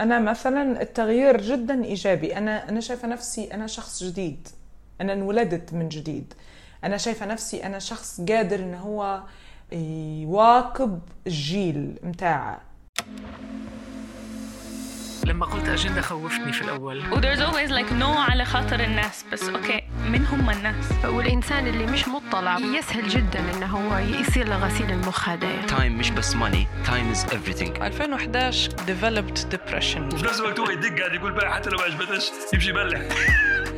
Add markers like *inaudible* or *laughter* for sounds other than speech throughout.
أنا مثلا التغيير جدا إيجابي. أنا أنا شايفة نفسي أنا شخص جديد. أنا انولدت من جديد. أنا شايفة نفسي أنا شخص قادر إن هو يواكب الجيل متاعه. لما قلت أجندة خوفتني في الأول. و there's always like no على خاطر الناس بس أوكي من هم الناس؟ والإنسان اللي مش مطلع يسهل جدا إنه هو يصير له غسيل المخ هذا تايم مش بس ماني تايم از everything. 2011 developed depression. وفي نفس الوقت هو يدق قاعد يقول بقى حتى لو ما عجبتش يمشي يبلع.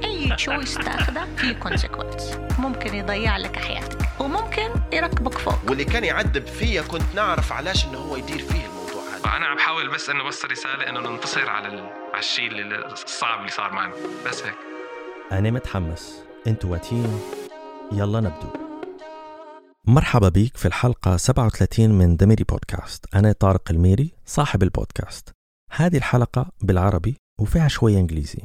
أي choice تاخذه في consequence ممكن يضيع لك حياتك وممكن يركبك فوق. واللي كان يعذب فيا كنت نعرف علاش إنه هو يدير فيه الموضوع. هذا أنا عم بحاول بس إنه أوصل رسالة إنه ننتصر على. على الشيء الصعب اللي صار معنا. بس هيك. أنا متحمس. أنتوا واتين يلا نبدو. مرحبا بيك في الحلقة 37 من The Miri Podcast. أنا طارق الميري صاحب البودكاست. هذه الحلقة بالعربي وفيها شوية إنجليزي.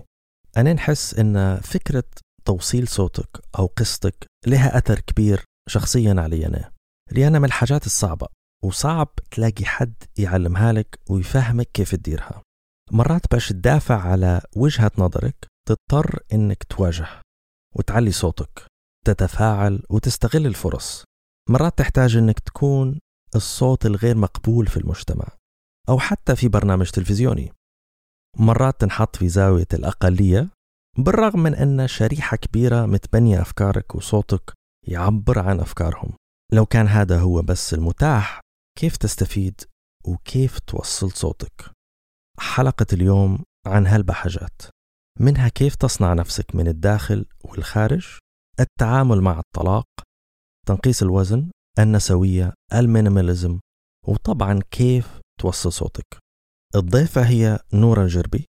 أنا نحس إن فكرة توصيل صوتك أو قصتك لها أثر كبير شخصيا علي أنا. لأنها من الحاجات الصعبة وصعب تلاقي حد يعلمها لك ويفهمك كيف تديرها. مرات باش تدافع على وجهة نظرك تضطر إنك تواجه وتعلي صوتك تتفاعل وتستغل الفرص. مرات تحتاج إنك تكون الصوت الغير مقبول في المجتمع أو حتى في برنامج تلفزيوني. مرات تنحط في زاوية الأقلية بالرغم من أن شريحة كبيرة متبنية أفكارك وصوتك يعبر عن أفكارهم. لو كان هذا هو بس المتاح كيف تستفيد وكيف توصل صوتك؟ حلقة اليوم عن هالبحاجات. منها كيف تصنع نفسك من الداخل والخارج التعامل مع الطلاق تنقيس الوزن النسوية ال minimalism وطبعا كيف توصل صوتك. الضيفة هي نورا الجربي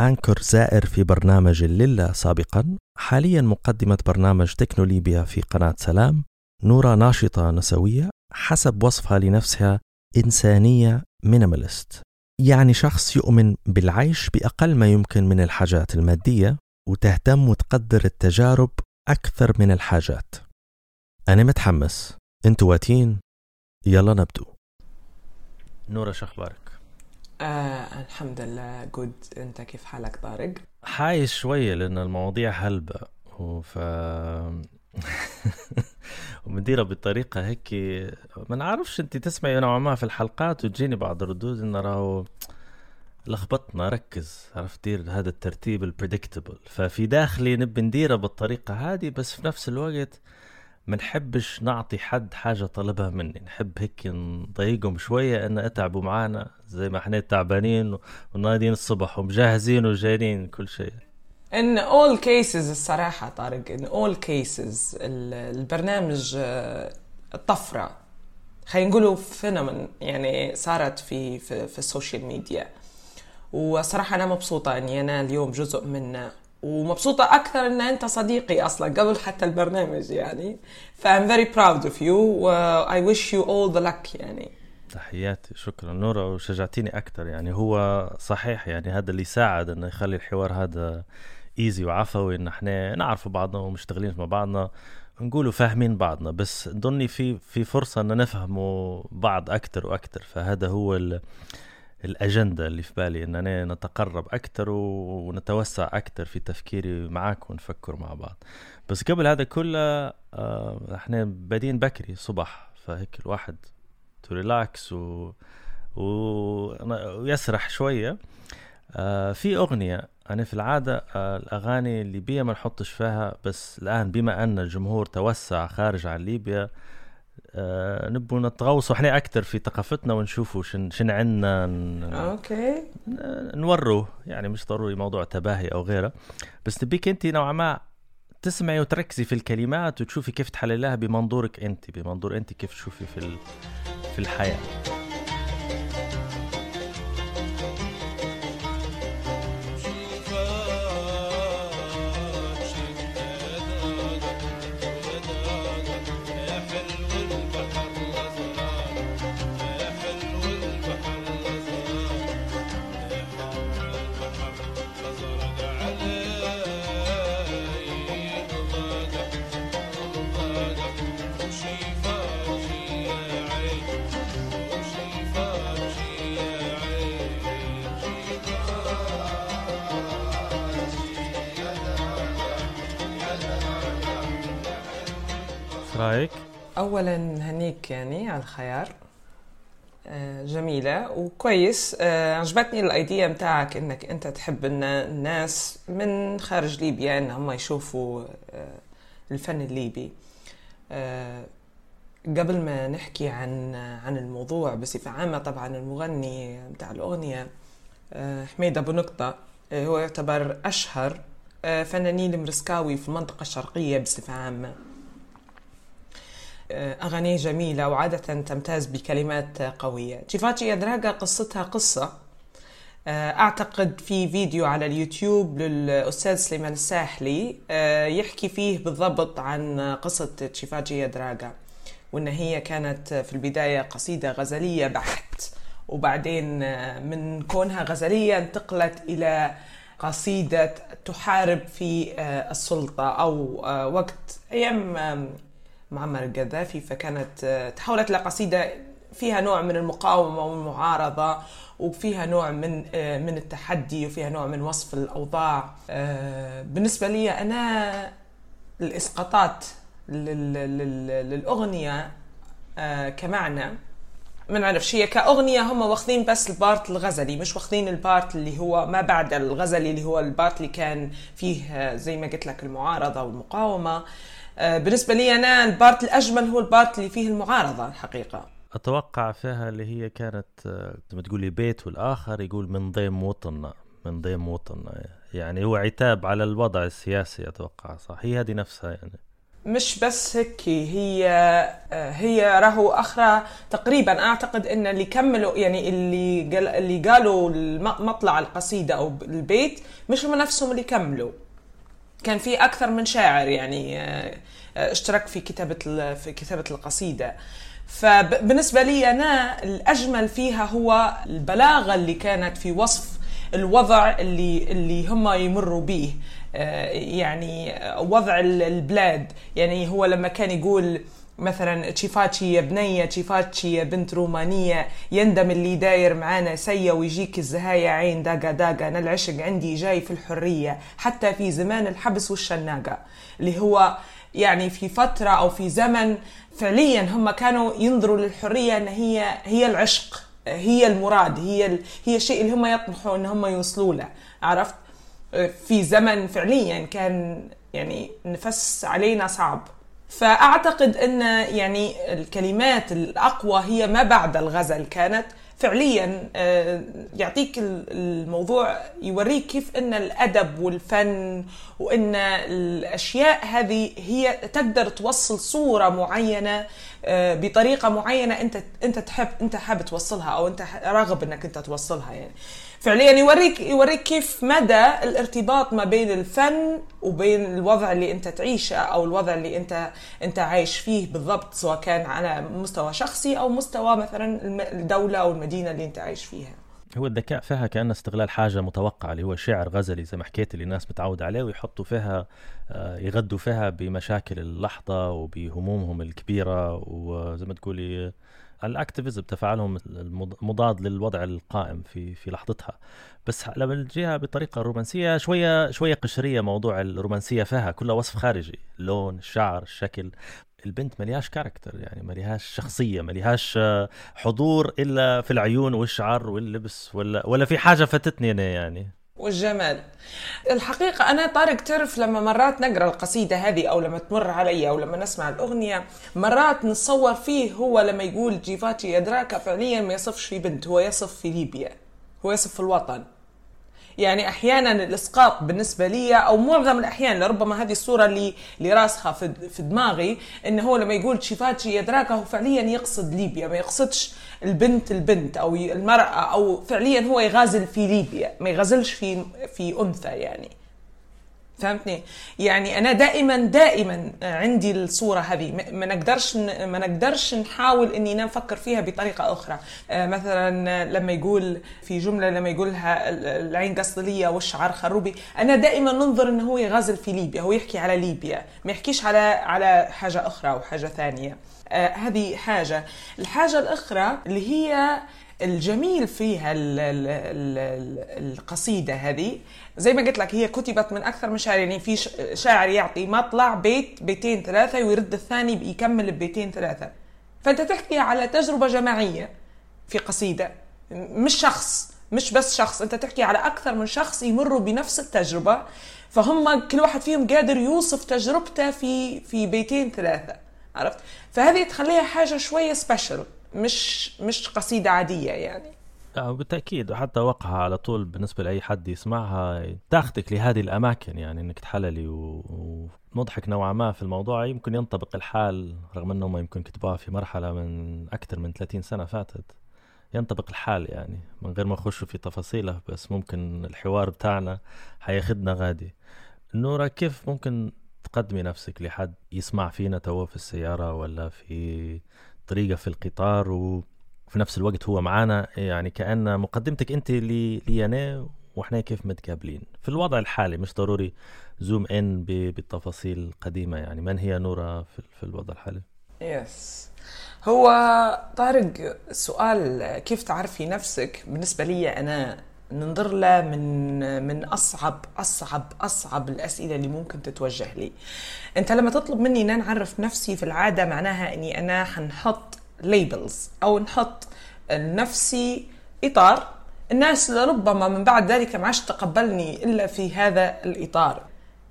anchor زائر في برنامج الليلة سابقا حاليا مقدمة برنامج تكنوليبيا في قناة سلام نورا ناشطة نسوية حسب وصفها لنفسها إنسانية minimalist يعني شخص يؤمن بالعيش بأقل ما يمكن من الحاجات المادية وتهتم وتقدر التجارب أكثر من الحاجات. أنا متحمس. أنتوا واتين؟ يلا نبدو. نورا شو أخبارك؟ آه الحمد لله. جود أنت كيف حالك طارق؟ حايش شوية لأن المواضيع هلبة وف *laughs* ومديرة بطريقة هيك ما نعرفش انت تسمعي نوعا ما في الحلقات وتجيني بعض الردود انه راهو لخبطنا ركز عرفت؟ دير هذا الترتيب البريدكتبل ففي داخلي نبي نديرها بالطريقة هذه بس في نفس الوقت ما نحبش نعطي حد حاجة طلبها مني. نحب هيك نضايقهم شوية إن أتعبوا معانا زي ما إحنا تعبانين ونادين الصبح ومجهزين وجايين كل شيء. In all cases الصراحة طارق all cases ال- البرنامج آه، الطفرة. خلينا نقولوا phenomenon يعني صارت في في, في ال social media وصراحة أنا مبسوطة إني أنا اليوم جزء منه. ومبسوطة أكثر إن أنت صديقي أصلا قبل حتى البرنامج يعني. ف I'm very proud of you و I wish you all the luck يعني. تحياتي شكرا. نورا وشجعتيني أكثر يعني. هو صحيح يعني هذا اللي يساعد إنه يخلي الحوار هذا easy وعفوي إن إحنا نعرف بعضنا ومشتغلين مع بعضنا نقولوا فاهمين بعضنا. بس ضني في في فرصة إن نفهموا بعض أكثر وأكثر فهذا هو ال الأجندة اللي في بالي اننا نتقرب أكثر ونتوسع أكثر في تفكيري معك ونفكر مع بعض. بس قبل هذا كله آه، إحنا بادين بكري صبح فهيك الواحد to relax و... و... ويسرح شوية. آه في أغنية أنا في العادة آه الأغاني الليبيه ما نحطش فيها بس الآن بما أن الجمهور توسع خارج عن ليبيا آه نبوا نتغوصوا إحنا أكثر في ثقافتنا ونشوفوا شن شن عندنا ن... أوكي. نوروا يعني مش ضروري موضوع تباهي أو غيره. بس نبيك أنت نوعا ما تسمعي وتركزي في الكلمات وتشوفي كيف تحلليها بمنظورك أنت بمنظور أنت كيف تشوفي في. في الحياة. رأيك؟ اولا هنيك يعني على الخيار. آه، جميلة وكويس. آه، عجبتني الأيديا متاعك إنك أنت تحب ان الناس من خارج ليبيا ان هم يشوفوا آه، الفن الليبي. قبل ما نحكي عن عن الموضوع بصفة عامة طبعا المغني بتاع الأغنية حميد أبو نقطة هو يعتبر أشهر فنانين المرسكاوي في المنطقة الشرقية بصفة عامة. آه، أغاني جميلة وعادة تمتاز بكلمات قوية. تشيفاتشي يدراغا قصتها قصة. آه، أعتقد في فيديو على اليوتيوب للأستاذ سليمان الساحلي آه، يحكي فيه بالضبط عن قصة تشيفاجي يدراغا وإن هي كانت في البداية قصيدة غزلية بحت وبعدين من كونها غزلية انتقلت إلى قصيدة تحارب في السلطة أو وقت أيام معمر القذافي فكانت آه، تحولت لقصيدة فيها نوع من المقاومة والمعارضة وفيها نوع من آه، من التحدي وفيها نوع من وصف الأوضاع. آه، بالنسبة لي أنا الإسقاطات للأغنية كمعنى ما نعرفش هي كأغنية هم واخذين بس ال part الغزلي مش واخذين ال part اللي هو ما بعد الغزلي اللي هو ال part اللي كان فيه زي ما قلت لك المعارضة والمقاومة. آه، بالنسبة لي أنا ال part الأجمل هو ال part اللي فيه المعارضة الحقيقة. أتوقع فيها اللي هي كانت آه، زي ما تقولي بيت والآخر يقول من ضيم وطننا من ضيم وطننا. يعني هو عتاب على الوضع السياسي أتوقع صح؟ هي هذه نفسها يعني. مش بس هيك هي آه، هي راهو أخرى تقريبا. أعتقد إن اللي كملوا يعني اللي قال اللي قالوا مطلع القصيدة أو البيت مش هم نفسهم اللي كملوا. كان في أكثر من شاعر يعني آه، آه، اشترك في كتابة في كتابة القصيدة. فبالنسبة لي أنا الأجمل فيها هو البلاغة اللي كانت في وصف الوضع اللي اللي هم يمروا به آه، يعني وضع البلاد. يعني هو لما كان يقول مثلا تشيفاتشي يا بنية تشيفاتشي يا بنت رومانية يندم اللي داير معانا سيا ويجيك الزهاية عين داقا داقا أنا العشق عندي جاي في الحرية حتى في زمان الحبس والشناقة. اللي هو يعني في فترة أو في زمن فعليا هم كانوا ينظروا للحرية أن هي هي العشق هي المراد هي هي الشيء اللي هم يطمحوا إن هم يوصلوا له. عرفت؟ في زمن فعليا كان يعني نفس علينا صعب. فأعتقد أن يعني الكلمات الأقوى هي ما بعد الغزل. كانت فعليا آه، يعطيك الموضوع يوريك كيف أن الأدب والفن وأن الأشياء هذه هي تقدر توصل صورة معينة آه، بطريقة معينة أنت أنت تحب أنت حابب توصلها أو أنت راغب أنك أنت توصلها يعني. فعليا يوريك يوريك كيف مدى الارتباط ما بين الفن وبين الوضع اللي أنت تعيشه أو الوضع اللي انت أنت عايش فيه بالضبط سواء كان على مستوى شخصي أو مستوى مثلا الدولة أو المدينة اللي أنت عايش فيها. هو الذكاء فيها كأن استغلال حاجة متوقعة اللي هو شعر غزلي زي ما حكيت اللي الناس متعودة عليه ويحطوا فيها آه، يغدوا فيها بمشاكل اللحظة وبهمومهم الكبيرة وزي ما تقولي ال activism تفاعلهم مضاد للوضع القائم في في لحظتها. بس لما نجيها بطريقة رومانسية شوية شوية قشرية موضوع الرومانسية فيها كلها وصف خارجي. اللون الشعر الشكل. البنت مليهاش character يعني مليهاش شخصية مليهاش حضور إلا في العيون والشعر واللبس ولا ولا في حاجة فاتتني أنا يعني. والجمال. الحقيقة أنا طارق تعرف لما مرات نقرأ القصيدة هذه أو لما تمر علي أو لما نسمع الأغنية مرات نتصور فيه هو لما يقول جيفاتي يدراكا فعليا ما يصفش في بنت هو يصف في ليبيا هو يصف في الوطن. يعني أحيانا الإسقاط بالنسبة لي أو معظم الأحيان لربما هذه الصورة اللي اللي راسخة في دماغي إنه هو لما يقول شيفاتشي يدراكا هو فعليا يقصد ليبيا ما يقصدش البنت البنت أو المرأة أو فعليا هو يغازل في ليبيا ما يغازلش في في أنثى يعني. فهمتني؟ يعني أنا دائما دائما عندي الصورة هذه. ما نقدرش ما نقدرش نحاول إني نفكر فيها بطريقة أخرى. آه، مثلا لما يقول في جملة لما يقولها العين قصدليه والشعر خروبي أنا دائما ننظر إنه هو يغازل في ليبيا هو يحكي على ليبيا ما يحكيش على على حاجة أخرى أو حاجة ثانية. آه، هذه حاجة. الحاجة الأخرى اللي هي الجميل ال القصيدة هذه. زي ما قلت لك هي كتبت من أكثر من شاعر يعني في شاعر يعطي مطلع بيت بيتين ثلاثة ويرد الثاني يكمل ببيتين ثلاثة. فأنت تحكي على تجربة جماعية في قصيدة. مش شخص مش بس شخص أنت تحكي على أكثر من شخص يمروا بنفس التجربة. فهم كل واحد فيهم قادر يوصف تجربته في في بيتين ثلاثة. عرفت؟ فهذه تخليها حاجة شوية سبيشل مش مش قصيدة عادية يعني. آه بالتأكيد. وحتى وقعها على طول بالنسبة لأي حد يسمعها تاخذك لهذه الأماكن يعني إنك تحللي ونضحك نوعا ما في الموضوع. يمكن ينطبق الحال رغم أنهم يمكن كتبوها في مرحلة من أكثر من 30 سنة فاتت. ينطبق الحال يعني من غير ما نخش في تفاصيله بس ممكن الحوار بتاعنا حياخدنا غادي. نورا كيف ممكن تقدمي نفسك لحد يسمع فينا توا في السيارة ولا في طريقة في القطار وفي نفس الوقت هو معانا. يعني كأن مقدمتك أنت لي, لي أنا وإحنا كيف متقابلين. في الوضع الحالي مش ضروري زوم إن بالتفاصيل القديمة يعني. من هي نورا في, الوضع الحالي؟ يس هو طارق سؤال كيف تعرفي نفسك؟ بالنسبة لي أنا ننظر له من من أصعب أصعب أصعب الأسئلة اللي ممكن تتوجه لي. أنت لما تطلب مني إن نعرف نفسي في العادة معناها إني أنا حنحط labels أو نحط لنفسي إطار. الناس لربما من بعد ذلك ما عادش تقبلني إلا في هذا الإطار.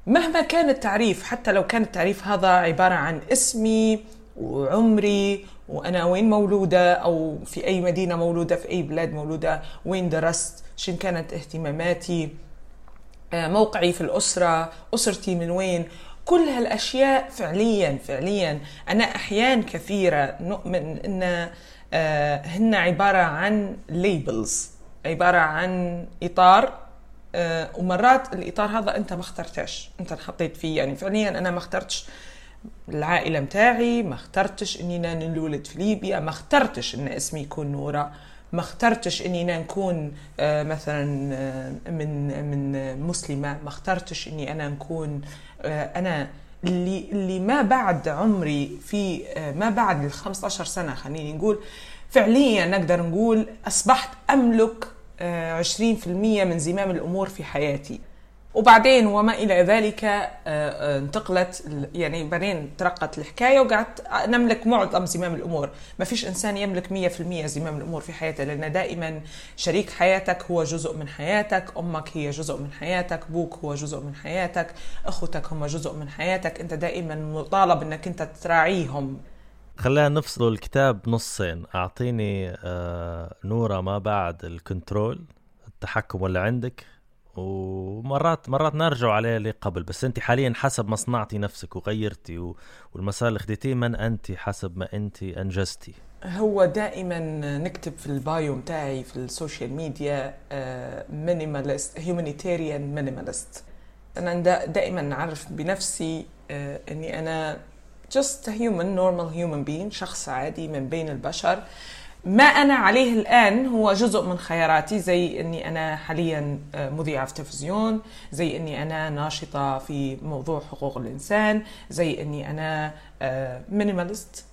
مهما كان التعريف حتى لو كان التعريف هذا عبارة عن اسمي وعمري وأنا وين مولودة؟ أو في أي مدينة مولودة؟ في أي بلاد مولودة؟ وين درست؟ شن كانت اهتماماتي؟ آه، موقعي في الأسرة؟ أسرتي من وين؟ كل هالأشياء فعليا فعليا. أنا احيان كثيرة نؤمن إن آه، هن عبارة عن ليبلز عبارة عن إطار آه، ومرات الإطار هذا أنت ما اخترتش أنت انحطيت فيه. يعني فعليا أنا ما اخترتش العائلة متاعي ما اخترتش إني نولد في ليبيا ما اخترتش إن اسمي يكون نورة ما اخترتش إني أنا نكون آه، مثلا آه، من من مسلمة ما اخترتش إني أنا نكون آه، أنا اللي اللي ما بعد عمري في ما بعد ال 15 سنة خليني نقول فعليا نقدر نقول أصبحت أملك 20% من زمام الأمور في حياتي. وبعدين وما إلى ذلك آه، آه، انتقلت يعني بعدين ترقت الحكاية وقعدت نملك معظم زمام الأمور، ما فيش إنسان يملك 100% زمام الأمور في حياته لأن دائما شريك حياتك هو جزء من حياتك، أمك هي جزء من حياتك، أبوك هو جزء من حياتك، أخوتك هم جزء من حياتك، أنت دائما مطالب إنك أنت تراعيهم. خلينا نفصل الكتاب نصين. أعطيني آه نورة ما بعد الكنترول التحكم اللي عندك. ومرات مرات نرجع عليه قبل بس انت حاليا حسب ما صنعتي نفسك وغيرتي و... والمسار اللي خديتيه من انت حسب ما انت انجزتي؟ هو دائما نكتب في ال bio متاعي في ال social media minimalist humanitarian minimalist أنا دائما نعرف بنفسي uh, إني أنا just a human normal human being شخص عادي من بين البشر. ما أنا عليه الآن هو جزء من خياراتي زي أني أنا حاليا آه، مذيعة في تلفزيون زي أني أنا ناشطة في موضوع حقوق الإنسان زي أني أنا minimalist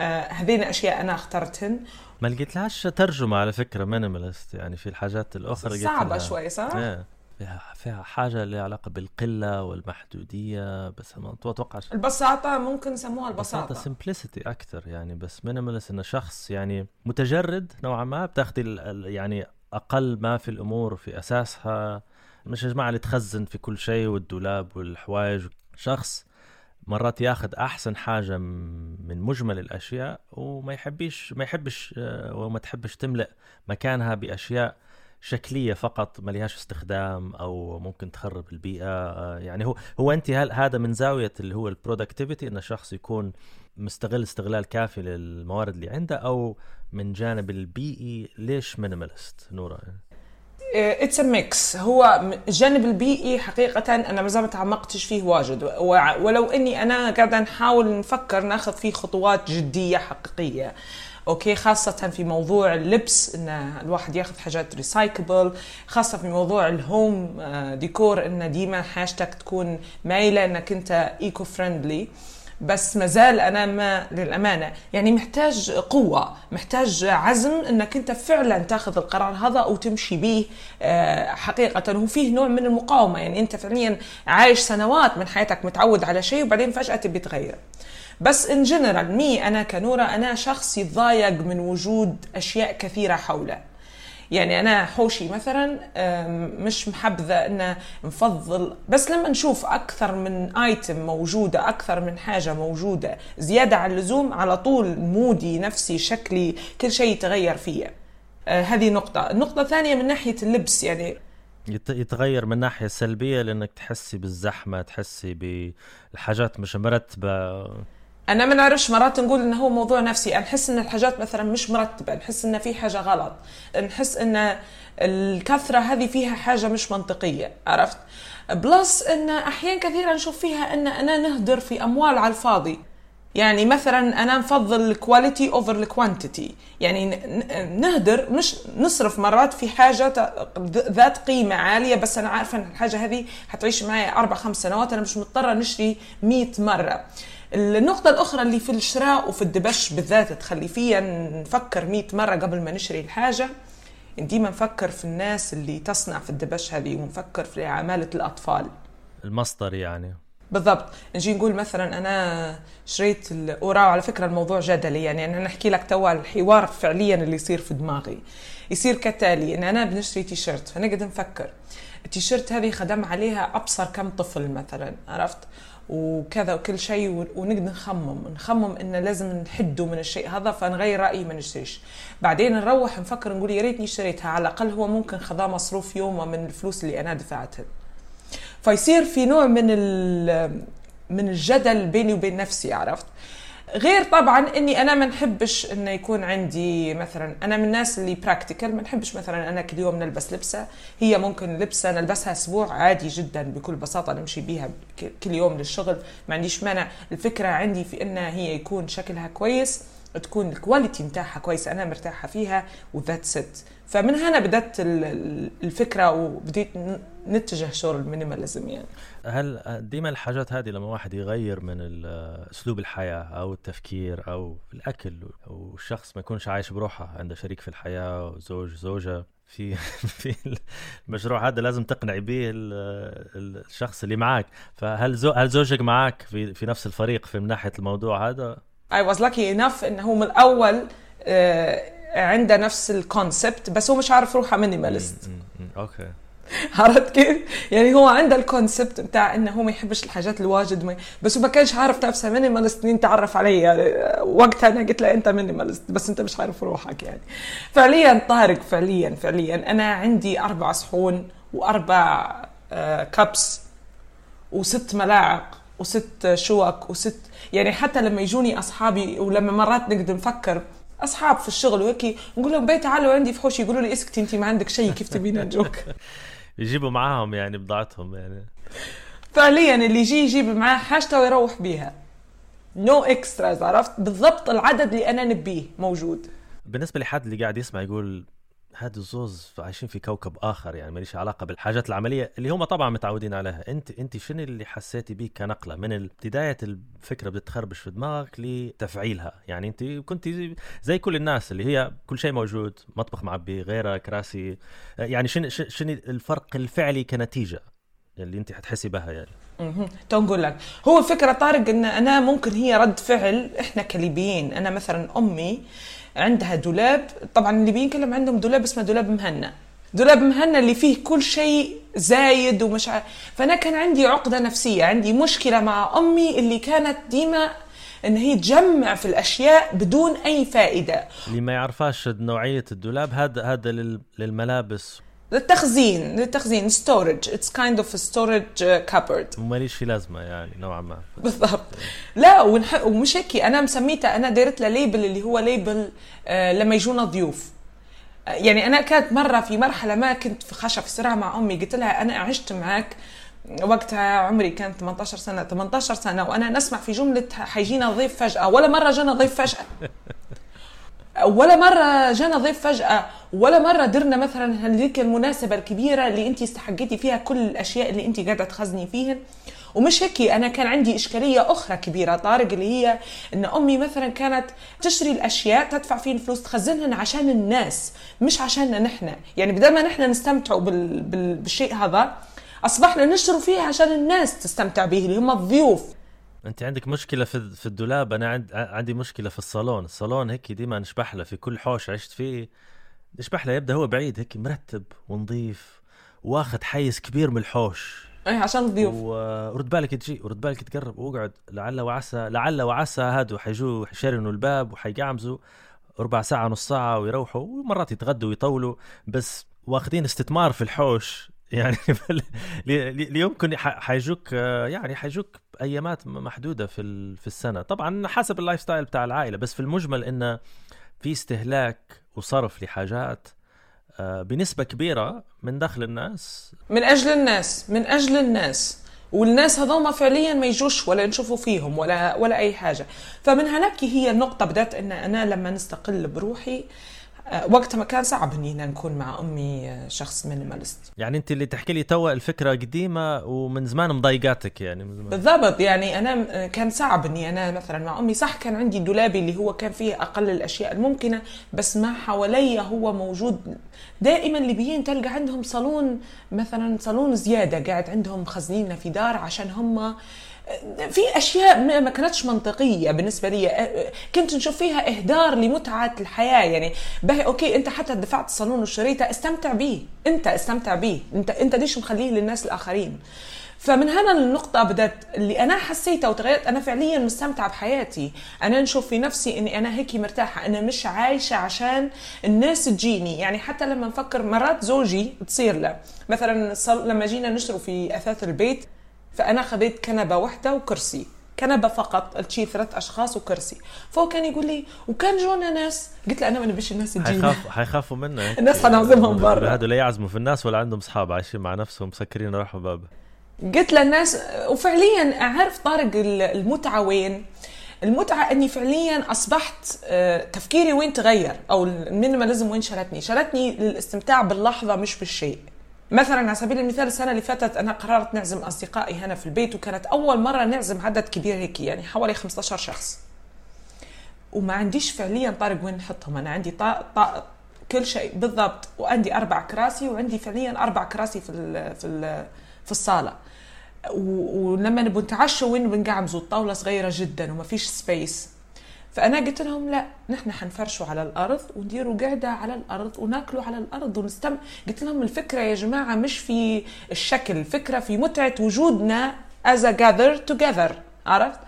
آه، آه، هذين أشياء أنا اخترتهن ما لقيت لهاش ترجمة على فكرة minimalist يعني في الحاجات الأخرى صعبة شوي صح؟ yeah. فيها فيها حاجة لها علاقة بالقلة والمحدودية بس ما اتوقعش البساطة ممكن يسموها البساطة. بساطة simplicity أكثر يعني بس minimalist إنه شخص يعني متجرد نوعا ما بتاخذي يعني أقل ما في الأمور في أساسها مش جماعة اللي تخزن في كل شيء والدولاب والحوايج. شخص مرات ياخذ أحسن حاجة من مجمل الأشياء وما يحبش ما يحبش آه، وما تحبش تملأ مكانها بأشياء شكلية فقط ما لهاش استخدام أو ممكن تخرب البيئة. آه، يعني هو هو أنت هذا من زاوية اللي هو ال productivity إن الشخص يكون مستغل استغلال كافي للموارد اللي عنده أو من جانب البيئي ليش minimalist نورا. it's a mix هو الجانب البيئي حقيقة أنا ما تعمقتش فيه واجد. ولو إني أنا قاعدة نحاول نفكر ناخذ فيه خطوات جدية حقيقية. okay خاصة في موضوع اللبس إن الواحد ياخذ حاجات recyclable خاصة في موضوع ال home decor إن ديما حاجتك تكون مايلة إنك أنت eco friendly بس مازال أنا ما للأمانة يعني محتاج قوة محتاج عزم إنك أنت فعلا تاخذ القرار هذا وتمشي به آه، حقيقة. هو فيه نوع من المقاومة يعني أنت فعليا عايش سنوات من حياتك متعود على شيء وبعدين فجأة تبي تغير بس ان جنرال مي أنا كنورة أنا شخص يتضايق من وجود أشياء كثيرة حوله. يعني أنا حوشي مثلا مش محبذة ان نفضل بس لما نشوف أكثر من ايتم موجودة أكثر من حاجة موجودة زيادة عن اللزوم على طول مودي نفسي شكلي كل شيء يتغير فيا. أه، هذه نقطة، النقطة الثانية من ناحية اللبس يعني يتغير من ناحية سلبية لأنك تحسي بالزحمة تحسي بالحاجات مش مرتبة. أنا ما نعرفش مرات نقول إنه هو موضوع نفسي. نحس إن الحاجات مثلا مش مرتبة. نحس إن في حاجة غلط. نحس إن الكثرة هذه فيها حاجة مش منطقية. عرفت؟ plus إن أحيان كثيره نشوف فيها إن أنا نهدر في أموال على الفاضي. يعني مثلا أنا نفضل ال quality over ال quantity يعني نهدر مش نصرف مرات في حاجة ذات قيمة عالية. بس أنا عارفة إن الحاجة هذه حتعيش معي أربع خمس سنوات. أنا مش مضطرة نشري 100 مرة. النقطة الأخرى اللي في الشراء وفي الدبش بالذات تخلي فيا نفكر مئة مرة قبل ما نشري الحاجة. ديما نفكر في الناس اللي تصنع في الدبش هذه ونفكر في عمالة الأطفال. المصدر يعني. بالضبط. نجي نقول مثلا أنا شريت وراه على فكرة الموضوع جدلي يعني أنا نحكي لك توا الحوار فعليا اللي يصير في دماغي. يصير كالتالي إن أنا بنشتري تيشيرت فنقعد نفكر. التيشيرت هذه خدم عليها أبصر كم طفل مثلا عرفت؟ وكذا وكل شيء ونقدر نخمم. نخمم انه لازم نحده من الشيء هذا فنغير رأيي ما نشتريش. بعدين نروح نفكر نقول يا ريتني اشتريتها. على الأقل هو ممكن خذا مصروف يوم من الفلوس اللي أنا دفعتها. فيصير في نوع من من الجدل بيني وبين نفسي عرفت؟ غير طبعا إني أنا ما نحبش إنه يكون عندي مثلا أنا من الناس اللي براكتيكال ما نحبش مثلا أنا كل يوم نلبس لبسة. هي ممكن لبسة نلبسها أسبوع عادي جدا بكل بساطة نمشي بيها كل يوم للشغل. ما عنديش مانع. الفكرة عندي في إنها هي يكون شكلها كويس تكون ال quality نتاعها كويس أنا مرتاحة فيها و that's it فمن هنا بدأت الفكرة وبديت نتجه شغل ال minimalism يعني. هل ديما الحاجات هذه لما واحد يغير من أسلوب الحياة أو التفكير أو الأكل والشخص ما يكونش عايش بروحه عنده شريك في الحياة وزوج زوجة في *laughs* في المشروع هذا لازم تقنعي به الشخص اللي معك فهل زو هل زوجك معك في في نفس الفريق في من ناحية الموضوع هذا؟ I was lucky enough إنه هو من الأول آه، عنده نفس ال concept بس هو مش عارف روحه minimalist okay. عرفت كيف؟ يعني هو عنده ال concept بتاع إنه هو ما يحبش الحاجات الواجد ما بس هو ما كانش عارف نفسه minimalist مين تعرف علي؟ يعني وقتها أنا قلت له أنت minimalist بس أنت مش عارف روحك يعني. فعليا طارق فعليا فعليا أنا عندي أربع صحون وأربع cups آه، وست ملاعق وست شوك وست يعني حتى لما يجوني أصحابي ولما مرات نقدر نفكر أصحاب في الشغل وهيك نقول لهم بيت تعالوا عندي في حوش يقولوا لي اسكتي انت ما عندك شيء كيف تبين *laughs* نجوك؟ يجيبوا معاهم يعني بضاعتهم يعني. فعليا اللي يجي يجيب معاه حاجته ويروح بيها. no no extras عرفت؟ بالضبط العدد اللي أنا نبيه موجود. بالنسبة لحد اللي قاعد يسمع يقول هاد الزوز عايشين في كوكب آخر يعني ماليش علاقة بالحاجات العملية اللي هم طبعا متعودين عليها. أنت أنت شنو اللي حسيتي بيه كنقلة؟ من بداية الفكرة بتخربش في دماغك لتفعيلها. يعني أنت كنت زي كل الناس اللي هي كل شيء موجود مطبخ معبي غيره كراسي يعني شنو شنو الفرق الفعلي كنتيجة اللي أنت حتحسي بها يعني؟ تو نقول لك هو الفكرة طارق إن أنا ممكن هي رد فعل إحنا كليبيين. أنا مثلا أمي عندها دولاب طبعا الليبيين كلهم عندهم دولاب اسمه دولاب مهنا. دولاب مهنا اللي فيه كل شيء زايد ومش ع... فأنا كان عندي عقدة نفسية عندي مشكلة مع أمي اللي كانت ديما إن هي تجمع في الأشياء بدون أي فائدة. اللي ما يعرفاش نوعية الدولاب هذا هذا للملابس. للتخزين للتخزين storage it's kind of storage cupboard وماليش في لازمة يعني نوعا ما. بالضبط. لا ونح... ومش هيك. أنا مسميتها أنا دايرت لها label اللي هو label آه لما يجونا ضيوف. آه يعني أنا كانت مرة في مرحلة ما كنت في خشب في صراع مع أمي. قلت لها أنا عشت معك. وقتها عمري كان 18 سنة 18 سنة وأنا نسمع في جملة حيجينا ضيف فجأة. ولا مرة جانا ضيف فجأة. *laughs* ولا مرة جانا ضيف فجأة ولا مرة درنا مثلا هذيك المناسبة الكبيرة اللي انت استحقيتي فيها كل الأشياء اللي انت قاعدة تخزني فيهن. ومش هيك أنا كان عندي إشكالية أخرى كبيرة طارق اللي هي إن أمي مثلا كانت تشتري الأشياء تدفع فيهم فلوس تخزنهن عشان الناس مش عشاننا نحن. يعني بدل ما نحن نستمتعوا بال... بال... بالشيء هذا أصبحنا نشتروا فيه عشان الناس تستمتع به اللي هم الضيوف. انت عندك مشكلة في في الدولاب أنا عند عندي مشكلة في الصالون. الصالون هيك ديما نشبح له في كل حوش عشت فيه. نشبح له يبدأ هو بعيد هيك مرتب ونظيف واخذ حيز كبير من الحوش. إيه عشان الضيوف ورد بالك تجي ورد بالك تقرب واقعد لعل وعسى لعل وعسى هادو حيجوا حيشرنوا الباب وحيقعمزوا. ربع ساعة نص ساعة ويروحوا ومرات يتغدوا ويطولوا بس واخذين استثمار في الحوش. *laughs* يعني يمكن حيجوك يعني حيجوك أيامات محدودة في في السنة. طبعا حسب ال lifestyle بتاع العائلة بس في المجمل انه في استهلاك وصرف لحاجات آه، بنسبة كبيرة من دخل الناس. من أجل الناس من أجل الناس. والناس هذوما فعليا ما يجوش ولا نشوفوا فيهم ولا ولا أي حاجة. فمن هناك هي النقطة بدأت إن أنا لما نستقل بروحي وقتها ما كان صعب إني نكون مع أمي آه، شخص مينيماليست يعني أنت اللي تحكي لي توا الفكرة قديمة ومن زمان مضايقاتك يعني من زمان. بالضبط يعني أنا آه، كان صعب إني أنا مثلا مع أمي. صح كان عندي دولابي اللي هو كان فيه أقل الأشياء الممكنة بس ما حوالي هو موجود. دائما الليبيين تلقى عندهم صالون مثلا صالون زيادة قاعد عندهم خزنينة في دار عشان هم في أشياء ما كانتش منطقية بالنسبة لي كنت نشوف فيها إهدار لمتعة الحياة يعني باهي أوكي أنت حتى دفعت الصالون وشريته استمتع به أنت استمتع به أنت أنت ليش مخليه للناس الآخرين؟ فمن هنا النقطة بدأت اللي أنا حسيتها وتغيرت أنا فعليا مستمتعة بحياتي. أنا نشوف في نفسي إني أنا هيك مرتاحة أنا مش عايشة عشان الناس تجيني. يعني حتى لما نفكر مرات زوجي تصير له. مثلا لما جينا نشتروا في أثاث البيت فأنا خذيت كنبة واحدة وكرسي. كنبة فقط تشيل ثلاث أشخاص وكرسي. فهو كان يقول لي وكان جونا ناس؟ قلت له أنا ما نبيش الناس تجيني حيخافوا حيخافوا منك *laughs* الناس حنعزمهم *laughs* برا. هذول لا يعزموا في الناس ولا عندهم اصحاب عايشين مع نفسهم مسكرين راحوا باب. قلت للناس وفعليا أعرف طارق المتعة وين. المتعة إني فعليا أصبحت آه، تفكيري وين تغير أو ال minimalism وين شلتني شلتني للاستمتاع باللحظة مش بالشيء. مثلا على سبيل المثال السنة اللي فاتت أنا قررت نعزم أصدقائي هنا في البيت وكانت أول مرة نعزم عدد كبير هيك يعني حوالي 15 شخص. وما عنديش فعليا طارق وين نحطهم. أنا عندي طا... طا... كل شيء بالضبط وعندي أربع كراسي وعندي فعليا أربع كراسي في ال... في ال... في الصالة. ولما نبغى نتعشى وين بنقعمزوا الطاوله صغيرة جدا وما فيش سبيس فأنا قلت لهم لا نحن حنفرشوا على الأرض ونديروا قعدة على الأرض وناكلوا على الأرض ونستم. قلت لهم الفكرة يا جماعة مش في الشكل الفكرة في متعة وجودنا as a get-together عرفت؟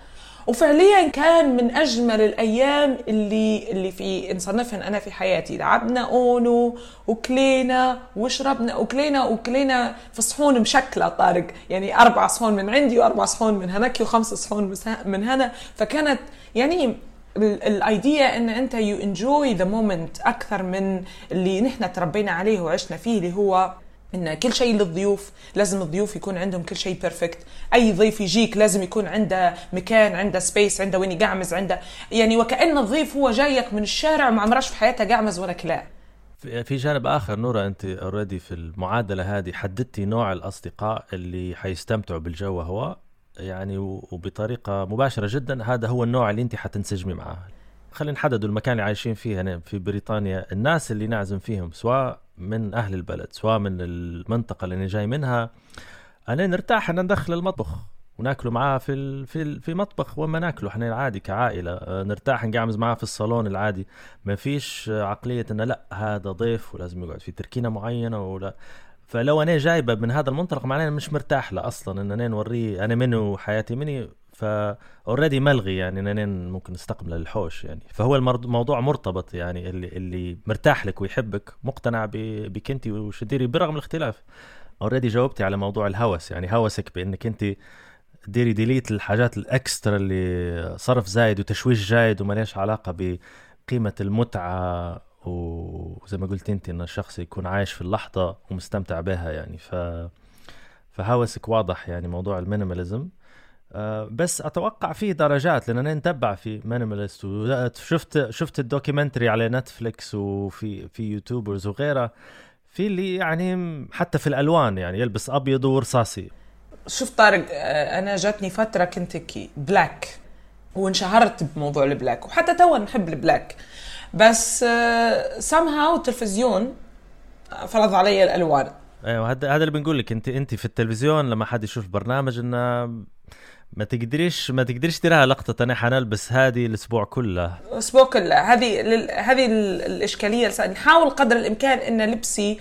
وفعليا كان من أجمل الأيام اللي اللي في نصنفهن أنا في حياتي. لعبنا أونو وكلينا وشربنا وكلينا وكلينا في صحون مشكلة طارق. يعني أربع صحون من عندي وأربع صحون من هناك وخمس صحون من هنا. فكانت يعني ال idea إن أنت you enjoy the moment أكثر من اللي نحن تربينا عليه وعشنا فيه اللي هو إن كل شيء للضيوف لازم الضيوف يكون عندهم كل شيء perfect أي ضيف يجيك لازم يكون عنده مكان عنده space عنده وين يقعمز عنده يعني وكأن الضيف هو جايك من الشارع وما عمرش في حياته قعمز ولا كلاه في جانب آخر نورا أنت already في المعادلة هذه حددتي نوع الأصدقاء اللي حيستمتعوا بالجو هو يعني وبطريقة مباشرة جدا هذا هو النوع اللي أنت حتنسجمي معاه. خلينا نحدد المكان اللي عايشين فيه هنا في بريطانيا الناس اللي نعزم فيهم سواء من أهل البلد سواء من المنطقة اللي أنا جاي منها أنا نرتاح ان ندخل المطبخ وناكله معاه في في في مطبخ. وما ناكله إحنا عادي كعائلة آه، نرتاح نقعمز معاه في الصالون العادي. ما فيش عقلية إنه لا هذا ضيف ولازم يقعد في تركينة معينة ولا فلو أنا جايبه من هذا المنطلق معناه مش مرتاح له أصلا إن أنا نوريه أنا منو وحياتي مني فاوريدي ملغي يعني إن أنا ممكن استقبله للحوش يعني. فهو الموضوع مرتبط يعني اللي اللي مرتاح لك ويحبك مقتنع بك أنت وش تديري برغم الاختلاف. already جاوبتي على موضوع الهوس يعني هوسك بإنك أنت ديري delete الحاجات ال extra اللي صرف زايد وتشويش زايد وما ليش علاقة بقيمة المتعة وزي ما قلت انت إن الشخص يكون عايش في اللحظة ومستمتع بها يعني. ف فهوسك واضح يعني موضوع ال minimalism. أه بس أتوقع فيه درجات لأن أنا نتبع في minimalist. وشفت شفت ال documentary على نتفليكس وفي في YouTubers وغيره. في اللي يعني حتى في الألوان يعني يلبس أبيض ورصاصي. شوف طارق آه، أنا جاتني فترة كنت كي black وانشهرت بموضوع ال black. وحتى توا نحب ال black. بس somehow التلفزيون فرض علي الألوان. أيوه هذا هذا اللي بنقول لك. انت أنت في التلفزيون لما حد يشوف برنامج إنه ما تقدريش ما تقدريش تراها لقطة أنا حنلبس هذه الأسبوع كله. الأسبوع كله. هذه لل- هذه ال- الإشكالية الس- نحاول قدر الإمكان إن لبسي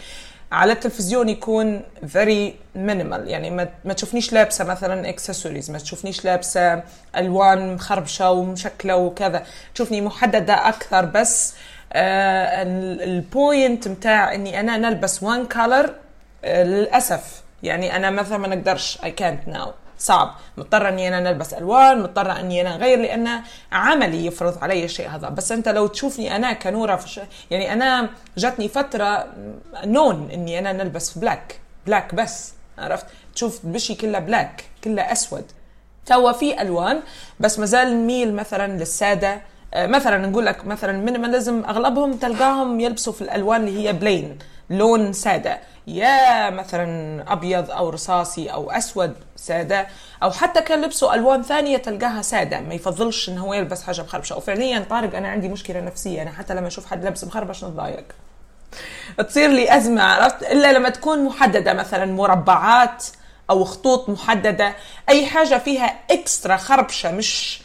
على التلفزيون يكون very minimal. يعني ما, تشوفنيش لابسة مثلا اكسسوارز ما تشوفنيش لابسة ألوان مخربشة ومشكلة وكذا. تشوفني محددة أكثر بس آه ال point متاع إني أنا نلبس one آه للأسف. يعني أنا مثلا ما نقدرش I can't now. صعب. مضطرة إني أنا نلبس ألوان مضطرة إني أنا اغير لأن عملي يفرض علي الشيء هذا. بس أنت لو تشوفني أنا كنورة في شيء يعني أنا جاتني فترة نون إني أنا نلبس black black بس عرفت؟ تشوف بشي كله black كله أسود. توا في ألوان بس مازال نميل مثلا للسادة. آه، مثلا نقول لك مثلا minimalism أغلبهم تلقاهم يلبسوا في الألوان اللي هي plain لون سادة. يا مثلا أبيض أو رصاصي أو أسود سادة أو حتى كان لبسوا ألوان ثانية تلقاها سادة. ما يفضلش إنه هو يلبس حاجة مخربشه وفعليا طارق أنا عندي مشكلة نفسية. أنا حتى لما أشوف حد لابس مخربش نتضايق. تصير لي أزمة عرفت؟ إلا لما تكون محددة مثلا مربعات أو خطوط محددة. أي حاجة فيها extra خربشة مش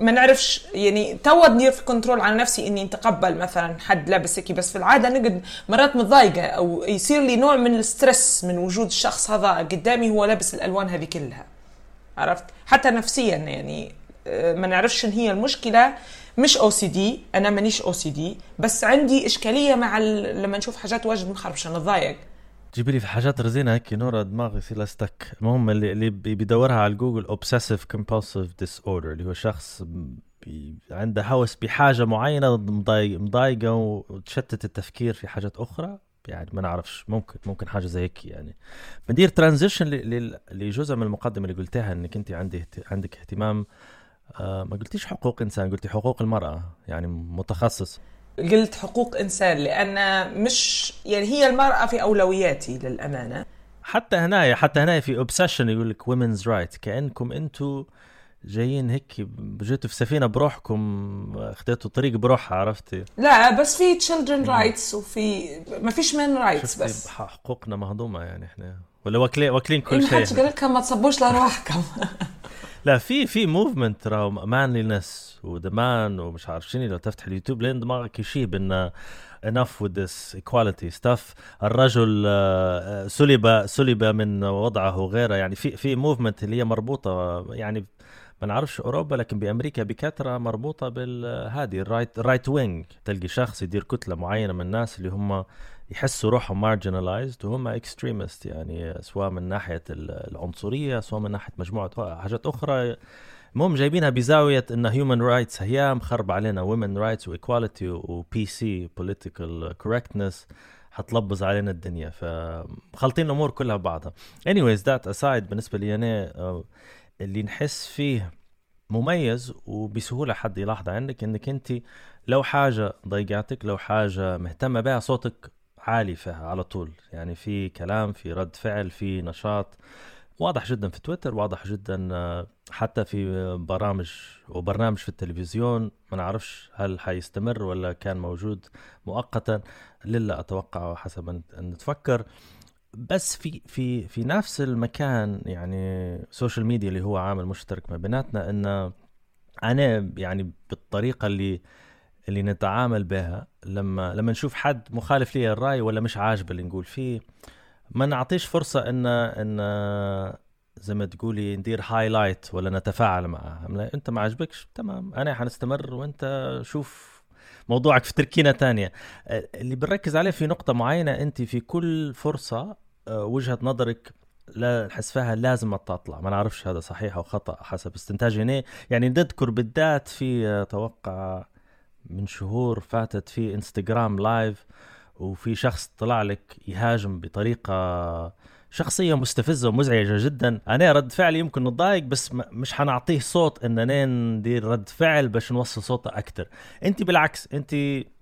ما نعرفش يعني توا ندير في control على نفسي إني نتقبل مثلا حد لابس هيك بس في العادة نقعد مرات متضايقة أو يصير لي نوع من ال stress من وجود الشخص هذا قدامي هو لابس الألوان هذه كلها. عرفت؟ حتى نفسيا يعني آه، ما نعرفش ان هي المشكلة. مش OCD أنا مانيش OCD بس عندي إشكالية مع. لما نشوف حاجات واجد مخربشة نتضايق. جيبي لي في حاجات رزينة هيك نورا دماغي لها stuck المهم اللي اللي بي- بيدورها على جوجل obsessive compulsive disorder اللي هو شخص عنده هوس بحاجة معينة مضايق مضايقة وتشتت التفكير في حاجات أخرى. يعني ما نعرفش ممكن ممكن حاجة زي هيك يعني. بندير transition لجزء من المقدمة اللي قلتها إنك أنت عندي عندك اهتمام. آه ما قلتيش حقوق إنسان قلتي حقوق المرأة يعني متخصص. قلت حقوق إنسان لأن مش يعني هي المرأة في أولوياتي للأمانة. حتى هنايا حتى هنايا في obsession يقول لك women's right كأنكم أنتم جايين هيك جيتوا في سفينة بروحكم أخذتوا طريق بروحها عرفتي؟ لا بس في children rights وفي ما فيش rights شفتي؟ بس. حقوقنا مهضومة يعني إحنا. ولا واكلين واكلين كل ما حدش شيء قال لكم ما تصبوش لروحكم *laughs* لا في في movement ترى manliness ودمان ومش عارف شنو لو تفتح اليوتيوب لين دماغك يشيب انه enough with this equality stuff. الرجل آه، آه، سلب سلب من وضعه وغيره. يعني في في movement اللي هي مربوطة يعني ما نعرفش أوروبا لكن بأمريكا بكثره مربوطة بالهادي ال right ال right wing تلقي شخص يدير كتلة معينة من الناس اللي هم يحسوا روحهم marginalized وهم extremist يعني سواء من ناحية ال- العنصرية سواء من ناحية مجموعة حاجات أخرى. المهم جايبينها بزاوية إن human rights هي مخرب علينا women rights و equality و PC political correctness حتلبز علينا الدنيا. فمخلطين الأمور كلها ببعضها. Anyways that aside بالنسبة لي أنا آه، اللي نحس فيه مميز وبسهولة حد يلاحظ عندك إنك أنت لو حاجة ضيقاتك لو حاجة مهتمة بها صوتك عالي فيها على طول. يعني في كلام في رد فعل في نشاط. واضح جدا في تويتر واضح جدا آه، حتى في برامج وبرنامج في التلفزيون. ما نعرفش هل حيستمر ولا كان موجود مؤقتا. للا أتوقع حسب ان نتفكر. بس في في في نفس المكان يعني social media اللي هو عامل مشترك ما بيناتنا إن أنا يعني بالطريقة اللي اللي نتعامل بها لما لما نشوف حد مخالف لي الرأي ولا مش عاجبه اللي نقول فيه ما نعطيش فرصة إن إن زي ما تقولي ندير هايلايت ولا نتفاعل معه. لا، أنت ما عجبكش تمام. أنا حنستمر وأنت شوف موضوعك في تركينة تانية. اللي بنركز عليه في نقطة معينة أنت في كل فرصة آه، وجهة نظرك لا نحس فيها لازم تطلع. ما نعرفش هذا صحيح أو خطأ حسب استنتاجي يعني نذكر بالذات في آه، أتوقع من شهور فاتت في انستغرام لايف وفي شخص طلع لك يهاجم بطريقة شخصية مستفزة ومزعجة جدا. أنا رد فعلي يمكن نتضايق بس مش حنعطيه صوت اننا ندير رد فعل باش نوصل صوته أكثر انت بالعكس انت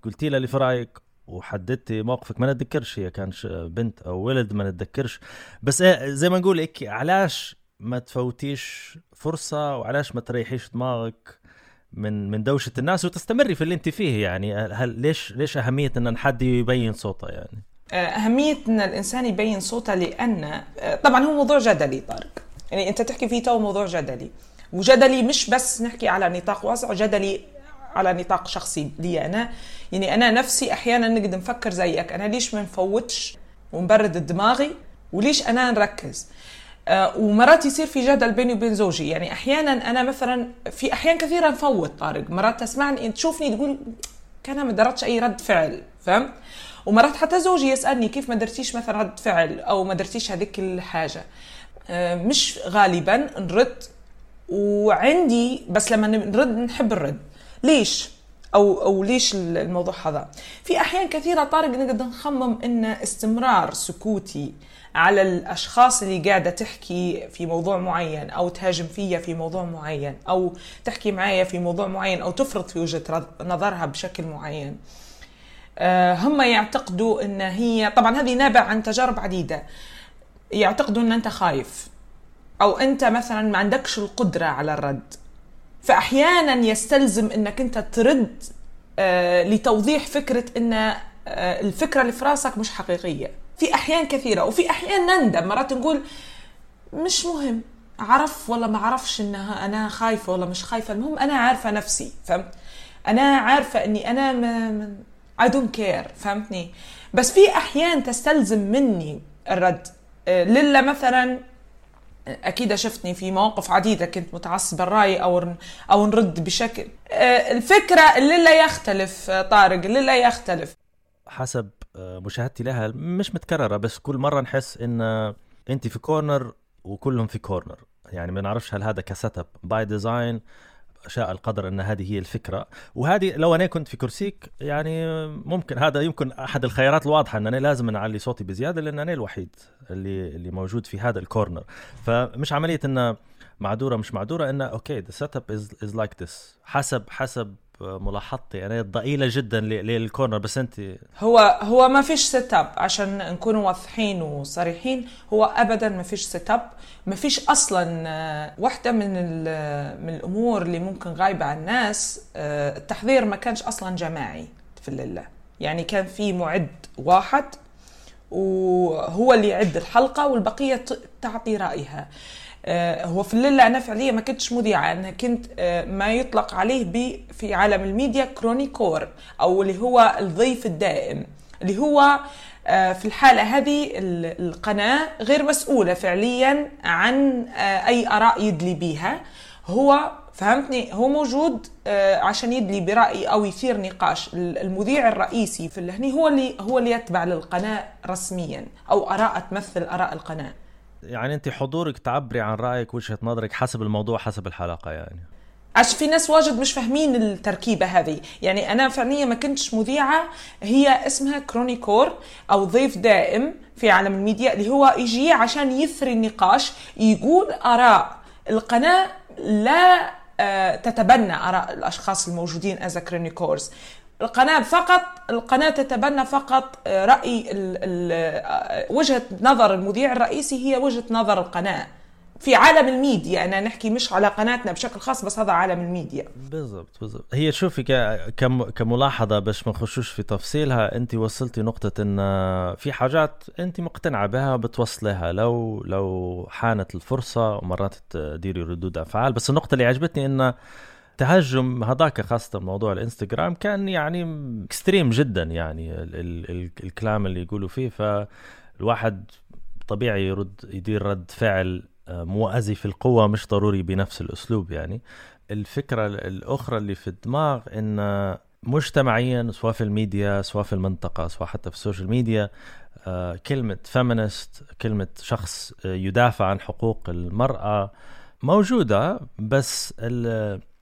قلتي لها اللي في رأيك وحددتي موقفك. ما نتذكرش هي كان بنت أو ولد ما نتذكرش. بس إيه زي ما نقول علاش ما تفوتيش فرصة وعلاش ما تريحيش دماغك؟ من من دوشة الناس وتستمري في اللي انت فيه يعني. هل ليش ليش اهميه إن حد يبين صوته يعني؟ أهمية أن الإنسان يبين صوته لأن طبعا هو موضوع جدلي طارق. يعني أنت تحكي فيه تو موضوع جدلي. وجدلي مش بس نحكي على نطاق واسع جدلي على نطاق شخصي لي أنا. يعني أنا نفسي أحيانا نقدر نفكر زيك. أنا ليش ما نفوتش ونبرد دماغي؟ وليش أنا نركز؟ آه، ومرات يصير في جدل بيني وبين زوجي. يعني أحيانا أنا مثلا في أحيان كثيرة نفوت طارق. مرات تسمعني تشوفني تقول كان ما درتش أي رد فعل فهمت ومرات حتى زوجي يسألني كيف ما درتيش مثلا رد فعل أو ما درتيش هذيك الحاجة. آه، مش غالبا نرد وعندي بس لما نرد نحب الرد. ليش؟ أو أو ليش الموضوع هذا؟ في أحيان كثيرة طارق نقدر نخمم إن استمرار سكوتي على الأشخاص اللي قاعدة تحكي في موضوع معين أو تهاجم فيا في موضوع معين أو تحكي معايا في موضوع معين أو تفرض في وجهة نظرها بشكل معين. آه، هم يعتقدوا إن هي طبعا هذه نابع عن تجارب عديدة. يعتقدوا إن أنت خايف أو أنت مثلا ما عندكش القدرة على الرد. فاحيانا يستلزم إنك أنت ترد آه، لتوضيح فكرة إن آه، الفكرة اللي في راسك مش حقيقية. في أحيان كثيرة وفي أحيان نندم. مرات نقول مش مهم عرف ولا ما عرفش إنها أنا خايفة ولا مش خايفة. المهم أنا عارفة نفسي فهمت؟ أنا عارفة إني أنا ما I don't care فهمتني؟ بس في أحيان تستلزم مني الرد. آه، للا مثلا أكيد شفتني في مواقف عديدة كنت متعصبة الرأي أو أو نرد بشكل. آه، الفكرة اللي لا يختلف آه، طارق اللي لا يختلف. حسب مشاهدتي لها مش متكررة بس كل مرة نحس إن أنت في corner وكلهم في corner يعني ما نعرفش هل هذا ك setup by design شاء القدر إن هذه هي الفكرة. وهذه لو أنا كنت في كرسيك يعني ممكن هذا يمكن أحد الخيارات الواضحة إن أنا لازم أعلي صوتي بزيادة لأن أنا الوحيد اللي اللي موجود في هذا ال corner فمش عملية انه معذورة مش معذورة انه okay the setup is like this حسب حسب ملاحظتي. أنا ضئيلة جدا لل corner بس انت هو هو ما فيش setup عشان نكون واضحين وصريحين. هو ابدا ما فيش setup ما فيش أصلا آه، واحدة من من الأمور اللي ممكن غايبة عن الناس آه، التحضير ما كانش أصلا جماعي في الليلة. يعني كان في معد واحد وهو اللي يعد الحلقة والبقية تعطي رأيها. هو في الليلة أنا فعليا ما كنتش مذيعة أنا كنت آه، ما يطلق عليه ب في عالم ال media chroniqueur أو اللي هو الضيف الدائم اللي هو آه، في الحالة هذه القناة غير مسؤولة فعليا عن أي آراء يدلي بيها. هو فهمتني؟ هو موجود عشان يدلي برأي أو يثير نقاش. المذيع الرئيسي في اللهني هو اللي هو اللي يتبع للقناة رسميا أو آراء تمثل آراء القناة. يعني انت حضورك تعبري عن رأيك وجهة نظرك حسب الموضوع حسب الحلقة يعني. عشان في ناس واجد مش فاهمين التركيبة هذه. يعني أنا فعليا ما كنتش مذيعة هي اسمها chroniqueur أو ضيف دائم في عالم الميديا اللي هو يجي عشان يثري النقاش يقول آراء. القناة لا آه، تتبنى آراء الأشخاص الموجودين as chroniqueurs القناة فقط القناة تتبنى فقط آه، رأي ال ال آه، وجهة نظر المذيع الرئيسي هي وجهة نظر القناة في عالم الميديا. أنا نحكي مش على قناتنا بشكل خاص بس هذا عالم الميديا. بالضبط بالضبط. هي شوفي كم كملاحظة باش ما نخشوش في تفصيلها أنت وصلتي نقطة إن في حاجات أنت مقتنعة بها بتوصلها. لو لو حانت الفرصة ومرات تديري ردود أفعال. بس النقطة اللي عجبتني انه تهجم هذاك خاصة موضوع الانستغرام كان يعني extreme جدا يعني ال ال ال الكلام اللي يقولوا فيه فالواحد طبيعي يرد يدير رد فعل آه، موازي في القوة مش ضروري بنفس الأسلوب يعني. الفكرة الأخرى اللي في الدماغ إن مجتمعيا سواء في الميديا سواء في المنطقة سواء حتى في ال social media آه، كلمة feminist كلمة شخص آه، يدافع عن حقوق المرأة موجودة بس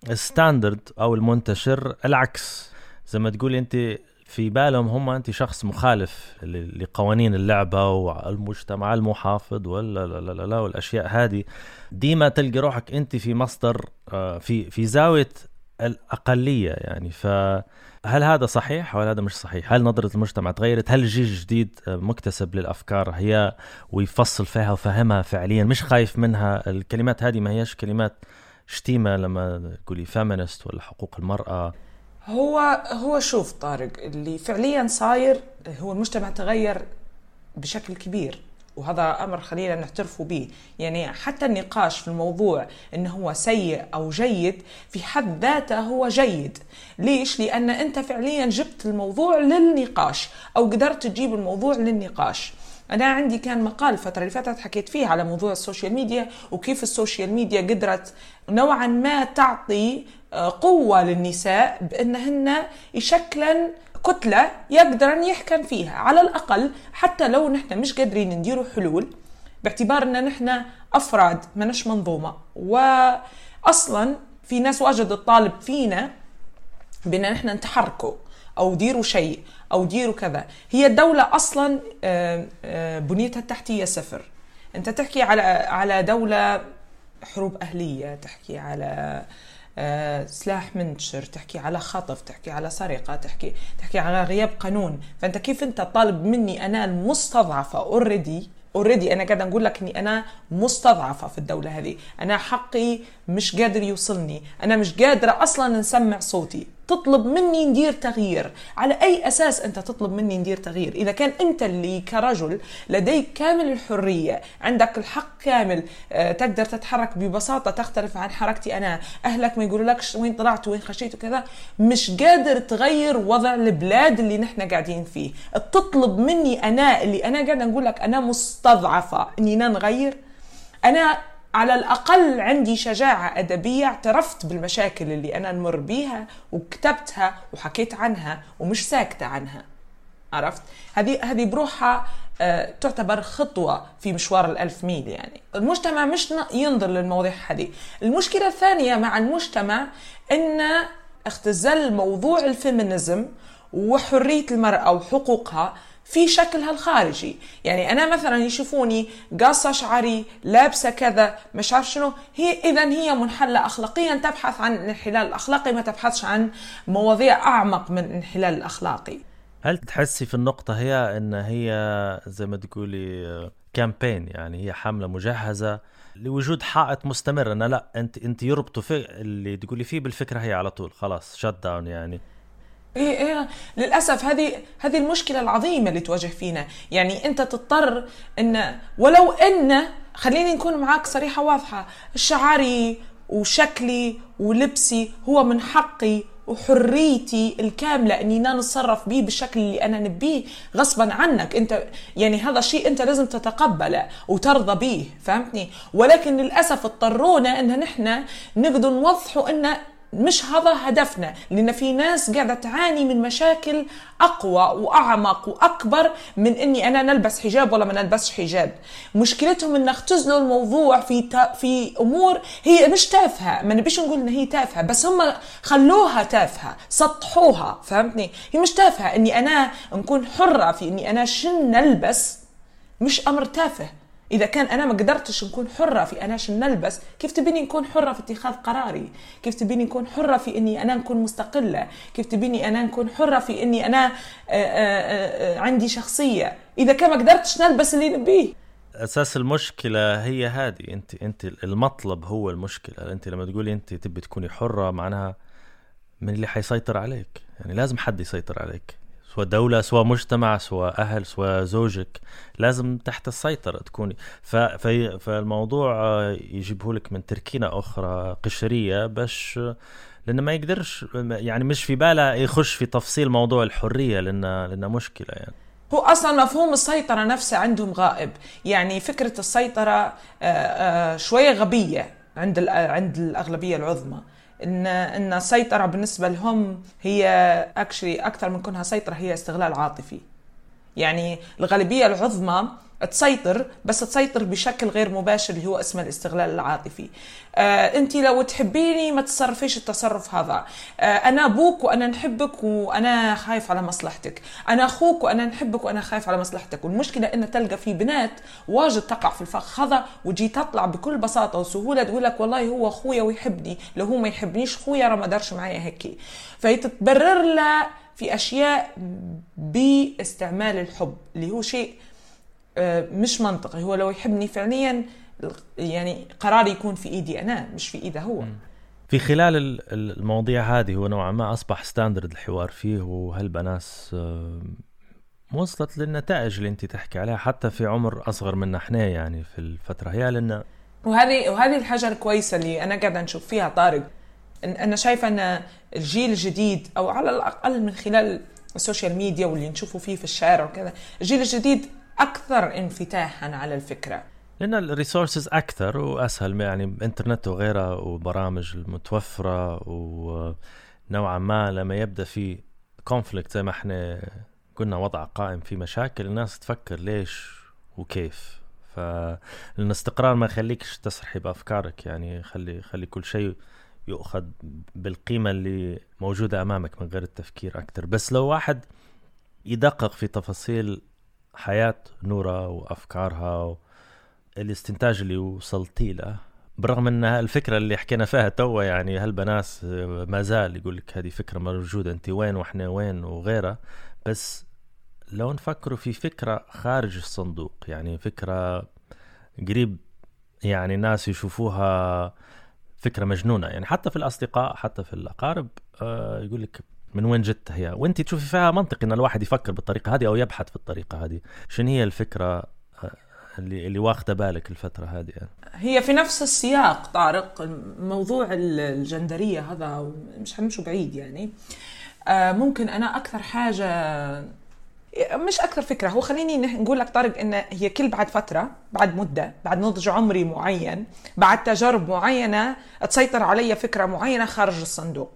الستاندرد أو المنتشر العكس. زي ما تقول أنت في بالهم هم أنت شخص مخالف لقوانين اللعبة والمجتمع المحافظ ولا لا لا لا, لا والأشياء هذه. ديما تلقي روحك أنت في مصدر آه، في في زاوية الأقلية يعني. فهل هذا صحيح ولا هذا مش صحيح؟ هل نظرة المجتمع تغيرت؟ هل الجيل الجديد مكتسب للأفكار هي ويفصل فيها وفهمها فعليا؟ مش خايف منها. الكلمات هذه ما هيش كلمات شتيمة لما تقولي فيمينست ولا حقوق المرأة؟ هو هو شوف طارق اللي فعليا صاير هو المجتمع تغير بشكل كبير وهذا أمر خلينا نعترف به. يعني حتى النقاش في الموضوع إنه هو سيء أو جيد في حد ذاته هو جيد. ليش؟ لأن أنت فعليا جبت الموضوع للنقاش أو قدرت تجيب الموضوع للنقاش. أنا عندي كان مقال الفترة اللي فاتت حكيت فيه على موضوع ال social media وكيف ال social media قدرت نوعا ما تعطي قوة للنساء بأنهن يشكلن كتلة يقدرن يحكم فيها على الأقل حتى لو نحن مش قادرين نديروا حلول باعتبار أن نحن أفراد منش منظومة. وأصلا في ناس واجد تطالب فينا بأن نحن نتحركوا أو ديروا شيء. أو ديروا كذا. هي الدولة أصلا بنيتها التحتية صفر. أنت تحكي على على دولة حروب أهلية تحكي على آه، سلاح منتشر تحكي على خطف تحكي على سرقة تحكي تحكي على غياب قانون. فأنت كيف أنت طالب مني أنا المستضعفة already already أنا قاعدة نقول لك إني أنا مستضعفة في الدولة هذه. أنا حقي مش قادر يوصلني. أنا مش قادرة أصلا نسمع صوتي. تطلب مني ندير تغيير. على أي أساس أنت تطلب مني ندير تغيير؟ إذا كان أنت اللي كرجل لديك كامل الحرية عندك الحق كامل آه، تقدر تتحرك ببساطة تختلف عن حركتي أنا أهلك ما يقولوا لكش وين طلعت وين خشيت وكذا مش قادر تغير وضع البلاد اللي نحن قاعدين فيه. تطلب مني أنا اللي أنا قاعدة نقول لك أنا مستضعفة أني نغير؟ أنا على الأقل عندي شجاعة أدبية اعترفت بالمشاكل اللي أنا نمر بيها وكتبتها وحكيت عنها ومش ساكتة عنها. عرفت؟ هذه هذه بروحها آه، تعتبر خطوة في مشوار الألف ميل يعني. المجتمع مش ينظر للمواضيع هذه. المشكلة الثانية مع المجتمع أن اختزال موضوع الفيمينيزم وحرية المرأة وحقوقها في شكلها الخارجي يعني أنا مثلا يشوفوني قاصه شعري لابسة كذا مش عارف شنو. هي اذا هي منحلة اخلاقيا تبحث عن الانحلال الأخلاقي ما تبحثش عن مواضيع أعمق من الانحلال الأخلاقي. هل تحسي في النقطة هي إن هي زي ما تقولي كامبين يعني هي حملة مجهزة لوجود حائط مستمر. انه لا انت أنت يربطوا في اللي تقولي فيه بالفكرة هي على طول. خلاص شت داون يعني. إيه إيه. للأسف هذه هذه المشكلة العظيمة اللي تواجه فينا. يعني أنت تضطر إن ولو إن خليني نكون معاك صريحة واضحة شعري وشكلي ولبسي هو من حقي وحريتي الكاملة إني أنا نتصرف به بالشكل اللي أنا نبيه غصبا عنك. أنت يعني هذا شيء أنت لازم تتقبله وترضى به فهمتني؟ ولكن للأسف اضطرونا إن نحن نقدر نوضحوا إن مش هذا هدفنا لأن في ناس قاعدة تعاني من مشاكل أقوى وأعمق وأكبر من إني أنا نلبس حجاب ولا ما نلبسش حجاب. مشكلتهم ان اختزلوا الموضوع في في أمور هي مش تافهة. ما نبيش نقول ان هي تافهة بس هم خلوها تافهة سطحوها فهمتني؟ هي مش تافهة. إني أنا نكون حرة في إني أنا شن نلبس مش أمر تافه. إذا كان أنا ما قدرتش نكون حرة في أنا شن نلبس كيف تبيني نكون حرة في اتخاذ قراري؟ كيف تبيني نكون حرة في إني أنا نكون مستقلة؟ كيف تبيني أنا نكون حرة في إني أنا آآ آآ عندي شخصية؟ إذا كان ما قدرتش نلبس اللي نبيه. أساس المشكلة هي هذه أنت أنت المطلب هو المشكلة. أنت لما تقولي أنت تبي تكوني حرة معناها من اللي حيسيطر عليك. يعني لازم حد يسيطر عليك. سواء دولة سواء مجتمع سواء أهل سواء زوجك لازم تحت السيطرة تكوني. في فالموضوع يجيبه لك من تركينة أخرى قشرية باش لأنه ما يقدرش يعني مش في باله يخش في تفصيل موضوع الحرية لأنه لأنه مشكلة يعني. هو أصلا مفهوم السيطرة نفسه عندهم غائب. يعني فكرة السيطرة شوية غبية عند عند الأغلبية العظمى. ان إن السيطره بالنسبة لهم هي اكشلي أكثر من كونها سيطرة هي استغلال عاطفي. يعني الغالبية العظمى تسيطر بس تسيطر بشكل غير مباشر اللي هو اسمه الاستغلال العاطفي. آه انت لو تحبيني ما تصرفيش التصرف هذا. آه أنا أبوك وأنا نحبك وأنا خايف على مصلحتك. أنا أخوك وأنا نحبك وأنا خايف على مصلحتك. والمشكلة إن تلقى في بنات واجد تقع في الفخ هذا وتجي تطلع بكل بساطة وسهولة تقول لك والله هو أخويا ويحبني. لو هو ما يحبنيش خويا راه ما دارش معايا هيك. فهي تتبرر له في أشياء باستعمال الحب اللي هو شيء آه، مش منطقي. هو لو يحبني فعليا يعني قراري يكون في إيدي أنا مش في إيده هو. في خلال ال- ال- المواضيع هذه هو نوعا ما أصبح ستاندرد الحوار فيه وهالبناس آه، وصلت للنتائج اللي أنت تحكي عليها حتى في عمر أصغر منا إحنا يعني في الفترة هي لأن وهذه وهذه الحاجة الكويسه اللي أنا قاعدة نشوف فيها طارق. أنا شايفة أن الجيل الجديد أو على الأقل من خلال ال social media واللي نشوفه فيه في الشارع وكذا الجيل الجديد أكثر انفتاحا على الفكرة. لأن ال resources أكثر وأسهل يعني إنترنت وغيرها وبرامج المتوفره ونوعا ما لما يبدأ في conflict زي ما إحنا قلنا وضع قائم في مشاكل الناس تفكر ليش وكيف. فالاستقرار ما يخليكش تسرحي بأفكارك يعني خلي خلي كل شيء يؤخذ بالقيمة اللي موجودة أمامك من غير التفكير أكثر بس لو واحد يدقق في تفاصيل حياة نورا وأفكارها الاستنتاج اللي وصلتي له بالرغم إن الفكرة اللي حكينا فيها توا يعني هالبناس ما زال يقول لك هذه فكرة موجودة انت وين وإحنا وين وغيرها. بس لو نفكروا في فكرة خارج الصندوق يعني فكرة قريب يعني الناس يشوفوها فكرة مجنونة. يعني حتى في الأصدقاء حتى في الأقارب آه يقول لك من وين جت هي؟ وانت تشوفي فيها منطقي إن الواحد يفكر بالطريقة هذه أو يبحث بالطريقة هذه. شنو هي الفكرة آه، اللي اللي واخدة بالك الفترة هذه. هي في نفس السياق طارق موضوع ال- الجندرية هذا مش حنمشوا بعيد يعني. آه، ممكن أنا أكثر حاجة مش أكثر فكرة. هو خليني نقول لك طارق إن هي كل بعد فترة بعد مدة بعد نضج عمري معين بعد تجارب معينة تسيطر علي فكرة معينة خارج الصندوق.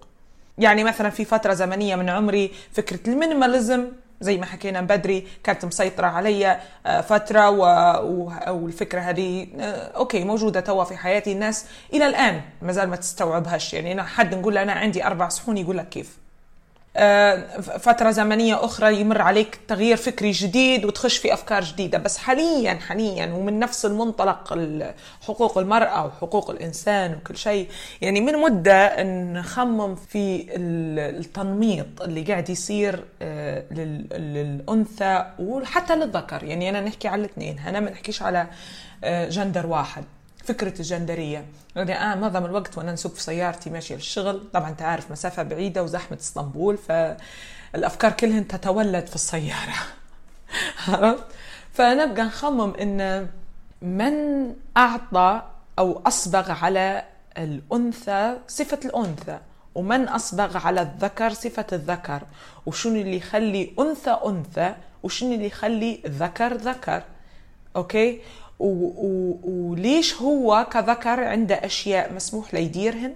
يعني مثلا في فترة زمنية من عمري فكرة ال minimalism زي ما حكينا بدري كانت مسيطرة علي آه، فترة و... والفكرة هذه آه، okay موجودة توا في حياتي. الناس إلى الآن ما زال ما تستوعبهاش. يعني أنا حد نقول أنا عندي أربع صحون يقول لك كيف. فترة زمنية أخرى يمر عليك تغيير فكري جديد وتخش في أفكار جديدة. بس حاليا حاليا ومن نفس المنطلق ال- حقوق المرأة وحقوق الإنسان وكل شيء. يعني من مدة نخمم في ال- التنميط اللي قاعد يصير آه، لل- للأنثى وحتى للذكر. يعني أنا نحكي على الاثنين أنا ما نحكيش على آه، جندر واحد. فكرة الجندرية. يعني أنا معظم الوقت وأنا نسوق في سيارتي ماشية للشغل طبعا أنت عارف مسافة بعيدة وزحمة إسطنبول فالأفكار كلهن تتولد في السيارة. *laughs* عرفت؟ فنبقى نخمم إن من أعطى أو أصبغ على الأنثى صفة الأنثى؟ ومن أصبغ على الذكر صفة الذكر؟ وشنو اللي يخلي أنثى أنثى؟ وشنو اللي يخلي ذكر ذكر؟ أوكي؟ وليش هو كذكر عنده أشياء مسموح لي يديرهن؟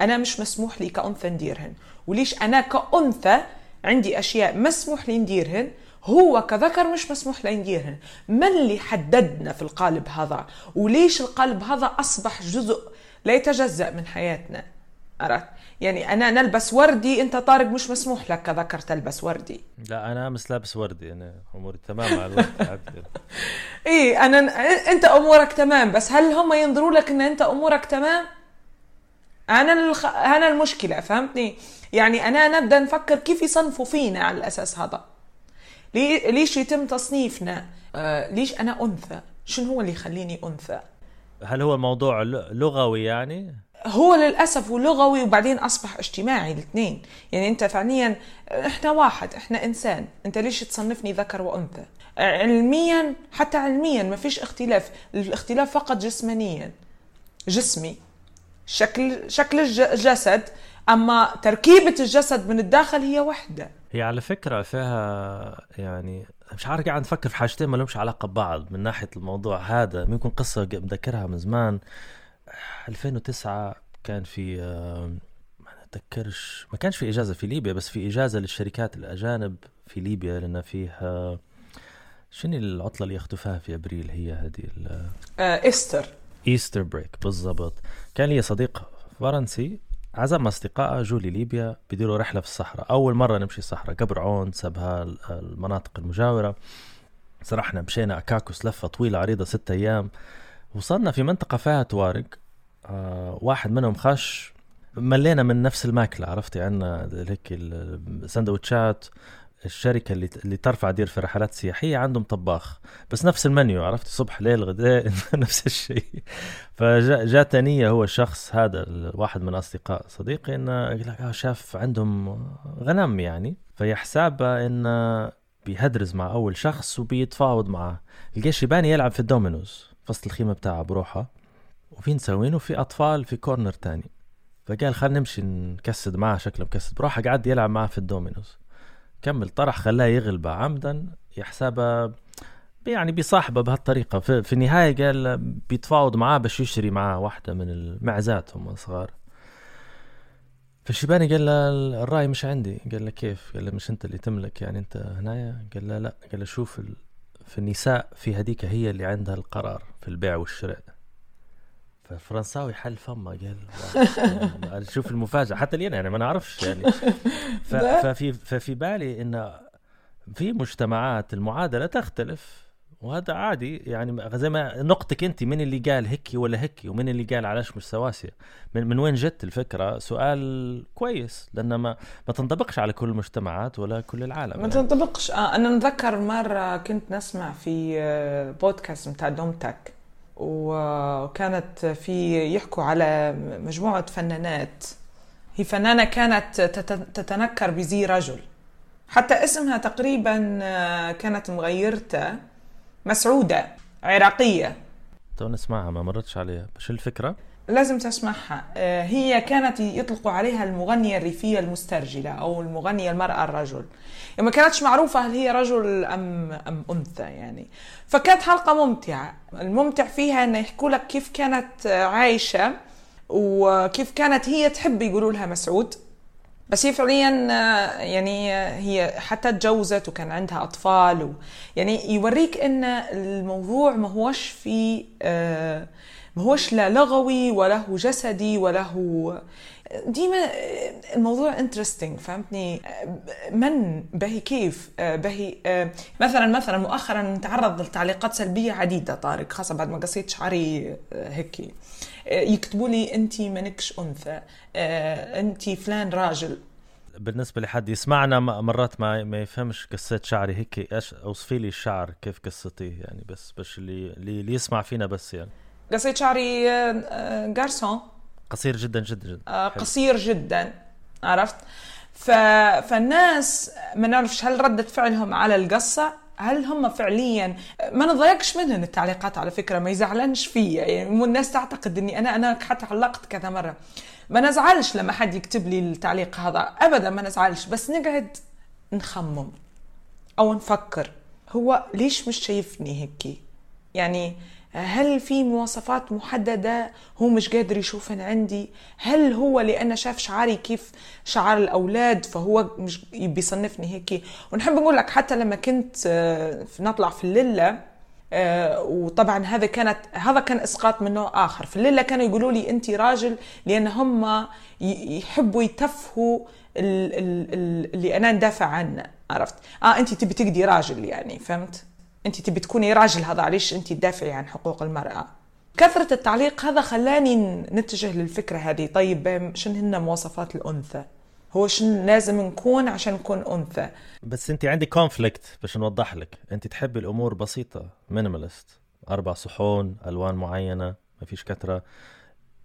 أنا مش مسموح لي كأنثى نديرهن. وليش أنا كأنثى عندي أشياء مسموح لي نديرهن؟ هو كذكر مش مسموح لي نديرهن من اللي حددنا في القالب هذا؟ وليش القالب هذا أصبح جزء لا يتجزأ من حياتنا؟ عرفت؟ يعني أنا نلبس وردي أنت طارق مش مسموح لك كذكر تلبس وردي لا أنا امس لابس وردي أنا أموري تمام على الوقت. *laughs* إيه أنا أنت أمورك تمام بس هل هم ينظروا لك إن أنت أمورك تمام؟ أنا الخ... أنا المشكلة فهمتني؟ يعني أنا نبدا نفكر كيف يصنفوا فينا على الأساس هذا. لي... ليش يتم تصنيفنا؟ آه ليش أنا أنثى؟ شنو هو اللي يخليني أنثى؟ هل هو الموضوع لغوي يعني؟ هو للأسف ولغوي وبعدين أصبح اجتماعي الاثنين. يعني أنت فعليا إحنا واحد إحنا إنسان. أنت ليش تصنفني ذكر وأنثى؟ علميا حتى علميا ما فيش اختلاف. الاختلاف فقط جسمانيا. جسمي. شكل شكل الج- الجسد. أما تركيبة الجسد من الداخل هي وحدة. هي على فكرة فيها يعني مش عارف قاعد نفكر في حاجتين ما لهمش علاقة ببعض من ناحية الموضوع هذا. ممكن قصة ق- مذكرها من زمان. 2009 كان في ما اتذكرش ما كانش في إجازة في ليبيا بس في إجازة للشركات الأجانب في ليبيا لأن فيه آه، شنو العطلة اللي يخطفها في أبريل هي هذه؟ آه، Easter. Easter break بالضبط. كان لي صديق فرنسي عزم أصدقائه جو لليبيا بيديروا رحلة في الصحراء. أول مرة نمشي الصحراء قبر عون سبها ال- المناطق المجاورة. سرحنا مشينا اكاكوس لفة طويلة عريضة ستة أيام. وصلنا في منطقة فيها توارق. آه واحد منهم خش ملينا من نفس الماكلة عرفتي؟ عندنا هيك السندوتشات الشركة اللي اللي ترفع دير في رحلات سياحية عندهم طباخ. بس نفس المنيو عرفتي؟ صبح ليل غداء *laughs* نفس الشيء. فجاء نية هو الشخص هذا الواحد من أصدقاء صديقي إنه شاف عندهم غنم يعني. فهي حسابه إنه بيهدرز مع أول شخص وبيتفاوض معه لقى شيباني يلعب في ال dominoes. فصل الخيمة بتاعه بروحه وفي نسوين وفي أطفال في corner تاني. فقال خلينا نمشي نكسد معه شكله مكسد. بروحه قعد يلعب معه في ال dominoes. كمل طرح خلاه يغلبه عمدا يحسبها يعني بيصاحبه بهالطريقة. في, في النهاية قال بيتفاوض معاه باش يشتري معاه واحدة من المعزات هم صغار فالشيباني قال له الرأي مش عندي. قال له كيف؟ قال له مش أنت اللي تملك يعني أنت هنايا؟ قال له لا. قال له شوف. في النساء في هذيك هي اللي عندها القرار. في البيع والشراء. فالفرنساوي حل فمه قال. يعني شوف المفاجأة. حتى لي أنا يعني ما نعرفش يعني. *laughs* ففي ففي بالي إن في مجتمعات المعادلة تختلف وهذا عادي. يعني زي ما نقطك أنت من اللي قال هيك ولا هيك ومن اللي قال علاش مش سواسية؟ من, من وين جت الفكرة؟ سؤال كويس لأن ما, ما تنطبقش على كل المجتمات ولا كل العالم ما تنطبقش. آه أنا نتذكر مرة كنت نسمع في آه، بودكاست بتاع دومتك وكانت في يحكوا على مجموعة فنانات. هي فنانة كانت تت- تتنكر بزي رجل. حتى اسمها تقريبا آه، كانت مغيرتة. مسعودة عراقية. تو نسمعها ما مرتش عليها. بس الفكرة؟ لازم تسمعها. آه، هي كانت يطلقوا عليها المغنية الريفية المسترجلة أو المغنية المرأة الرجل. يعني ما كانتش معروفة هل هي رجل أم, أم أنثى يعني. فكانت حلقة ممتعة. الممتع فيها أن يحكوا لك كيف كانت عايشة وكيف كانت هي تحب يقولوا لها مسعود. بس هي فعليا آه، يعني آه، هي حتى تجوزت وكان عندها أطفال و يعني يوريك إن الموضوع ما هوش في آه، هوش لا لغوي ولا هو جسدي ولا هو ديما آه، الموضوع انترستنج فهمتني؟ آه، من بهي كيف؟ آه، بهي آه، مثلا مثلا مؤخرا نتعرض لتعليقات سلبية عديدة طارق خاصة بعد ما قصيت شعري آه، هيك. يكتبوا لي انت منكش أنثى انت فلان راجل. بالنسبة لحد يسمعنا مرات ما ما يفهمش قصة شعري هيك أوصفي لي الشعر كيف قصتيه يعني بس اللي اللي اللي يسمع فينا بس يعني. قصيت شعري آه، آه، جارسون قصير جدا جدا جدا. آه،. قصير جدا عرفت؟ ف... فالناس ما نعرفش هل ردة فعلهم على القصة هل هم فعليا ما نضايقش منهم التعليقات على فكرة ما يزعلنش فيا. يعني الناس تعتقد إني أنا أنا حتى علقت كذا مرة. ما نزعلش لما حد يكتب لي التعليق هذا ابدا ما نزعلش. بس نقعد نخمم أو نفكر هو ليش مش شايفني هيك يعني هل في مواصفات محددة هو مش قادر يشوفن عندي؟ هل هو لأن شاف شعري كيف شعر الأولاد فهو مش بيصنفني هيك؟ ونحب نقول لك حتى لما كنت آه، نطلع في الليلة آه، وطبعا هذا كانت هذا كان إسقاط من نوع آخر. في الليلة كانوا يقولوا لي انت راجل لأن هم يحبوا يتفهوا ال- ال- ال- اللي أنا ندافع عنه عرفت؟ آه انت تبي تقدي راجل يعني فهمت؟ أنت تبي تكوني راجل هذا علاش أنت تدافعي عن حقوق المرأة. كثرة التعليق هذا خلاني نتجه للفكرة هذه. طيب شنو هن مواصفات الأنثى؟ هو شنو لازم نكون عشان نكون أنثى؟ بس أنت عندي conflict باش نوضح لك. أنت تحبي الأمور بسيطة minimalist أربع صحون ألوان معينة ما فيش كثرة.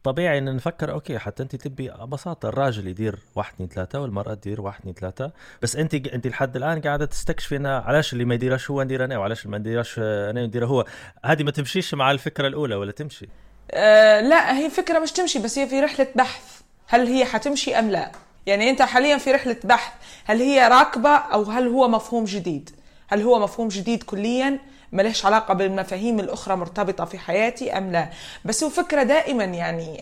طبيعي إن نفكر okay حتى أنت تبي ببساطه الراجل يدير واحد اثنين ثلاثة والمرأة تدير واحد اثنين ثلاثة. بس أنت أنت لحد الآن قاعدة تستكشفي انه علاش اللي ما يديرش هو ندير أنا وعلاش اللي ما يديرش أنا نديره هو. هذه ما تمشيش مع الفكرة الأولى ولا تمشي؟ آه لا هي فكرة مش تمشي بس هي في رحلة بحث. هل هي حتمشي أم لا؟ يعني أنت حاليا في رحلة بحث هل هي راكبة أو هل هو مفهوم جديد؟ هل هو مفهوم جديد كليا؟ ملهش علاقة بالمفاهيم الأخرى مرتبطة في حياتي أم لا. بس هو فكرة دائما يعني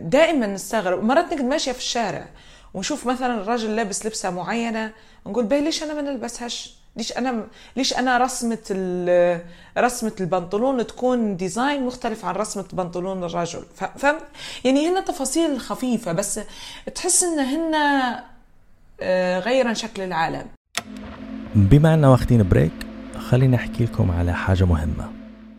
دائما نستغرب. مرات نكون ماشية في الشارع ونشوف مثلا الراجل لابس لبسة معينة نقول باهي ليش أنا ما نلبسهاش؟ ليش أنا ليش أنا رسمة رسمة البنطلون تكون design مختلف عن رسمة بنطلون الرجل؟ ف- فهمت يعني هن تفاصيل خفيفة بس تحس إن هن آه، غيرا شكل العالم. بما أننا واخدين break خليني أحكي لكم على حاجة مهمة.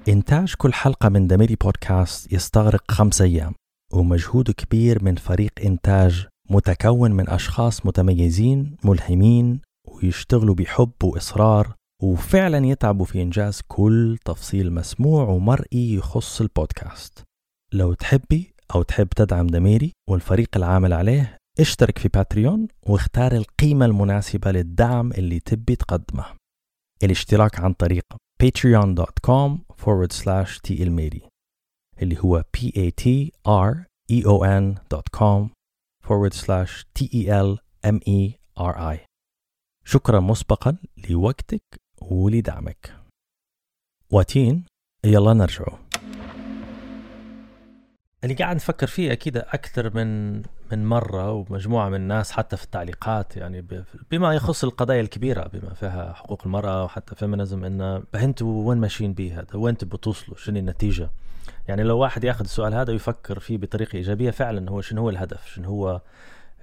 إنتاج كل حلقة من دميري بودكاست يستغرق خمس أيام ومجهود كبير من فريق إنتاج متكون من أشخاص متميزين ملهمين ويشتغلوا بحب وإصرار وفعلا يتعبوا في إنجاز كل تفصيل مسموع ومرئي يخص البودكاست. لو تحبي أو تحب تدعم دميري والفريق العامل عليه اشترك في باتريون واختار القيمة المناسبة للدعم اللي تبي تقدمه. الاشتراك عن طريق patreon.com forward slash تلميري اللي هو p a t r e o n com forward slash t e l m e r i. شكرا مسبقا لوقتك ولدعمك. واتين يلا نرجعوا اللي قاعد نفكر فيه أكيد أكثر من من مرة ومجموعة من الناس حتى في التعليقات يعني بما يخص القضايا الكبيرة بما فيها حقوق المرأة وحتى فيمينيزم انه أنتوا وين ماشيين بيه هذا؟ وين تبوا توصلوا؟ شنو النتيجة؟ يعني لو واحد ياخذ السؤال هذا ويفكر فيه بطريقة إيجابية فعلا هو شنو هو الهدف؟ شنو هو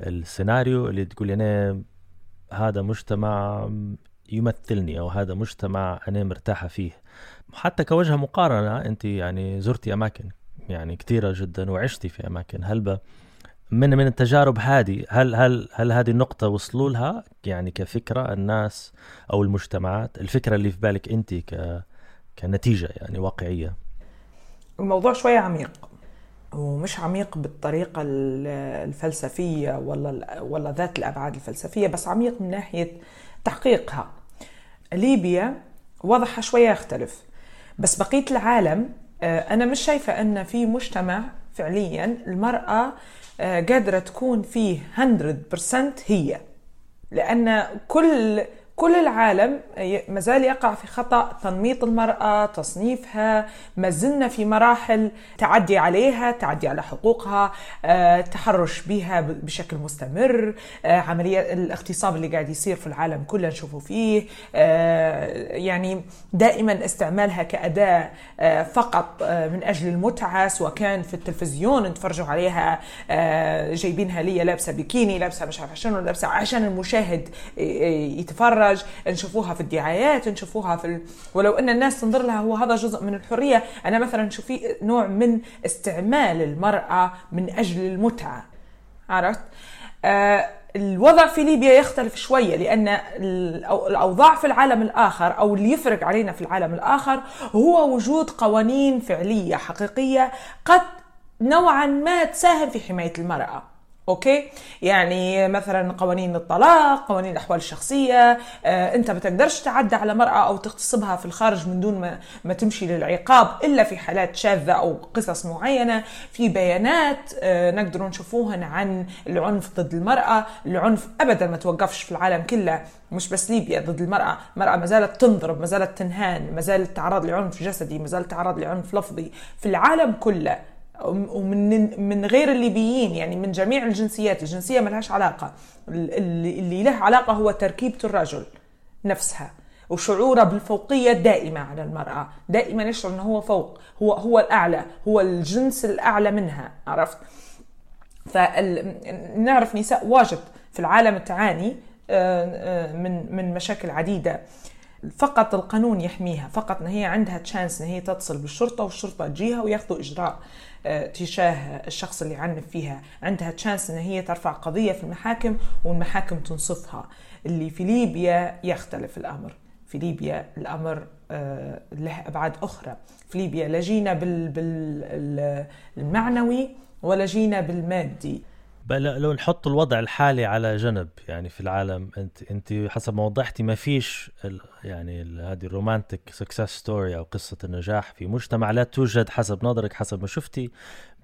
السيناريو اللي تقول أنا هذا مجتمع يمثلني أو هذا مجتمع أنا مرتاحة فيه؟ حتى كوجه مقارنة أنت يعني زرتي أماكن يعني كثيرة جدا وعشتي في أماكن هلبة من من التجارب هذه هل هل هل هذه النقطة وصلوا لها يعني كفكرة الناس أو المجتمعات؟ الفكرة اللي في بالك أنت ك كنتيجة يعني واقعية. الموضوع شوية عميق ومش عميق بالطريقة ال- الفلسفية ولا ولا ذات الأبعاد الفلسفية بس عميق من ناحية تحقيقها. ليبيا وضعها شوية يختلف بس بقية العالم آه، أنا مش شايفة أن في مجتمع فعليا المرأة قادرة تكون فيه 100% هي. لأن كل كل العالم ما زال يقع في خطأ تنميط المرأة تصنيفها ما زلنا في مراحل تعدي عليها تعدي على حقوقها آه، تحرش بها بشكل مستمر آه، عملية الاغتصاب اللي قاعد يصير في العالم كله نشوفه فيه آه، يعني دائما استعمالها كأداة فقط من أجل المتعة سواء كان في التلفزيون نتفرجوا عليها جايبينها ليا لابسة بيكيني لابسة مش عارفة شنو لابسة عشان المشاهد ي- يتفرج نشوفوها في الدعايات نشوفوها في ال... ولو أن الناس تنظر لها هو هذا جزء من الحرية. أنا مثلا شوفي نوع من استعمال المرأة من أجل المتعة. عرفت؟ آه الوضع في ليبيا يختلف شوية لأن الأوضاع في العالم الآخر أو اللي يفرق علينا في العالم الآخر هو وجود قوانين فعلية حقيقية قد نوعا ما تساهم في حماية المرأة. أوكي؟ يعني مثلا قوانين الطلاق قوانين الأحوال الشخصية آه، أنت ما تقدرش تعدى على مرأة أو تغتصبها في الخارج من دون ما, ما تمشي للعقاب إلا في حالات شاذة أو قصص معينة. في بيانات آه، نقدر نشوفوهن عن العنف ضد المرأة. العنف ابدا ما توقفش في العالم كله مش بس ليبيا ضد المرأة. المرأة ما زالت تنضرب ما زالت تنهان ما زالت تعرض لعنف جسدي ما زالت تعرض لعنف لفظي في العالم كله. ومن من غير الليبيين يعني من جميع الجنسيات الجنسية ما لهاش علاقة اللي, له علاقة هو تركيبة الرجل نفسها. وشعوره بالفوقية دائمة على المرأة دائما يشعر أنه هو فوق هو هو الأعلى هو الجنس الأعلى منها عرفت؟ فنعرف نساء واجد في العالم تعاني من من مشاكل عديدة. فقط القانون يحميها فقط إن هي عندها تشانس إن هي تتصل بالشرطة والشرطة تجيها وياخذوا إجراء. تجاه الشخص اللي عنف فيها. عندها تشانس إن هي ترفع قضية في المحاكم والمحاكم تنصفها. اللي في ليبيا يختلف الأمر. في ليبيا الأمر له أبعاد أخرى. في ليبيا لا جينا بالمعنوي ولا جينا بالمادي. لو نحط الوضع الحالي على جنب يعني في العالم انت انت حسب ما وضحتي ما فيش يعني هذه ال romantic success story أو قصة النجاح في مجتمع لا توجد حسب نظرك حسب ما شفتي.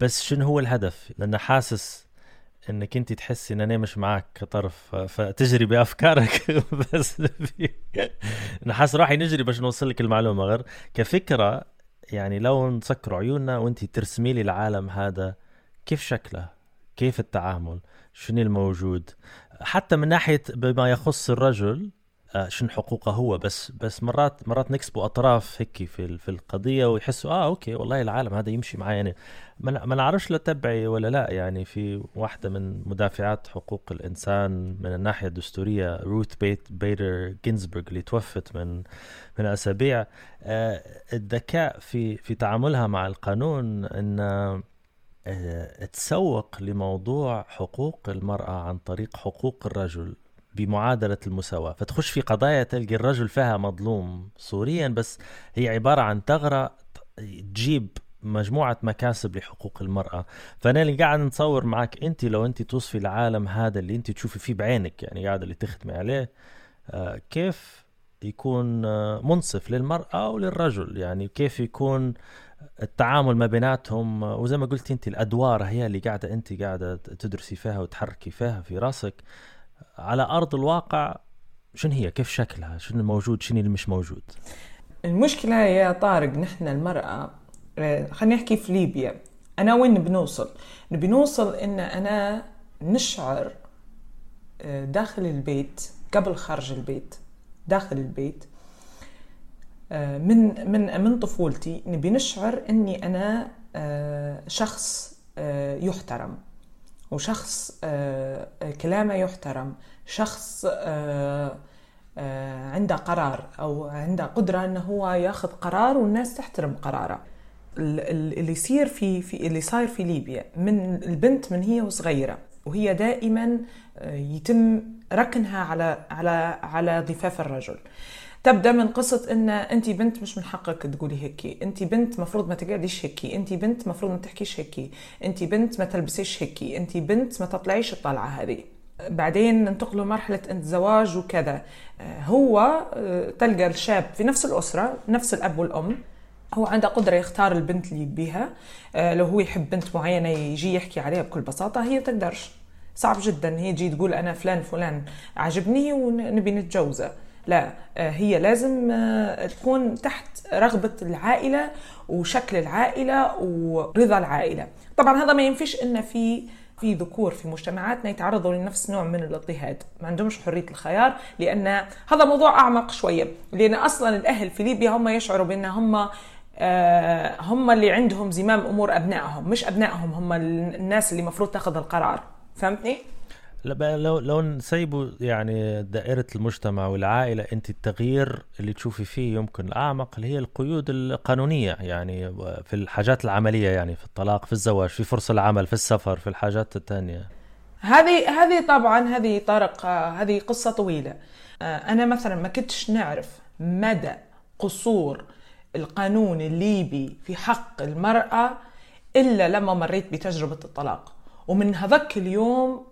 بس شنو هو الهدف؟ لأن حاسس إنك أنت تحسي إن أنا مش معك كطرف فتجري بأفكارك. *laughs* بس أنا حاسس راح نجري باش نوصل لك المعلومة. غير كفكرة يعني لو نسكر عيوننا وأنت ترسمي لي العالم هذا كيف شكله؟ كيف التعامل؟ شنو الموجود؟ حتى من ناحية بما يخص الرجل آه، شنو حقوقه هو؟ بس بس مرات مرات نكسبوا أطراف هيك في في القضية ويحسوا آه okay والله العالم هذا يمشي معي يعني ما نعرفش لا تبعي ولا لا. يعني في واحدة من مدافعات حقوق الإنسان من الناحية الدستورية روث بيت بيدر جينزبرغ اللي توفت من من أسابيع. آه الذكاء في في تعاملها مع القانون إن تسوق لموضوع حقوق المرأة عن طريق حقوق الرجل بمعادلة المساواة. فتخش في قضايا تلقي الرجل فيها مظلوم صوريا بس هي عبارة عن ثغرة تجيب مجموعة مكاسب لحقوق المرأة. فأنا اللي قاعد نتصور معك أنت لو أنت توصفي العالم هذا اللي أنت تشوفي فيه بعينك يعني قاعدة اللي تختمي عليه آه كيف يكون آه منصف للمرأة وللرجل؟ يعني كيف يكون التعامل ما بيناتهم وزي ما قلت أنت الأدوار هي اللي قاعدة أنت قاعدة تدرسي فيها وتحركي فيها في راسك. على أرض الواقع شنو هي؟ كيف شكلها؟ شنو الموجود شنو اللي مش موجود؟ المشكلة يا طارق نحن المرأة خلينا نحكي في ليبيا. أنا وين بنوصل نبي نوصل إن أنا نشعر آه، داخل البيت قبل خارج البيت داخل البيت من من من طفولتي نبي نشعر إني أنا شخص يحترم وشخص كلامه يحترم شخص عنده قرار أو عنده قدرة إنه هو ياخذ قرار والناس تحترم قراره. اللي يصير في في اللي صاير في ليبيا من البنت من هي وصغيرة وهي دائما آه، يتم ركنها على على على ضفاف الرجل. تبدأ من قصة إن انت بنت مش من حقك تقولي هيك. انت بنت مفروض ما تقعديش هيك. انت بنت مفروض ما تحكيش هيك. انت بنت ما تلبسيش هيك. انت بنت ما تطلعيش الطلعة هذه. بعدين ننتقلوا مرحلة الزواج وكذا. آه، هو آه، تلقى الشاب في نفس الأسرة نفس الأب والأم. هو عنده قدرة يختار البنت اللي يبيها. آه، لو هو يحب بنت معينة يجي يحكي عليها بكل بساطة هي تقدرش. صعب جدا. هي تجي تقول أنا فلان فلان عجبني ونبي نتجوزه. لا آه، هي لازم آه، تكون تحت رغبة العائلة وشكل العائلة ورضا العائلة. طبعا هذا ما ينفيش إن في في ذكور في مجتمعاتنا يتعرضوا لنفس نوع من الاضطهاد. ما عندهمش حرية الخيار لأن هذا موضوع أعمق شوية. لأن أصلا الأهل في ليبيا هم يشعروا بأن هم آه، هم اللي عندهم زمام أمور أبنائهم مش أبنائهم هم الناس اللي المفروض تاخذ القرار. فهمتني؟ لو لو نسيبوا يعني دائرة المجتمع والعائلة أنت التغيير اللي تشوفي فيه يمكن الأعمق اللي هي القيود القانونية يعني في الحاجات العملية يعني في الطلاق في الزواج في فرصة العمل في السفر في الحاجات الثانية هذه هذه طبعا هذه طارق هذه قصة طويلة. آه، أنا مثلا ما كنتش نعرف مدى قصور القانون الليبي في حق المرأة إلا لما مريت بتجربة الطلاق. ومن هذاك اليوم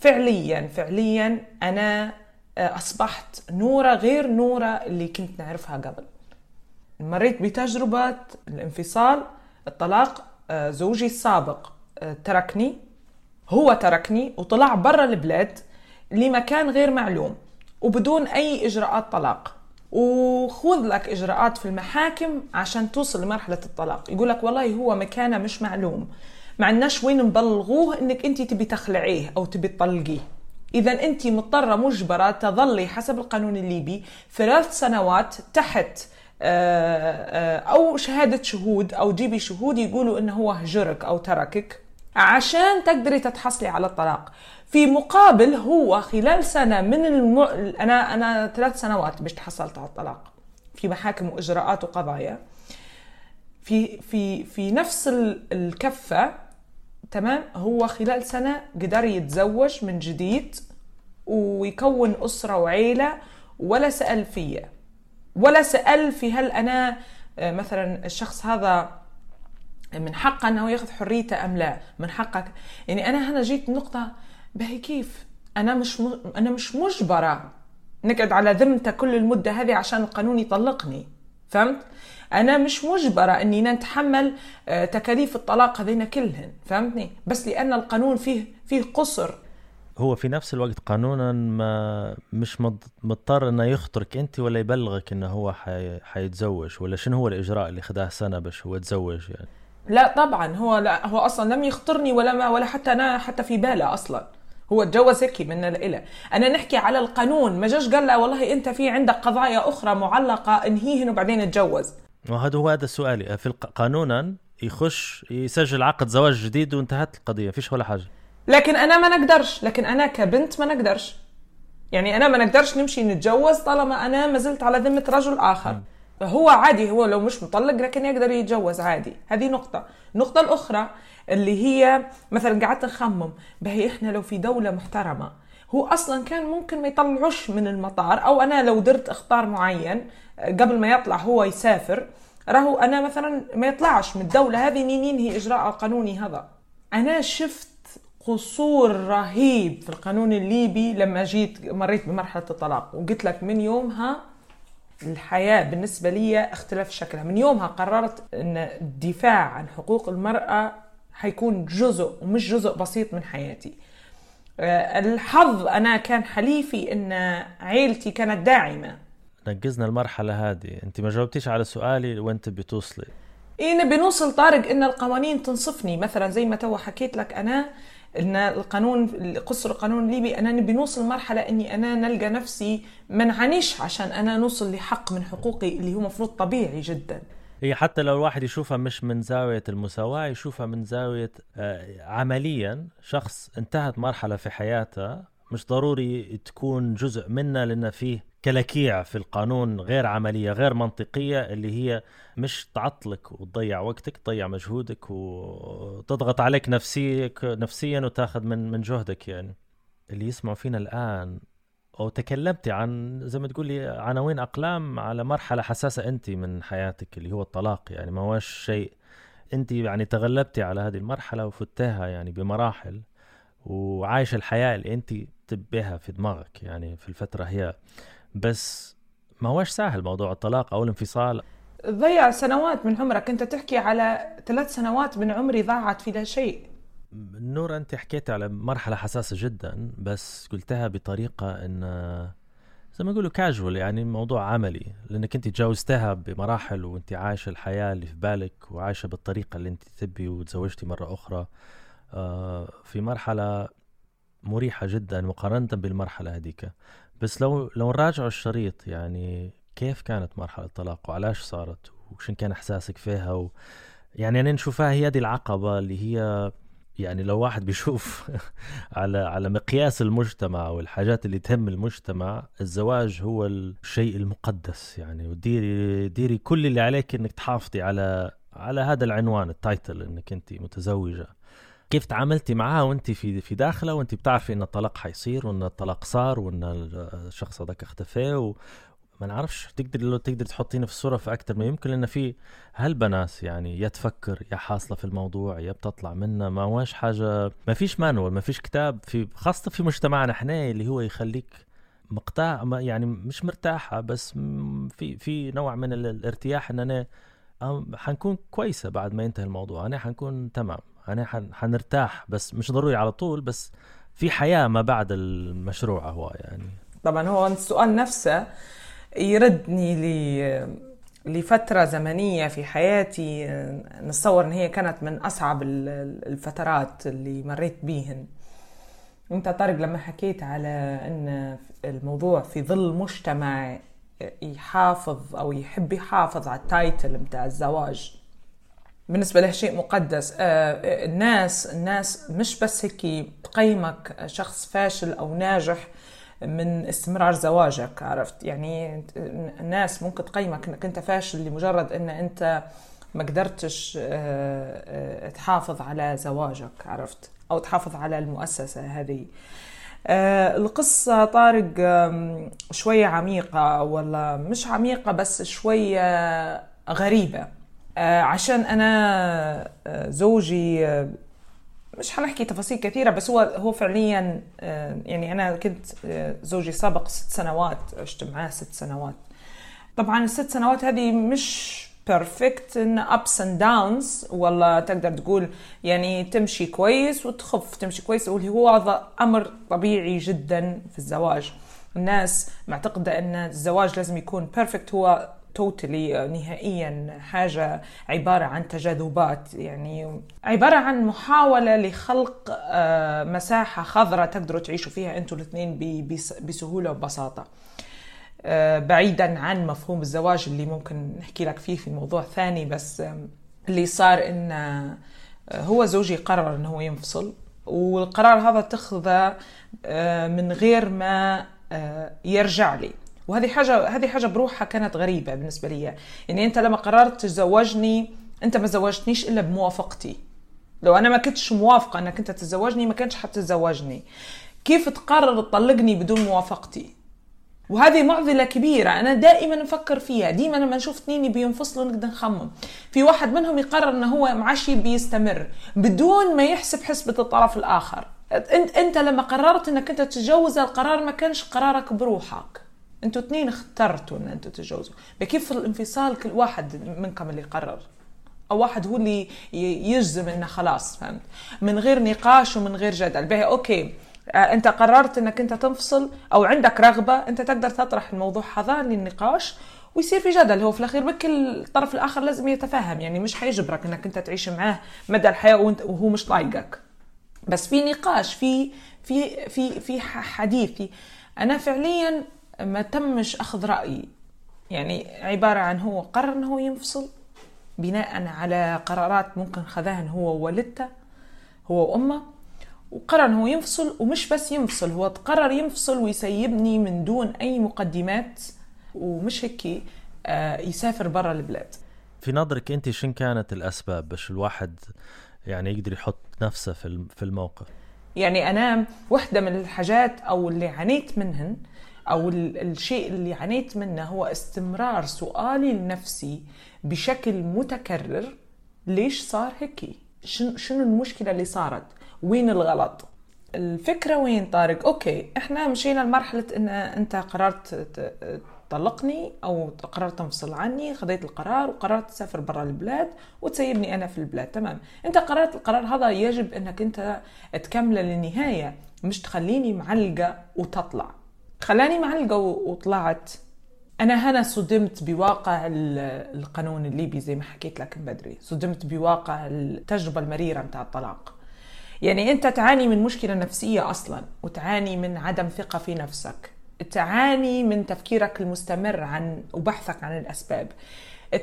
فعليا فعليا أنا آه، أصبحت نورة غير نورة اللي كنت نعرفها قبل. مريت بتجربة الانفصال الطلاق آه، زوجي السابق آه، تركني هو تركني وطلع برا البلاد لمكان غير معلوم وبدون أي إجراءات طلاق. وخذ لك إجراءات في المحاكم عشان توصل لمرحلة الطلاق. يقول لك والله هو مكانه مش معلوم. ما عندناش وين نبلغوه إنك انت تبي تخلعيه أو تبي تطلقيه. إذا انت مضطرة مجبرة تظلي حسب القانون الليبي ثلاث سنوات تحت آه، آه، أو شهادة شهود أو جيبي شهود يقولوا إنه هو هجرك أو تركك عشان تقدري تتحصلي على الطلاق. في مقابل هو خلال سنة من الم... أنا أنا ثلاث سنوات باش تحصلت على الطلاق. في محاكم وإجراءات وقضايا. في في في نفس الكفة تمام؟ هو خلال سنة قدر يتزوج من جديد ويكون أسرة وعيلة ولا سأل فيا. ولا سأل في هل أنا آه، مثلا الشخص هذا من حقه أنه ياخذ حريته أم لا من حقك. يعني أنا هنا جيت نقطة باهي كيف؟ أنا مش م... أنا مش مجبرة نقعد على ذمته كل المدة هذه عشان القانون يطلقني. فهمت؟ أنا مش مجبرة إني نتحمل آه، تكاليف الطلاق هذين كلهن فهمتني؟ بس لأن القانون فيه فيه قصر. هو في نفس الوقت قانونا ما مش مضطر إنه يخطرك أنت ولا يبلغك إنه هو حي... حيتزوج ولا شنو هو الإجراء اللي خداه سنة باش هو يتزوج يعني؟ لا طبعا هو لا هو أصلا لم يخطرني ولا ما ولا حتى أنا حتى في باله أصلا. هو تجوز هيك من لإله أنا نحكي على القانون ما جاش قال له والله أنت في عندك قضايا أخرى معلقة إنهيهن وبعدين تجوز وهذا هو هذا سؤالي في الق... قانونا يخش يسجل عقد زواج جديد وانتهت القضية. فيش ولا حاجة. لكن أنا ما نقدرش. لكن أنا كبنت ما نقدرش. يعني أنا ما نقدرش نمشي نتجوز طالما أنا ما زلت على ذمة رجل آخر. هو عادي هو لو مش مطلق لكن يقدر يتجوز عادي. هذه نقطة. النقطة الأخرى اللي هي مثلا قعدت نخمم بهي إحنا لو في دولة محترمة هو أصلا كان ممكن ما يطلعوش من المطار أو أنا لو درت اختار معين قبل ما يطلع هو يسافر راهو أنا مثلا ما يطلعش من الدولة هذه نين ينهي إجراء القانوني هذا؟ أنا شفت قصور رهيب في القانون الليبي لما جيت مريت بمرحلة الطلاق وقلت لك من يومها الحياة بالنسبة لي اختلف شكلها. من يومها قررت أن الدفاع عن حقوق المرأة حيكون جزء ومش جزء بسيط من حياتي. آه، الحظ أنا كان حليفي أن عيلتي كانت داعمة. نقزنا المرحلة هذه. أنت ما جاوبتيش على سؤالي وأنت بتوصلي إيه نبي نوصل طارق أن القوانين تنصفني. مثلا زي ما تو حكيت لك أنا إن القانون قصر القانون الليبي أنا نبي نوصل لمرحله إني أنا نلقى نفسي ما نعانيش عشان أنا نوصل لحق من حقوقي اللي هو مفروض طبيعي جدا. هي حتى لو الواحد يشوفها مش من زاوية المساواة يشوفها من زاوية آه، عمليا شخص انتهت مرحلة في حياته مش ضروري تكون جزء منها لأن فيه كلاكيع في القانون غير عملية غير منطقية اللي هي مش تعطلك وتضيع وقتك تضيع مجهودك وتضغط عليك نفسيك نفسيا وتاخذ من من جهدك يعني. اللي يسمعوا فينا الآن أو تكلمتي عن زي ما تقولي عناوين أقلام على مرحلة حساسة أنت من حياتك اللي هو الطلاق يعني. ما هوش شيء أنت يعني تغلبتي على هذه المرحلة وفتيها يعني بمراحل وعايش الحياة اللي أنت تبيها في دماغك يعني في الفترة هي. بس ما هوش سهل موضوع الطلاق أو الانفصال. ضيع سنوات من عمرك. انت تحكي على ثلاث سنوات من عمري ضاعت في لا شيء. نور أنت حكيت على مرحلة حساسة جدا بس قلتها بطريقة إن زي ما يقولوا كاجوال يعني موضوع عملي. لأنك أنت تجاوزتها بمراحل وأنت عايشة الحياة اللي في بالك وعايشة بالطريقة اللي أنت تبي وتزوجتي مرة أخرى. آه، في مرحلة مريحة جدا مقارنة بالمرحلة هذيك. بس لو لو نراجعوا الشريط يعني كيف كانت مرحلة الطلاق وعلاش صارت؟ وشن كان إحساسك فيها؟ و... يعني أنا نشوفها هي دي العقبة اللي هي يعني لو واحد بيشوف *laughs* على على مقياس المجتمع والحاجات اللي تهم المجتمع الزواج هو الشيء المقدس يعني. وديري ديري كل اللي عليك إنك تحافظي على على هذا العنوان ال title إنك انت متزوجة. كيف تعاملتي معها وانت في في داخله وانت بتعرفي إن الطلاق حيصير وإن الطلاق صار وإن الشخص هذاك اختفى و... ما نعرفش. تقدر لو تقدر تحطينا في الصورة في أكثر ما يمكن لأن في هالبنات يعني يا تفكر يا حاصلة في الموضوع يا بتطلع منها ما هوش حاجة ما فيش مانوال ما فيش كتاب في خاصة في مجتمعنا إحنا اللي هو يخليك مقطع يعني مش مرتاحة بس في في نوع من الارتياح إن أنا حنكون كويسة بعد ما ينتهي الموضوع. أنا حنكون تمام. أنا حنرتاح بس مش ضروري على طول بس في حياة ما بعد المشروع هو يعني. طبعا هو السؤال نفسه يردني ل لفترة زمنية في حياتي نتصور إن هي كانت من أصعب الفترات اللي مريت بيهن. أنت طارق لما حكيت على إن الموضوع في ظل مجتمع يحافظ أو يحب يحافظ على التايتل بتاع الزواج بالنسبة له شيء مقدس. آه، الناس الناس مش بس هيك تقيمك شخص فاشل أو ناجح من استمرار زواجك عرفت؟ يعني الناس ممكن تقيمك إنك أنت فاشل لمجرد إن أنت ما قدرتش آه، آه، تحافظ على زواجك عرفت؟ أو تحافظ على المؤسسة هذه. القصة طارق شوية عميقة ولا مش عميقة بس شوية غريبة. آه، عشان أنا آه، زوجي آه، مش حنحكي تفاصيل كثيرة بس هو هو فعليا يعني أنا كنت زوجي سابق ست سنوات عشت معاه ست سنوات. طبعا الست سنوات هذه مش perfect إن ups and downs ولا تقدر تقول يعني تمشي كويس وتخف تمشي كويس واللي هو هذا أمر طبيعي جدا في الزواج. الناس معتقدة إن الزواج لازم يكون بيرفكت هو توتالي نهائيا حاجة عبارة عن تجاذبات. يعني عبارة عن محاولة لخلق آه، مساحة خضراء تقدروا تعيشوا فيها أنتوا الاثنين بسهولة وببساطة. آه، بعيدا عن مفهوم الزواج اللي ممكن نحكي لك فيه في موضوع ثاني بس اللي صار إن هو زوجي قرر انه هو ينفصل والقرار هذا اتخذه من غير ما يرجع لي. وهذه حاجة هذه حاجة بروحها كانت غريبة بالنسبة لي. يعني أنت لما قررت تتزوجني أنت ما زوجتنيش إلا بموافقتي. لو أنا ما كنتش موافقة إنك أنت تتزوجني ما كانش حتتزوجني. كيف تقرر تطلقني بدون موافقتي؟ وهذه معضلة كبيرة أنا دائما نفكر فيها. ديما لما نشوف اثنين بينفصلوا نقدر نخمم. في واحد منهم يقرر إنه هو معشي بيستمر بدون ما يحسب حسبة الطرف الآخر. انت أنت لما قررت إنك أنت تتجوز القرار ما كانش قرارك بروحك. أنتوا اثنين اخترتوا ان أنتوا تتجوزوا. كيف الانفصال كل واحد منكم اللي قرر أو واحد هو اللي يجزم إنه خلاص فهمت؟ من غير نقاش ومن غير جدل. به أوكي. آه، أنت قررت إنك أنت تنفصل أو عندك رغبة أنت تقدر تطرح الموضوع هذا للنقاش ويصير في جدل. هو في الأخير بك الطرف الآخر لازم يتفهم يعني مش حيجبرك إنك أنت تعيش معاه مدى الحياة وانت وهو مش طايقك. بس في نقاش في في في في حديث. في أنا فعليا ما تمش أخذ رايي يعني عبارة عن هو قرر هو ينفصل بناء على قرارات ممكن خذاها هو ووالدته هو وأمه وقرر هو ينفصل ومش بس ينفصل هو قرر ينفصل ويسيبني من دون أي مقدمات ومش هيك آه، يسافر برا البلاد. في نظرك أنت شن كانت الأسباب؟ باش الواحد يعني يقدر يحط نفسه في الموقف. يعني أنا واحدة من الحاجات أو اللي عانيت منهن أو الشيء اللي عانيت منه هو استمرار سؤالي لنفسي بشكل متكرر. ليش صار هيك شنو المشكلة اللي صارت؟ وين الغلط؟ الفكرة وين طارق؟ أوكي إحنا مشينا لمرحلة إن أنت قررت تطلقني أو قررت تنفصل عني خذيت القرار وقررت تسافر برا البلاد وتسيبني أنا في البلاد. تمام. أنت قررت القرار هذا يجب إنك أنت تكمله للنهاية مش تخليني معلقة وتطلع. خلاني معلقه وطلعت. أنا هنا صدمت بواقع القانون الليبي زي ما حكيت لك من بدري. صدمت بواقع التجربة المريرة متاع الطلاق. يعني أنت تعاني من مشكلة نفسية أصلا وتعاني من عدم ثقة في نفسك. تعاني من تفكيرك المستمر عن وبحثك عن الأسباب.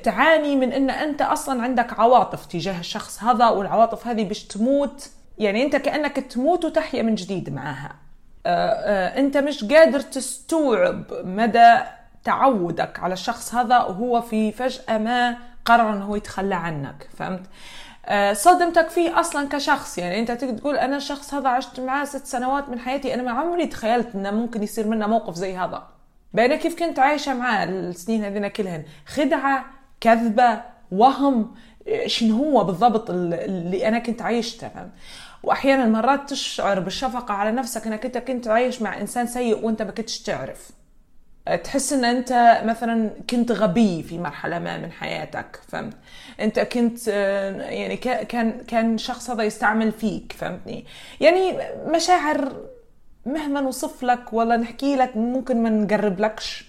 تعاني من إن أنت أصلا عندك عواطف تجاه الشخص هذا والعواطف هذه باش تموت. يعني أنت كأنك تموت وتحيا من جديد معها. انت مش قادر تستوعب مدى تعودك على الشخص هذا وهو في فجأة ما قرر إنه يتخلى عنك فهمت؟ آه، صدمتك فيه أصلا كشخص يعني أنت تقول أنا الشخص هذا عشت معاه ست سنوات من حياتي أنا ما عمري تخيلت إنه ممكن يصير منه موقف زي هذا. بين كيف كنت عايشة معاه السنين هذين كلهن؟ خدعة كذبة وهم شنو هو بالضبط اللي أنا كنت عايشته وأحيانا مرات تشعر بالشفقة على نفسك إنك أنت كنت عايش مع إنسان سيء وأنت ما كنتش تعرف. تحس إن أنت مثلا كنت غبي في مرحلة ما من حياتك فهمت؟ أنت كنت يعني كان كان شخص هذا يستعمل فيك فهمتني؟ يعني مشاعر مهما نوصف لك ولا نحكي لك ممكن ما نقرب لكش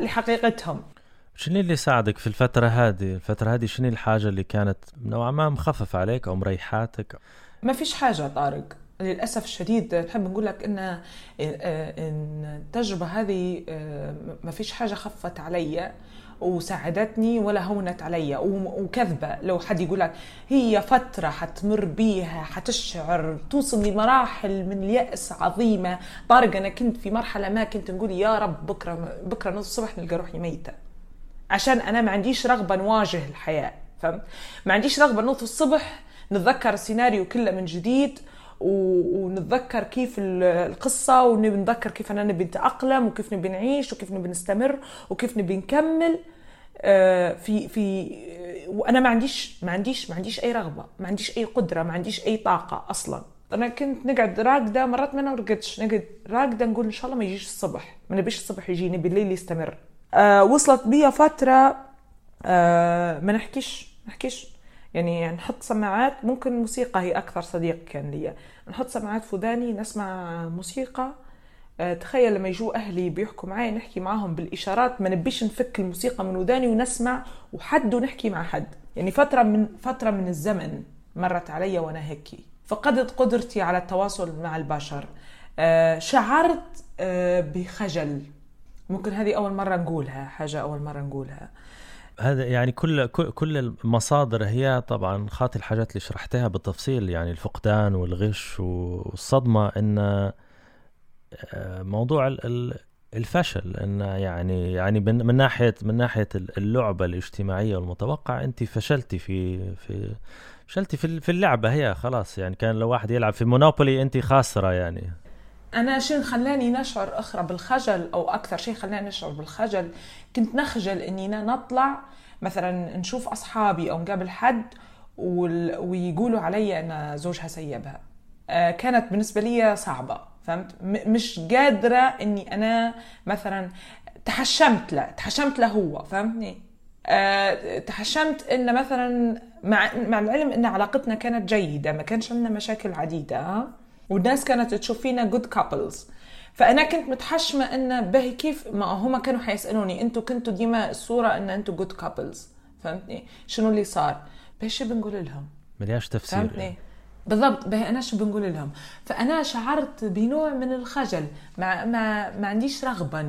لحقيقتهم. شنو اللي ساعدك في الفترة هذه؟ الفترة هذه شنو الحاجة اللي كانت نوعا ما مخففة عليك أو مريحاتك؟ ما فيش حاجة طارق للأسف الشديد نحب نقول لك إن إن التجربة هذه آه، ما فيش حاجة خفت علي وساعدتني ولا هونت علي وكذبة لو حد يقول لك هي فترة حتمر بيها حتشعر توصل لمراحل من اليأس عظيمة طارق أنا كنت في مرحلة ما كنت نقول يا رب بكرة بكرة نص الصبح نلقى روحي ميتة عشان أنا ما عنديش رغبة نواجه الحياة فهمت؟ ما عنديش رغبة نوض الصبح نتذكر السيناريو كله من جديد ونتذكر كيف القصة ونتذكر كيف أنا نبي نتأقلم وكيف نبي نعيش وكيف نبي نستمر وكيف نبي نكمل. آه، في في وأنا ما عنديش ما عنديش ما عنديش أي رغبة ما عنديش أي قدرة ما عنديش أي طاقة أصلا. أنا كنت نقعد راقده مرات ما نرقدش نقعد راقده نقول إن شاء الله ما يجيش الصبح ما نبيش الصبح يجي نبي الليل يستمر. آه وصلت بيا فترة آه ما نحكيش نحكيش. يعني نحط سماعات ممكن موسيقى هي أكثر صديق كان لي نحط سماعات في وداني نسمع موسيقى. آه، تخيل لما يجوا أهلي بيحكوا معي نحكي معاهم بالإشارات ما نبيش نفك الموسيقى من وداني ونسمع وحد ونحكي مع حد. يعني فترة من فترة من الزمن مرت علي وأنا هيك. فقدت قدرتي على التواصل مع البشر. آه، شعرت آه، بخجل. ممكن هذه أول مرة نقولها حاجة أول مرة نقولها. هذا يعني كل كل- المصادر هي طبعا خاطي الحاجات اللي شرحتها بالتفصيل يعني الفقدان والغش والصدمة إن آه، موضوع ال- ال- الفشل إن يعني يعني من ناحية من ناحية اللعبة الاجتماعية والمتوقع أنت فشلتي في في فشلتي في اللعبة هي خلاص يعني كان لو واحد يلعب في مونوبولي أنت خاسرة يعني. أنا شيء خلاني نشعر أخرى بالخجل أو أكثر شيء خلاني نشعر بالخجل كنت نخجل إني أنا نطلع مثلا نشوف أصحابي أو نقابل حد ويقولوا علي أن زوجها سيبها. آه، كانت بالنسبة لي صعبة فهمت؟ مش قادرة إني أنا مثلا تحشمت له تحشمت له هو فهمتني؟ آه، تحشمت إن مثلا مع مع العلم إن علاقتنا كانت جيدة ما كانش عندنا مشاكل عديدة؟ والناس كانت تشوف فينا good couples فأنا كنت متحشمة إن باهي كيف ما هم كانوا حيسألوني أنتوا كنتوا ديما الصورة إن أنتوا good couples فهمتني؟ شنو اللي صار؟ باهي شو بنقول لهم؟ ملياش تفسير. فهمتني؟ بالضبط باهي أنا شو بنقول لهم؟ فأنا شعرت بنوع من الخجل. ما ما ما عنديش رغبة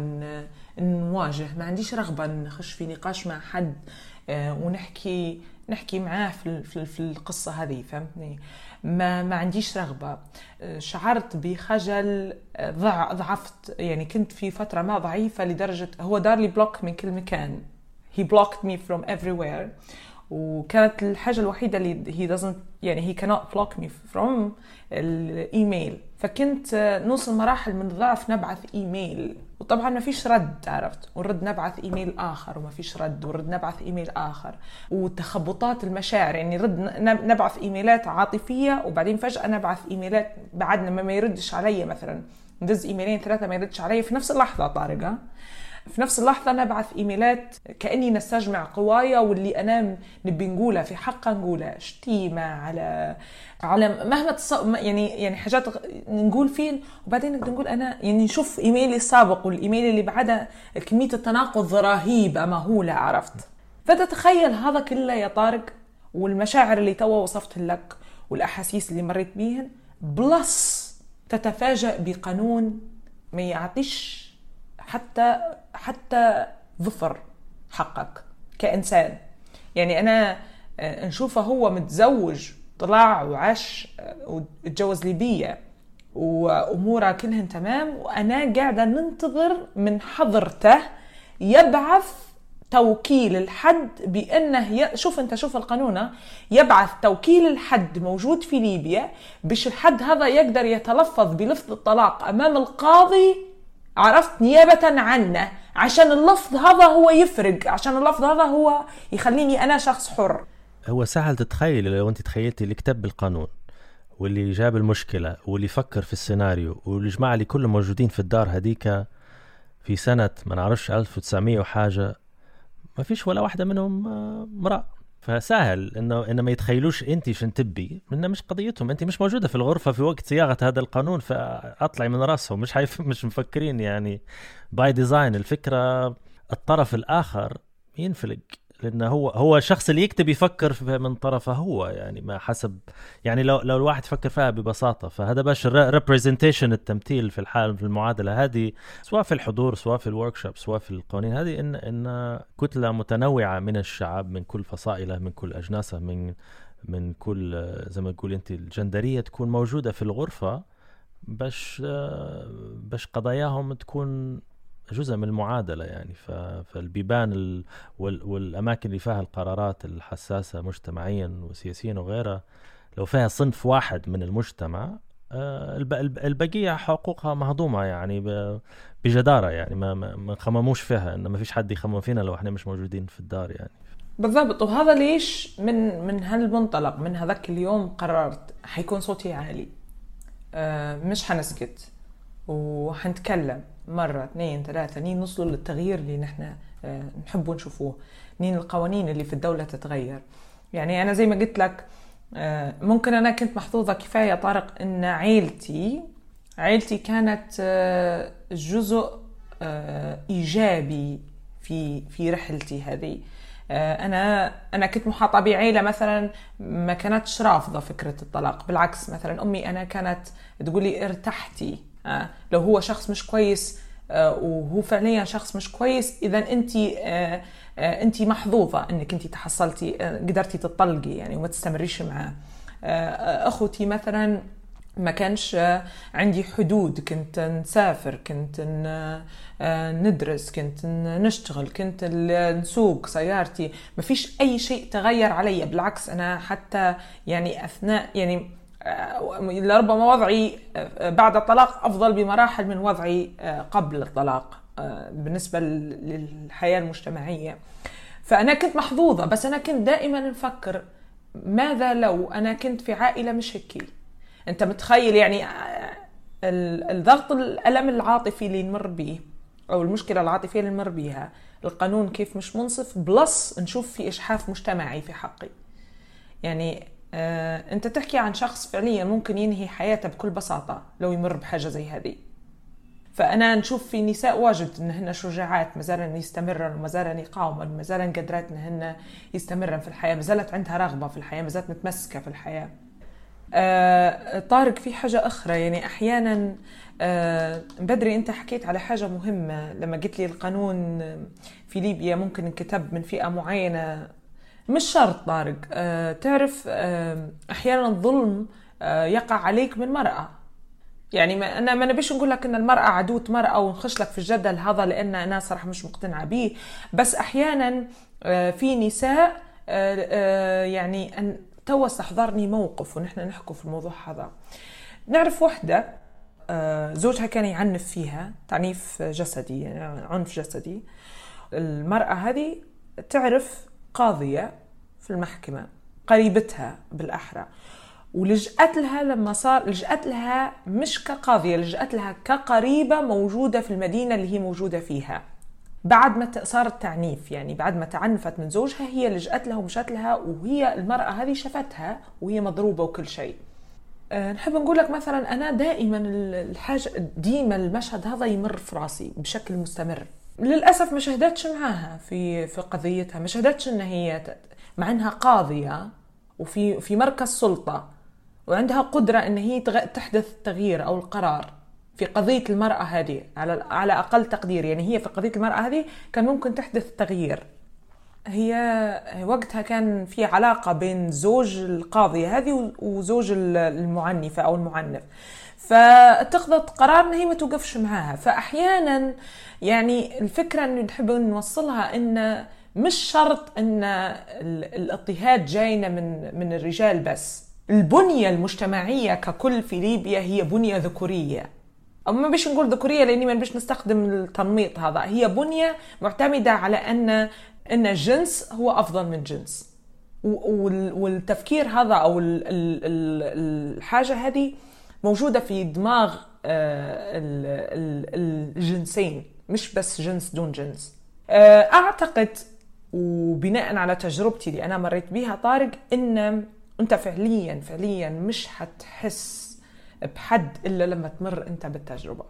نواجه ما عنديش رغبة نخش في نقاش مع حد آه، ونحكي نحكي معاه في في القصة هذه. فهمتني؟ ما ما عنديش رغبة. آه، شعرت بخجل ضع ضعفت يعني كنت في فترة ما ضعيفة لدرجة هو دار لي بلوك من كل مكان. He blocked me from everywhere. وكانت الحاجة الوحيدة اللي he doesn't يعني he cannot block me from الإيميل. فكنت نوصل مراحل من الضعف نبعث إيميل. وطبعا ما فيش رد عرفت؟ ونرد نبعث إيميل آخر وما فيش رد ونرد نبعث إيميل آخر. وتخبطات المشاعر يعني نرد ن- نبعث إيميلات عاطفية وبعدين فجأة نبعث إيميلات بعد ما ما يردش علي مثلا. ندز إيميلين ثلاثة ما يردش علي في نفس اللحظة طارق ها؟ في نفس اللحظة نبعث إيميلات كأني نستجمع قوايا واللي أنا نبي نقولها في حقها نقولها. شتيمة على على مهما تص... يعني يعني حاجات نقول فيه وبعدين نقدر نقول أنا يعني نشوف إيميلي السابق والإيميل اللي بعدها كمية التناقض رهيبة مهولة عرفت. فتتخيل هذا كله يا طارق والمشاعر اللي توا وصفت لك والأحاسيس اللي مريت بيهن بلس تتفاجأ بقانون ما يعطيش حتى حتى ظفر حقك كإنسان يعني أنا آه، نشوفه هو متزوج طلع وعاش آه، واتجوز ليبية وأموره كلهن تمام وأنا قاعدة ننتظر من حضرته يبعث توكيل الحد بأنه ي... شوف أنت شوف القانون؟ يبعث توكيل الحد موجود في ليبيا باش الحد هذا يقدر يتلفظ بلفظ الطلاق أمام القاضي عرفت نيابة عنه عشان اللفظ هذا هو يفرق عشان اللفظ هذا هو يخليني أنا شخص حر. هو سهل تتخيل لو أنت تخيلتي اللي كتب القانون واللي جاب المشكلة واللي فكر في السيناريو والجماعة اللي كلهم موجودين في الدار هذيك في سنة ما نعرفش 1900 وحاجة ما فيش ولا واحدة منهم آه، امرأة. فسهل انه إنه ما يتخيلوش انت شن تبي إنه مش قضيتهم انت مش موجودة في الغرفة في وقت صياغة هذا القانون فأطلعي من رأسهم مش حيف مش مفكرين يعني. by design الفكرة الطرف الآخر ينفلق. لأنه هو هو الشخص اللي يكتب يفكر من طرفه هو يعني ما حسب يعني لو لو الواحد فكر فيها ببساطة. فهذا باش representation التمثيل في الحال في المعادلة هذه سواء في الحضور سواء في الورك سواء في القوانين هذه ان إن كتلة متنوعة من الشعب من كل فصائلة من كل أجناسة من من كل زي ما تقول أنت الجندرية تكون موجودة في الغرفة باش باش قضاياهم تكون جزء من المعادلة يعني. فالبيبان ال- وال- والأماكن اللي فيها القرارات الحساسة مجتمعيا وسياسيا وغيرها لو فيها صنف واحد من المجتمع آه، الب- الب- البقية حقوقها مهضومة يعني بجدارة يعني ما ما ما خمموش فيها إن ما فيش حد يخمم فينا لو إحنا مش موجودين في الدار يعني. بالضبط. وهذا ليش من من هالمنطلق من هذاك اليوم قررت حيكون صوتي عالي. آه، مش حنسكت وحنتكلم. مرة اثنين ثلاثة نين نوصلوا للتغيير اللي نحن آه، نحبوا نشوفوه. نين القوانين اللي في الدولة تتغير. يعني أنا زي ما قلت لك آه، ممكن أنا كنت محظوظة كفاية طارق إن عيلتي عائلتي كانت آه، جزء إيجابي في في رحلتي هذه. أنا أنا كنت محاطة بعيلة مثلا ما كانتش رافضة فكرة الطلاق. بالعكس مثلا أمي أنا كانت تقول لي ارتحتي. لو هو شخص مش كويس آه، وهو فعليا شخص مش كويس اذا أنت أنت محظوظة إنك أنت تحصلتي قدرتي تطلقي يعني وما تستمريش معاه. أخوتي مثلا ما كانش عندي حدود كنت نسافر كنت ندرس كنت نشتغل كنت نسوق سيارتي. ما فيش أي شيء تغير علي بالعكس أنا حتى يعني أثناء يعني لربما وضعي بعد الطلاق أفضل بمراحل من وضعي قبل الطلاق بالنسبة للحياة المجتمعية. فأنا كنت محظوظة بس أنا كنت دائما نفكر ماذا لو أنا كنت في عائلة مش هيك أنت متخيل يعني الضغط الألم العاطفي اللي نمر به أو المشكلة العاطفية اللي نمر بها القانون كيف مش منصف بلس نشوف في اجحاف مجتمعي في حقي. يعني آه انت تحكي عن شخص فعليا ممكن ينهي حياته بكل بساطة لو يمر بحاجة زي هذه. فأنا نشوف في نساء واجد انهن شجاعات ما زالن يستمرن وما زالن يقاومن ما زالن قدرات انهن يستمرن في الحياة ما زالت عندها رغبة في الحياة ما زالت متمسكة في الحياة. آه طارق في حاجة أخرى يعني أحيانا آه بدري أنت حكيت على حاجة مهمة لما قلت لي القانون في ليبيا ممكن انكتب من فئة معينة مش شرط طارق. آه تعرف آه أحيانا الظلم آه يقع عليك من مرأة. يعني ما أنا ما نبيش نقول لك إن المرأة عدوة مرأة ونخش لك في الجدل هذا لأن أنا صراحة مش مقتنعة به بس أحيانا آه، في نساء آه، يعني ان توا استحضرني موقف ونحن نحكوا في الموضوع هذا. نعرف وحدة آه، زوجها كان يعنف فيها تعنيف جسدي يعني عنف جسدي. المرأة هذه تعرف قاضية في المحكمة قريبتها بالأحرى. ولجأت لها لما صار لجأت لها مش كقاضية لجأت لها كقريبة موجودة في المدينة اللي هي موجودة فيها. بعد ما صار التعنيف يعني بعد ما تعنفت من زوجها هي لجأت لها ومشت لها وهي المرأة هذه شافتها وهي مضروبة وكل شيء. أه نحب نقول لك مثلا أنا دائما الحاجة ديما المشهد هذا يمر في راسي بشكل مستمر. للأسف ما شهدتش معاها في في قضيتها ما شهدتش إن هي مع إنها قاضية وفي في مركز سلطة وعندها قدرة إن هي تحدث التغيير أو القرار في قضية المرأة هذه على على أقل تقدير يعني هي في قضية المرأة هذه كان ممكن تحدث تغيير. هي وقتها كان في علاقة بين زوج القاضية هذه وزوج المعنفة أو المعنف. فاتخذت قرار إن هي ما توقفش معاها. فأحيانا يعني الفكرة اللي نحب نوصلها إن مش شرط إن الاضطهاد جاينا من من الرجال بس. البنية المجتمعية ككل في ليبيا هي بنية ذكورية. أو ما بيش نقول ذكورية لأني ما بيش نستخدم التنميط هذا. هي بنية معتمدة على أن أن الجنس هو أفضل من جنس. والتفكير هذا أو الحاجة هذه موجودة في دماغ آه، الجنسين مش بس جنس دون جنس. آه، أعتقد وبناء على تجربتي اللي أنا مريت بها طارق إن أنت فعليا فعليا مش حتحس بحد إلا لما تمر أنت بالتجربة.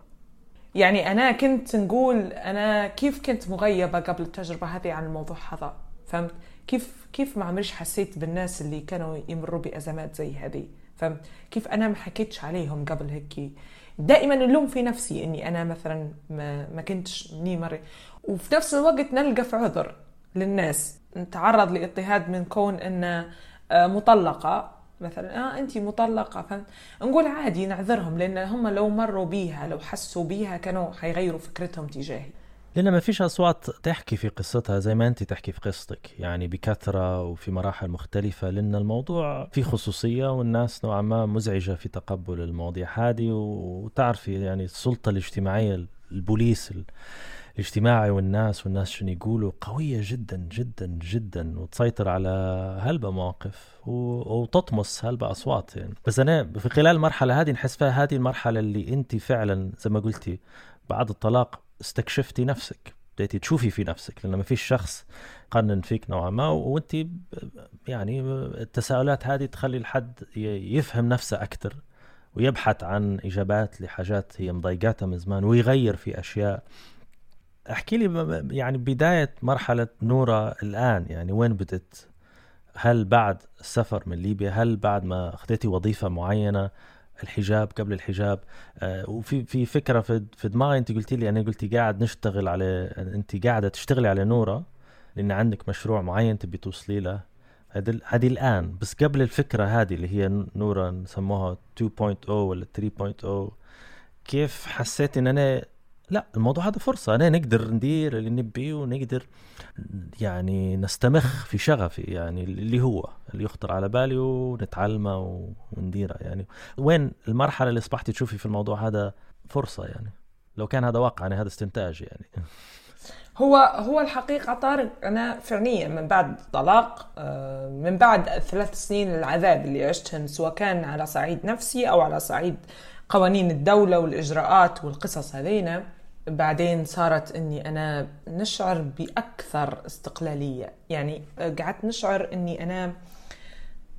يعني أنا كنت نقول أنا كيف كنت مغيبة قبل التجربة هذه عن الموضوع هذا فهمت؟ كيف كيف ما عمريش حسيت بالناس اللي كانوا يمروا بأزمات زي هذه؟ فهمت؟ كيف أنا ما حكيتش عليهم قبل هيك؟ دائما اللوم في نفسي إني أنا مثلا ما, ما كنتش مني مري وفي نفس الوقت نلقى في عذر للناس. نتعرض لاضطهاد من كون ان آه، مطلقة. مثلا آه انت مطلقة فهمت؟ نقول عادي نعذرهم لأن هم لو مروا بيها لو حسوا بيها كانوا حيغيروا فكرتهم تجاهي. لأن ما فيش أصوات تحكي في قصتها زي ما أنت تحكي في قصتك. يعني بكثرة وفي مراحل مختلفة لأن الموضوع فيه خصوصية والناس نوعا ما مزعجة في تقبل المواضيع هذه. وتعرفي يعني السلطة الاجتماعية البوليس الاجتماعي والناس والناس شنو يقولوا قوية جدا جدا جدا. وتسيطر على هلبة مواقف وتطمس هلبة أصوات يعني. بس أنا في خلال المرحلة هذه نحس فيها هذه المرحلة اللي أنت فعلا زي ما قلتي بعد الطلاق استكشفتي نفسك بديتي تشوفي في نفسك لأن ما فيش شخص قنن فيك نوعا ما وأنت يعني التساؤلات هذه تخلي الحد يفهم نفسه أكثر ويبحث عن إجابات لحاجات هي مضايقاتها من زمان ويغير في أشياء. أحكي لي يعني بداية مرحلة نورا الآن يعني وين بدت هل بعد السفر من ليبيا؟ هل بعد ما أخذتي وظيفة معينة؟ الحجاب قبل الحجاب. آه وفي في فكرة في في دماغي انت قلتي لي أنا قلتي قاعد نشتغل على انت قاعدة تشتغلي على نورة لأن عندك مشروع معين تبي توصلي له. هذه الآن. بس قبل الفكرة هذه اللي هي نورا نسموها 2.0 ولا 3.0 كيف حسيت إن أنا لا الموضوع هذا فرصة. أنا نقدر ندير اللي نبيه ونقدر يعني نستمخ في شغفي يعني اللي هو اللي يخطر على بالي ونتعلمه ونديره يعني. وين المرحلة اللي أصبحتي تشوفي في الموضوع هذا فرصة يعني؟ لو كان هذا واقع يعني هذا استنتاج يعني. *laughs* هو هو الحقيقة طارق أنا فعليا من بعد طلاق آه، من بعد ثلاث سنين العذاب اللي عشتهن سواء كان على صعيد نفسي أو على صعيد قوانين الدولة والإجراءات والقصص هذينا بعدين صارت إني أنا نشعر بأكثر استقلالية. يعني قعدت نشعر إني أنا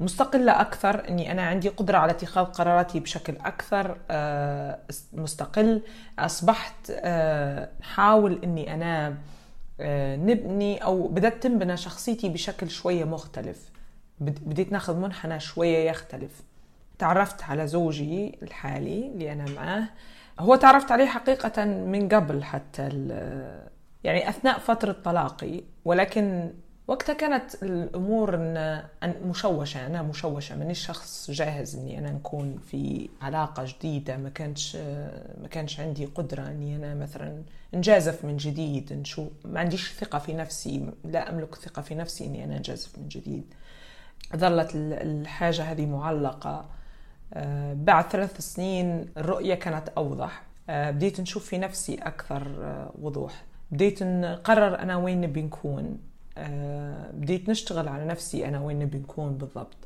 مستقلة أكثر إني أنا عندي قدرة على اتخاذ قراراتي بشكل أكثر آه، مستقل. أصبحت آه، حاول إني أنا آه، نبني أو بدأت تنبنى شخصيتي بشكل شوية مختلف. بديت ناخذ منحنى شوية يختلف. تعرفت على زوجي الحالي اللي أنا معاه. هو تعرفت عليه حقيقة من قبل حتى يعني أثناء فترة طلاقي ولكن وقتها كانت الأمور مشوشة أنا مشوشة مانيش شخص جاهز إني أنا نكون في علاقة جديدة ما كانش ما كانش عندي قدرة إني أنا مثلا نجازف من جديد نشوف ما عنديش ثقة في نفسي لا أملك ثقة في نفسي إني أنا نجازف من جديد. ظلت الحاجة هذه معلقة. بعد ثلاث سنين الرؤية كانت أوضح. آه، بديت نشوف في نفسي أكثر آه، وضوح. بديت نقرر أنا وين نبي نكون. بديت نشتغل على نفسي أنا وين نبي نكون بالضبط.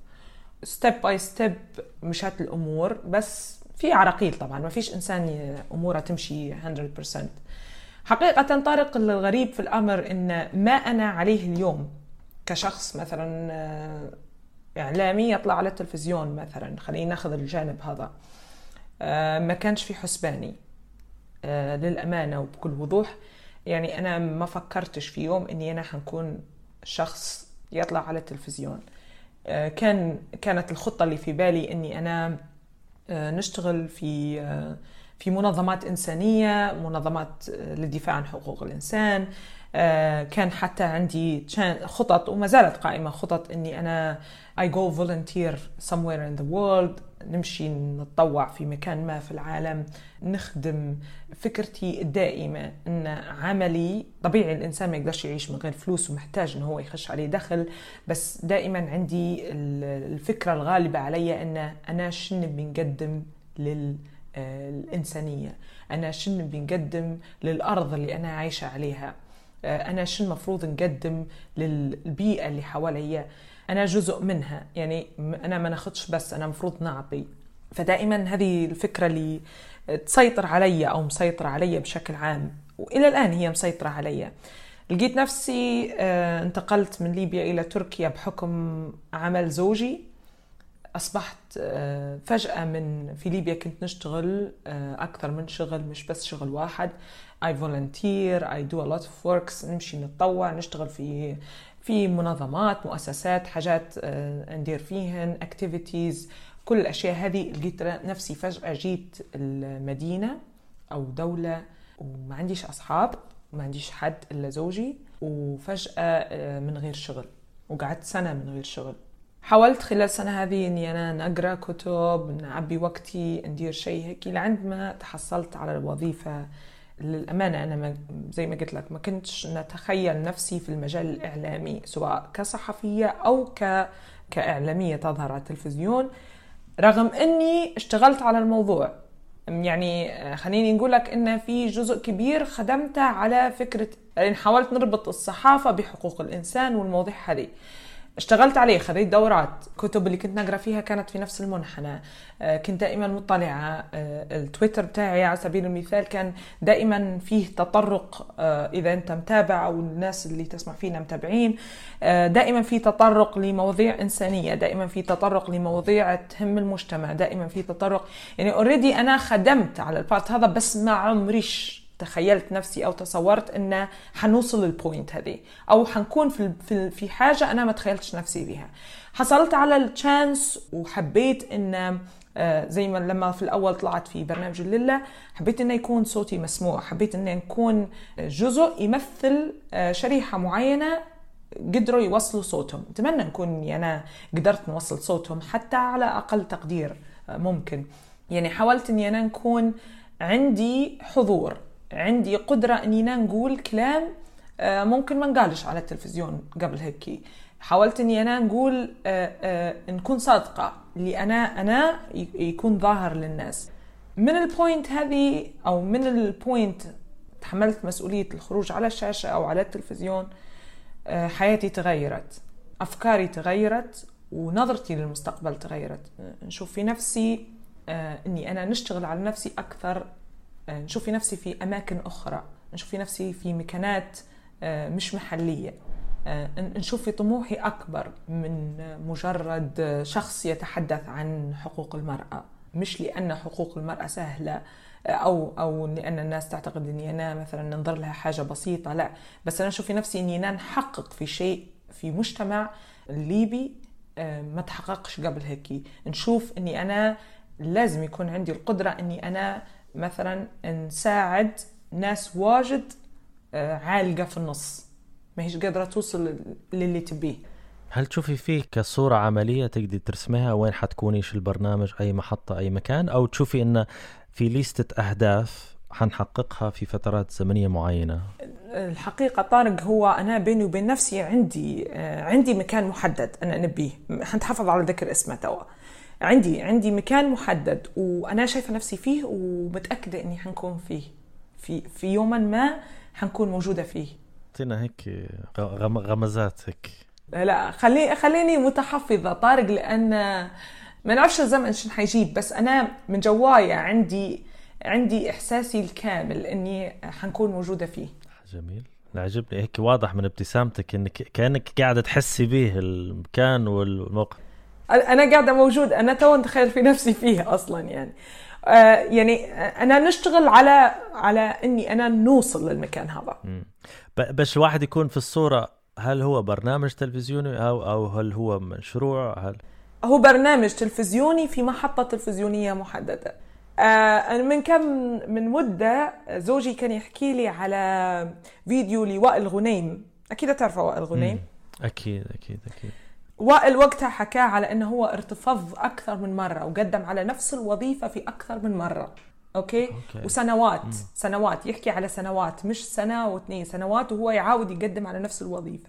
step by step مشات الأمور بس في عراقيل طبعا. ما فيش إنسان أموره تمشي 100% حقيقة طارق الغريب في الأمر إن ما أنا عليه اليوم كشخص مثلا إعلامي يطلع على التلفزيون مثلا؟ خلينا ناخذ الجانب هذا. آه، ما كانش في حسباني آه، للأمانة وبكل وضوح. يعني أنا ما فكرتش في يوم إني أنا حنكون شخص يطلع على التلفزيون. آه، كان كانت الخطة اللي في بالي إني أنا نشتغل في في منظمات إنسانية منظمات للدفاع عن حقوق الإنسان كان حتى عندي خطط وما زالت قائمة خطط إني أنا I go volunteer somewhere in the world نمشي نتطوع في مكان ما في العالم نخدم فكرتي الدائمة أن عملي طبيعي الإنسان ما يقدرش يعيش من غير فلوس ومحتاج أنه هو يخش عليه دخل بس دائما عندي الفكرة الغالبة علي أن أنا شنو بنقدم للإنسانية أنا شنو بنقدم للأرض اللي أنا عايشة عليها؟ آه، أنا شو المفروض نقدم للبيئة اللي حواليا أنا جزء منها يعني أنا ما ناخذش بس أنا المفروض نعطي. فدائما هذه الفكرة اللي تسيطر علي أو مسيطره علي بشكل عام وإلى الآن هي مسيطرة علي. لقيت نفسي آه، انتقلت من ليبيا إلى تركيا بحكم عمل زوجي. أصبحت آه، فجأة من في ليبيا كنت نشتغل أكثر من شغل مش بس شغل واحد. I volunteer I do a lot of works نمشي نتطوع نشتغل في في منظمات مؤسسات حاجات آه، ندير فيهن activities كل الأشياء هذه لقيت نفسي فجأة جيت المدينة أو دولة وما عنديش أصحاب ما عنديش حد إلا زوجي وفجأة آه، من غير شغل وقعدت سنة من غير شغل. حاولت خلال السنة هذه إني أنا نقرأ كتب نعبي وقتي ندير شيء هيك لعند ما تحصلت على الوظيفة للأمانة أنا ما زي ما قلت لك ما كنتش نتخيل نفسي في المجال الإعلامي سواء كصحفية أو ك... كإعلامية تظهر على التلفزيون رغم أني اشتغلت على الموضوع. يعني خليني نقول لك إن في جزء كبير خدمته على فكرة يعني حاولت نربط الصحافة بحقوق الإنسان والمواضيع هذه. اشتغلت عليه خذيت دورات. كتب اللي كنت نقرأ فيها كانت في نفس المنحنى. آه، كنت دائما مطلعة. آه، التويتر بتاعي على سبيل المثال كان دائما فيه تطرق آه، إذا أنت متابع أو الناس اللي تسمع فينا متابعين. دائما في تطرق لمواضيع إنسانية دائما في تطرق لمواضيع تهم المجتمع دائما في تطرق. يعني already أنا خدمت على ال part هذا بس ما عمريش تخيلت نفسي أو تصورت إن حنوصل لل point هذه أو حنكون في في حاجة أنا ما تخيلتش نفسي بيها. حصلت على التشانس وحبيت إن آه، زي ما لما في الأول طلعت في برنامج لله حبيت انه يكون صوتي مسموع حبيت انه نكون جزء يمثل آه، شريحة معينة قدروا يوصلوا صوتهم. أتمنى نكون أنا قدرت نوصل صوتهم حتى على أقل تقدير آه، ممكن. يعني حاولت إني أنا نكون عندي حضور. عندي قدرة أنا نقول كلام آه، ممكن ما نقالش على التلفزيون قبل هيك حاولت إني أنا نقول آه، آه، نكون صادقة اللي أنا أنا يكون ظاهر للناس. من ال point هذه أو من ال point تحملت مسؤولية الخروج على الشاشة أو على التلفزيون حياتي تغيرت أفكاري تغيرت ونظرتي للمستقبل تغيرت. نشوف في نفسي إني أنا نشتغل على نفسي أكثر نشوف في نفسي في أماكن أخرى نشوف في نفسي في مكانات آه، مش محلية. آه، نشوف في طموحي أكبر من مجرد شخص يتحدث عن حقوق المرأة. مش لأن حقوق المرأة سهلة أو أو لأن الناس تعتقد إني أنا مثلا ننظر لها حاجة بسيطة لا. بس أنا أشوف في نفسي إني أنا نحقق في شيء في مجتمع ليبي ما تحققش قبل هيك نشوف إني أنا لازم يكون عندي القدرة إني أنا مثلا نساعد ناس واجد آه، عالقة في النص. ما هيش قادرة توصل للي تبيه. هل تشوفي فيه كصورة عملية تقدر ترسمها وين حتكوني؟ شو البرنامج؟ أي محطة؟ أي مكان؟ أو تشوفي إنه في ليستة أهداف حنحققها في فترات زمنية معينة؟ الحقيقة طارق هو أنا بيني وبين نفسي عندي آه، عندي مكان محدد أنا نبيه حنتحفظ على ذكر اسمه توا. عندي عندي مكان محدد وأنا شايفة نفسي فيه ومتأكدة إني حنكون فيه. في في يوما ما حنكون موجودة فيه. اعطينا هيك غمزات هيك. لا خلي خليني متحفظة طارق لأن ما نعرفش الزمن شو حيجيب بس أنا من جوايا عندي عندي إحساسي الكامل إني حنكون موجودة فيه. جميل. عجبني هيك واضح من ابتسامتك إنك كأنك قاعدة تحسي به المكان والموقف. أنا قاعدة موجود أنا تو نتخيل في نفسي فيه أصلا يعني. آه يعني أنا نشتغل على على إني أنا نوصل للمكان هذا. بس الواحد يكون في الصورة هل هو برنامج تلفزيوني أو أو هل هو مشروع؟ هل هو برنامج تلفزيوني في محطة تلفزيونية محددة. آه من كم من مدة زوجي كان يحكي لي على فيديو لوائل غنيم. أكيد تعرفه وائل غنيم؟ أكيد أكيد أكيد. وائل وقتها حكاه على إنه هو ارتفض أكثر من مرة وقدم على نفس الوظيفة في أكثر من مرة. okay, okay. وسنوات. مم. سنوات. يحكي على سنوات مش سنة واثنين سنوات وهو يعاود يقدم على نفس الوظيفة.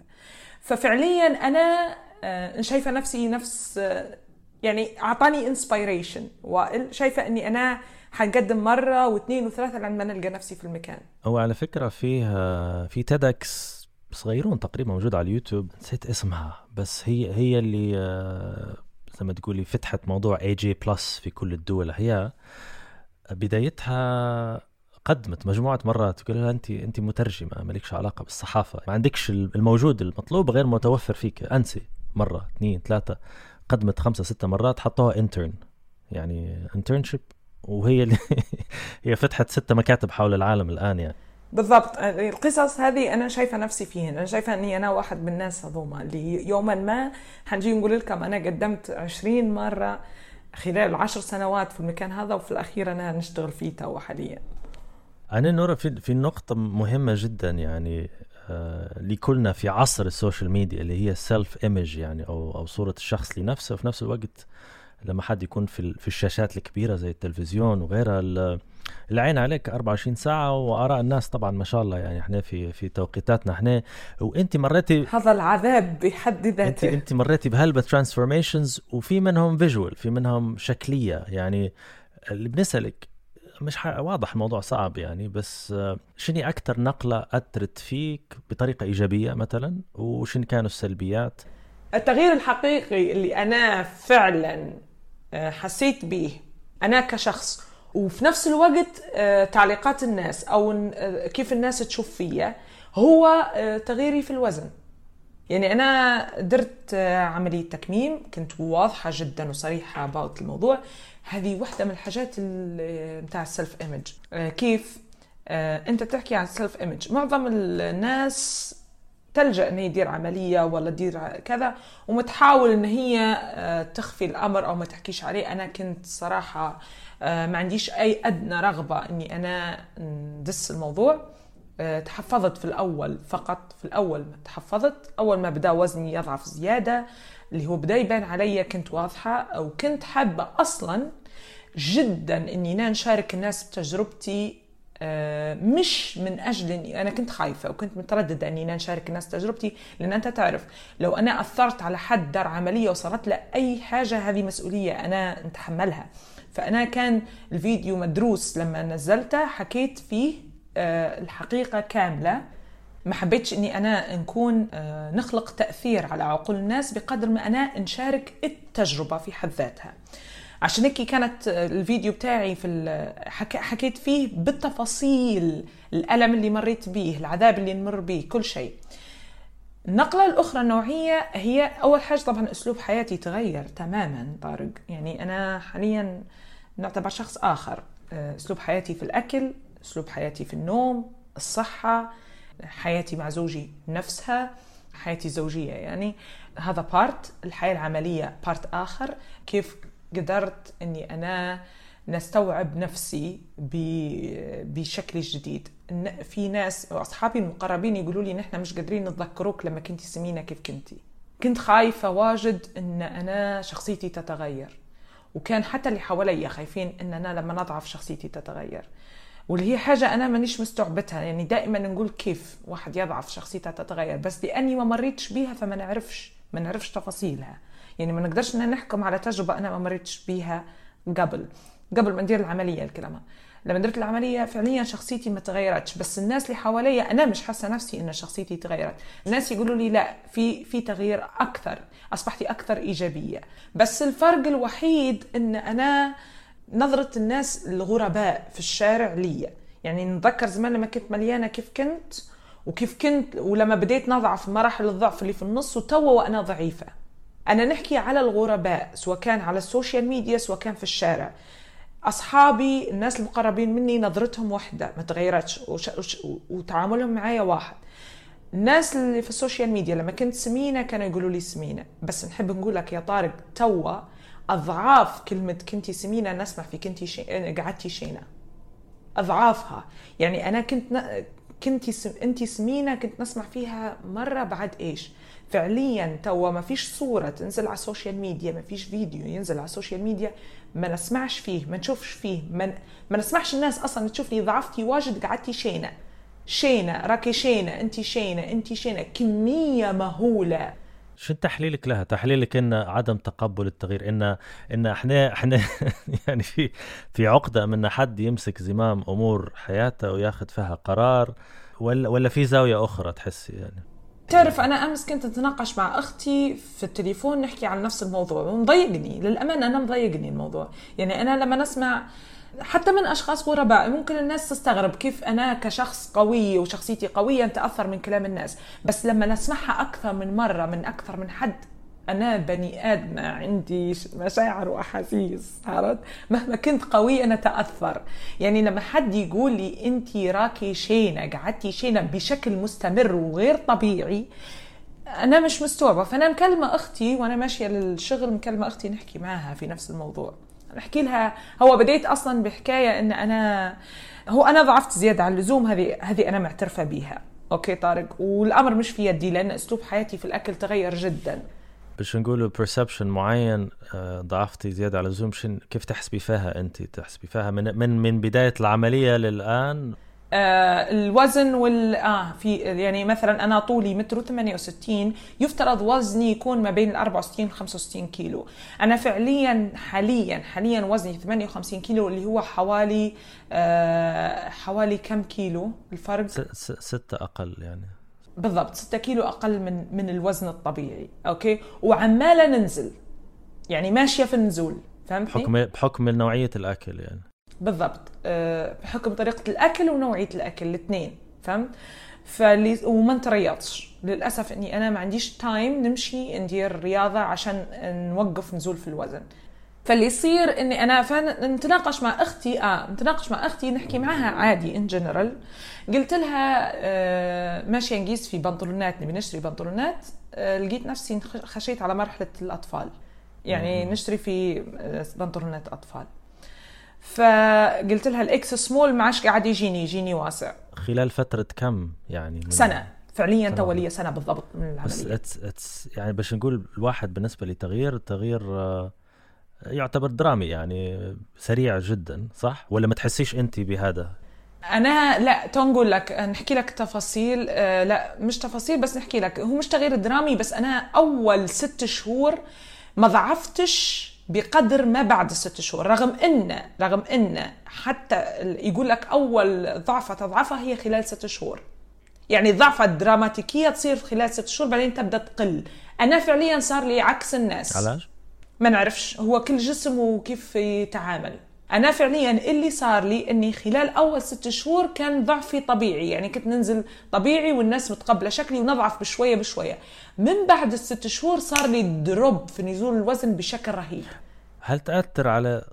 ففعليا أنا آه، شايفة نفسي نفس آه، يعني أعطاني inspiration وائل شايفة إني أنا حنقدم مرة واثنين وثلاثة لما نلقى نفسي في المكان. هو على فكرة فيه في TEDx صغيرون تقريبا موجود على اليوتيوب. نسيت اسمها بس هي هي اللي آه، زي ما تقولي فتحت موضوع اي جي بلس في كل الدول. هي بدايتها قدمت مجموعة مرات تقول لها أنت أنت مترجمة مالكش علاقة بالصحافة. ما عندكش الموجود المطلوب غير متوفر فيك. أنسي مرة اثنين ثلاثة. قدمت خمسة ستة مرات حطوها intern يعني internship وهي اللي *laughs* هي فتحت ستة مكاتب حول العالم الآن يعني. بالضبط. القصص هذه أنا شايفة نفسي فيهن. أنا شايفة أني أنا واحد من الناس هذوما اللي يوما ما حنجي نقول لكم أنا قدمت 20 مرة خلال العشر سنوات في المكان هذا وفي الأخير أنا نشتغل فيه تو حاليا. أنا نورا في في نقطة مهمة جدا يعني آه لكلنا في عصر ال social media اللي هي ال self image يعني أو أو صورة الشخص لنفسه. وفي نفس الوقت لما حد يكون في في الشاشات الكبيرة زي التلفزيون وغيرها العين عليك 24 ساعة وآراء الناس طبعا ما شاء الله يعني إحنا في في توقيتاتنا إحنا. وأنت مريتي هذا العذاب بحد ذاته. أنت أنت مريتي بهلبة transformations وفي منهم visual في منهم شكلية. يعني اللي بنسألك مش واضح الموضوع صعب يعني بس آه، شنو أكثر نقلة أثرت فيك بطريقة إيجابية مثلا؟ وشن كانوا السلبيات؟ التغيير الحقيقي اللي أنا فعلا آه، حسيت به أنا كشخص وفي نفس الوقت آه، تعليقات الناس أو آه، كيف الناس تشوف فيا هو تغييري في الوزن. يعني أنا درت عملية تكميم كنت واضحة جدا وصريحة about الموضوع. هذه واحدة من الحاجات بتاع ال self image كيف؟ أنت تحكي عن ال self image معظم الناس تلجأ ان هي تدير عملية ولا تدير كذا ومتحاول إن هي آه، تخفي الأمر أو ما تحكيش عليه. أنا كنت صراحة آه، ما عنديش أي أدنى رغبة إني أنا ندس الموضوع. آه، تحفظت في الأول فقط في الأول تحفظت أول ما بدأ وزني يضعف زيادة اللي هو بدأ يبان علي كنت واضحة وكنت حابة أصلا جدا إني أنا نشارك الناس بتجربتي آه، مش من أجل إني أنا كنت خايفة وكنت مترددة إني أنا نشارك الناس تجربتي لأن أنت تعرف لو أنا أثرت على حد دار عملية وصارت له اي حاجة هذه مسؤولية أنا نتحملها. فأنا كان الفيديو مدروس لما نزلته حكيت فيه آه، الحقيقة كاملة. ما حبيتش إني أنا نكون آه، نخلق تأثير على عقول الناس بقدر ما أنا نشارك التجربة في حد ذاتها. عشان هيك كانت الفيديو بتاعي في حكيت فيه بالتفاصيل الألم اللي مريت به العذاب اللي نمر به كل شيء. النقلة الأخرى النوعية هي أول حاجة طبعا أسلوب حياتي تغير تماما طارق. يعني أنا حاليا نعتبر شخص آخر. أسلوب حياتي في الأكل أسلوب حياتي في النوم الصحة حياتي مع زوجي نفسها حياتي الزوجية يعني. هذا part الحياة العملية part آخر. كيف قدرت إني أنا نستوعب نفسي بشكل جديد؟ في ناس أصحابي المقربين يقولوا لي نحن مش قادرين نتذكروك لما كنتي سمينة كيف كنتي. كنت خايفة واجد إن أنا شخصيتي تتغير. وكان حتى اللي حواليا خايفين ان أنا لما نضعف شخصيتي تتغير. واللي هي حاجة أنا مانيش مستوعبتها يعني دائما نقول كيف واحد يضعف شخصيته تتغير بس لأني ما مريتش بيها فما نعرفش ما نعرفش تفاصيلها. يعني ما نقدرش نحكم على تجربة أنا ما مريتش بيها قبل قبل ما ندير العملية الكلمة لما درت العملية فعليا شخصيتي ما تغيرتش بس الناس اللي حواليا أنا مش حاسة نفسي إن شخصيتي تغيرت. الناس يقولوا لي لا في في تغيير أكثر أصبحتي أكثر إيجابية. بس الفرق الوحيد إن أنا نظرة الناس الغرباء في الشارع لي يعني نتذكر زمان لما كنت مليانة كيف كنت وكيف كنت ولما بديت نضعف مراحل الضعف اللي في النص وتوا وأنا ضعيفة. أنا نحكي على الغرباء سواء كان على ال social media سواء كان في الشارع. أصحابي الناس المقربين مني نظرتهم واحدة ما تغيرتش. وتعاملهم معايا واحد. الناس اللي في ال social media لما كنت سمينة كانوا يقولوا لي سمينة. بس نحب نقول لك يا طارق توا أضعاف كلمة كنتي سمينة نسمع في كنتي شي... قعدتي شينة. أضعافها. يعني أنا كنت ن... كنتي سم... أنت سمينة كنت نسمع فيها مرة بعد إيش. فعليا توا ما فيش صورة تنزل على ال social media ما فيش فيديو ينزل على ال social media. ما نسمعش فيه ما نشوفش فيه ما, ما نسمعش الناس أصلا تشوف لي ضعفتي واجد قعدتي شينة شينة راكي شينة أنت شينة أنت شينة كمية مهولة شو تحليلك لها؟ تحليلك إن عدم تقبل التغيير إن إن إحنا إحنا *laughs* يعني في في عقدة من حد يمسك زمام أمور حياته وياخذ فيها قرار ولا ولا في زاوية أخرى تحسي يعني؟ تعرف أنا أمس كنت أتناقش مع أختي في التليفون نحكي عن نفس الموضوع ومضايقني. للأمانة أنا مضايقني الموضوع. يعني أنا لما نسمع حتى من أشخاص غرباء ممكن الناس تستغرب كيف أنا كشخص قوي وشخصيتي قوية نتاثر من كلام الناس. بس لما نسمعها أكثر من مرة من أكثر من حد أنا بني آدمة عندي مشاعر وأحاسيس عرفت؟ مهما كنت قوية أنا تأثر. يعني لما حد يقول لي أنت راكي شينة قعدتي شينة بشكل مستمر وغير طبيعي أنا مش مستوعبة. فأنا مكلمة أختي وأنا ماشية للشغل مكلمة أختي نحكي معها في نفس الموضوع. نحكي لها هو بديت أصلا بحكاية أن أنا هو أنا ضعفت زيادة عن اللزوم هذه هذه أنا معترفة بيها. okay طارق؟ والأمر مش في يدي لأن أسلوب حياتي في الأكل تغير جدا. باش نقولوا perception معين آه، ضعفتي زيادة على اللزوم كيف تحسبي فيها أنت؟ تحسبي فيها من من من بداية العملية للآن؟ آه الوزن وال آه في يعني مثلا أنا طولي متر 68 يفترض وزني يكون ما بين ال 64 و 65 كيلو. أنا فعليا حاليا حاليا وزني 58 كيلو اللي هو حوالي آه حوالي كم كيلو الفرق؟ ستة أقل يعني. بالضبط 6 كيلو أقل من من الوزن الطبيعي أوكي؟ وعماله ننزل يعني ماشية في النزول فهمتني؟ بحكم بحكم نوعية الأكل يعني. بالضبط أه بحكم طريقة الأكل ونوعية الأكل الاثنين فهمت؟ فلي وما نتريضش للأسف إني أنا ما عنديش time نمشي ندير رياضه عشان نوقف نزول في الوزن. فاللي يصير إني أنا فنتناقش مع أختي آه نتناقش مع أختي نحكي معاها عادي in general قلت لها آه ماشيه نقيس في بنطلونات نبي نشتري بنطلونات. آه لقيت نفسي خشيت على مرحلة الأطفال. يعني نشتري في آه، بنطلونات أطفال. فقلت لها الإكس سمول ما عادش قاعد يجيني يجيني واسع. خلال فترة كم يعني سنة. فعليا تو لي سنة بالضبط من العملية. بس اتس اتس يعني باش نقول الواحد بالنسبة لتغيير تغيير آه، يعتبر درامي يعني سريع جدا صح؟ ولا ما تحسيش أنت بهذا؟ أنا لا تو نقول لك نحكي لك تفاصيل آه لا مش تفاصيل بس نحكي لك. هو مش تغيير درامي بس أنا أول ست شهور ما ضعفتش بقدر ما بعد الست شهور رغم إن رغم إن حتى يقول لك أول ضعفة تضعفها هي خلال ست شهور. يعني الضعفه الدراماتيكيه تصير خلال ست شهور بعدين تبدأ تقل. أنا فعليا صار لي عكس الناس. علاش؟ ما نعرفش هو كل جسم وكيف يتعامل. أنا فعليا اللي صار لي إني خلال أول ست شهور كان ضعفي طبيعي يعني كنت ننزل طبيعي والناس متقبلة شكلي ونضعف بشوية بشوية. من بعد الست شهور صار لي drop في نزول الوزن بشكل رهيب. هل تأثر على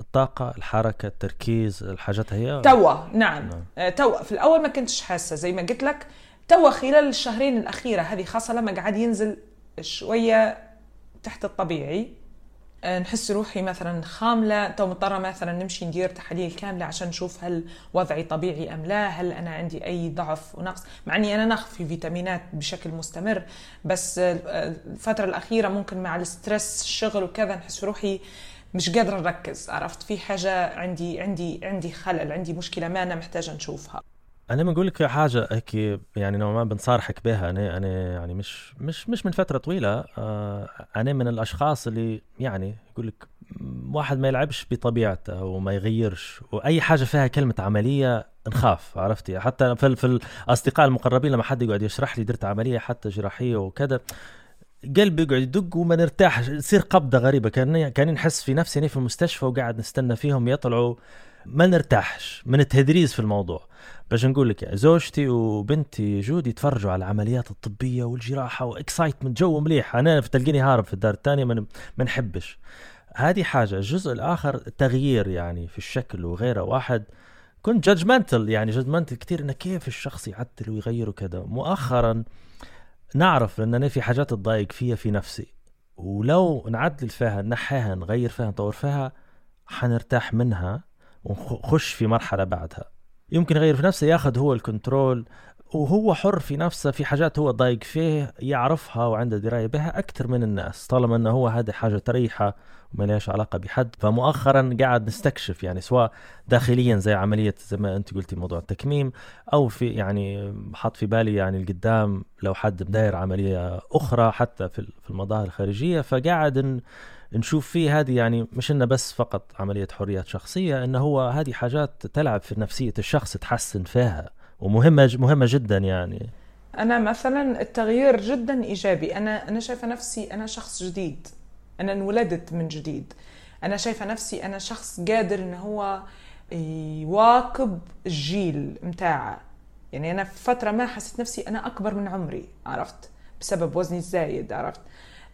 الطاقة، الحركة، التركيز، الحاجات هي؟ توا نعم, نعم. آه، توا. في الأول ما كنتش حاسة زي ما قلت لك توا خلال الشهرين الأخيرة هذه خاصة لما قاعد ينزل شوية تحت الطبيعي. نحس روحي مثلا خاملة تو مضطرة مثلا نمشي ندير تحاليل كاملة عشان نشوف هل وضعي طبيعي أم لا هل أنا عندي أي ضعف ونقص. مع إني أنا ناخذ في فيتامينات بشكل مستمر بس آه، الفترة الأخيرة ممكن مع الستريس الشغل وكذا نحس روحي مش قادرة نركز. عرفت؟ في حاجة عندي عندي عندي خلل عندي مشكلة ما أنا محتاجة نشوفها. أنا بنقول لك حاجة هيك يعني نوعا ما بنصارحك بها. أنا أنا يعني مش مش مش من فترة طويلة. آه أنا من الأشخاص اللي يعني يقول لك واحد ما يلعبش بطبيعته وما يغيرش وأي حاجة فيها كلمة عملية نخاف عرفتي؟ حتى في, في الأصدقاء المقربين لما حد يقعد يشرح لي درت عملية حتى جراحية وكذا قلبي يقعد يدق وما نرتاحش تصير قبضة غريبة. كان كان نحس في نفسي في المستشفى وقاعد نستنى فيهم يطلعوا ما نرتاحش. من التدريس في الموضوع. باش نقول لك زوجتي وبنتي جودي يتفرجوا على العمليات الطبية والجراحة و excitement جو مليح. أنا تلقيني هارب في الدار الثانية ما نحبش. هذه حاجة. الجزء الآخر تغيير يعني في الشكل وغيره. واحد كنت judgemental يعني judgemental كثير إنه كيف الشخص يعدل ويغير وكذا. مؤخرا نعرف إن أنا في حاجات تضايق فيها في نفسي. ولو نعدل فيها نحيها نغير فيها نطور فيها حنرتاح منها ونخش في مرحلة بعدها. يمكن يغير في نفسه ياخذ هو ال control وهو حر في نفسه في حاجات هو ضايق فيه يعرفها وعنده دراية بها أكثر من الناس طالما إنه هو هذه حاجة تريحه وما لهاش علاقة بحد. فمؤخرا قاعد نستكشف يعني سواء داخليا زي عملية زي ما أنت قلتي موضوع التكميم أو في يعني حط في بالي يعني القدام لو حد داير عملية أخرى حتى في المظاهر الخارجية فقاعد نشوف فيه هذه يعني مش إنه بس فقط عملية حريات شخصية إنه هو هذه حاجات تلعب في نفسية الشخص تحسن فيها ومهمة مهمة جدا يعني. أنا مثلا التغيير جدا إيجابي. أنا أنا شايفة نفسي أنا شخص جديد. أنا انولدت من جديد. أنا شايفة نفسي أنا شخص قادر ان هو يواكب الجيل متاعه. يعني أنا في فترة ما حسيت نفسي أنا أكبر من عمري عرفت؟ بسبب وزني الزايد عرفت؟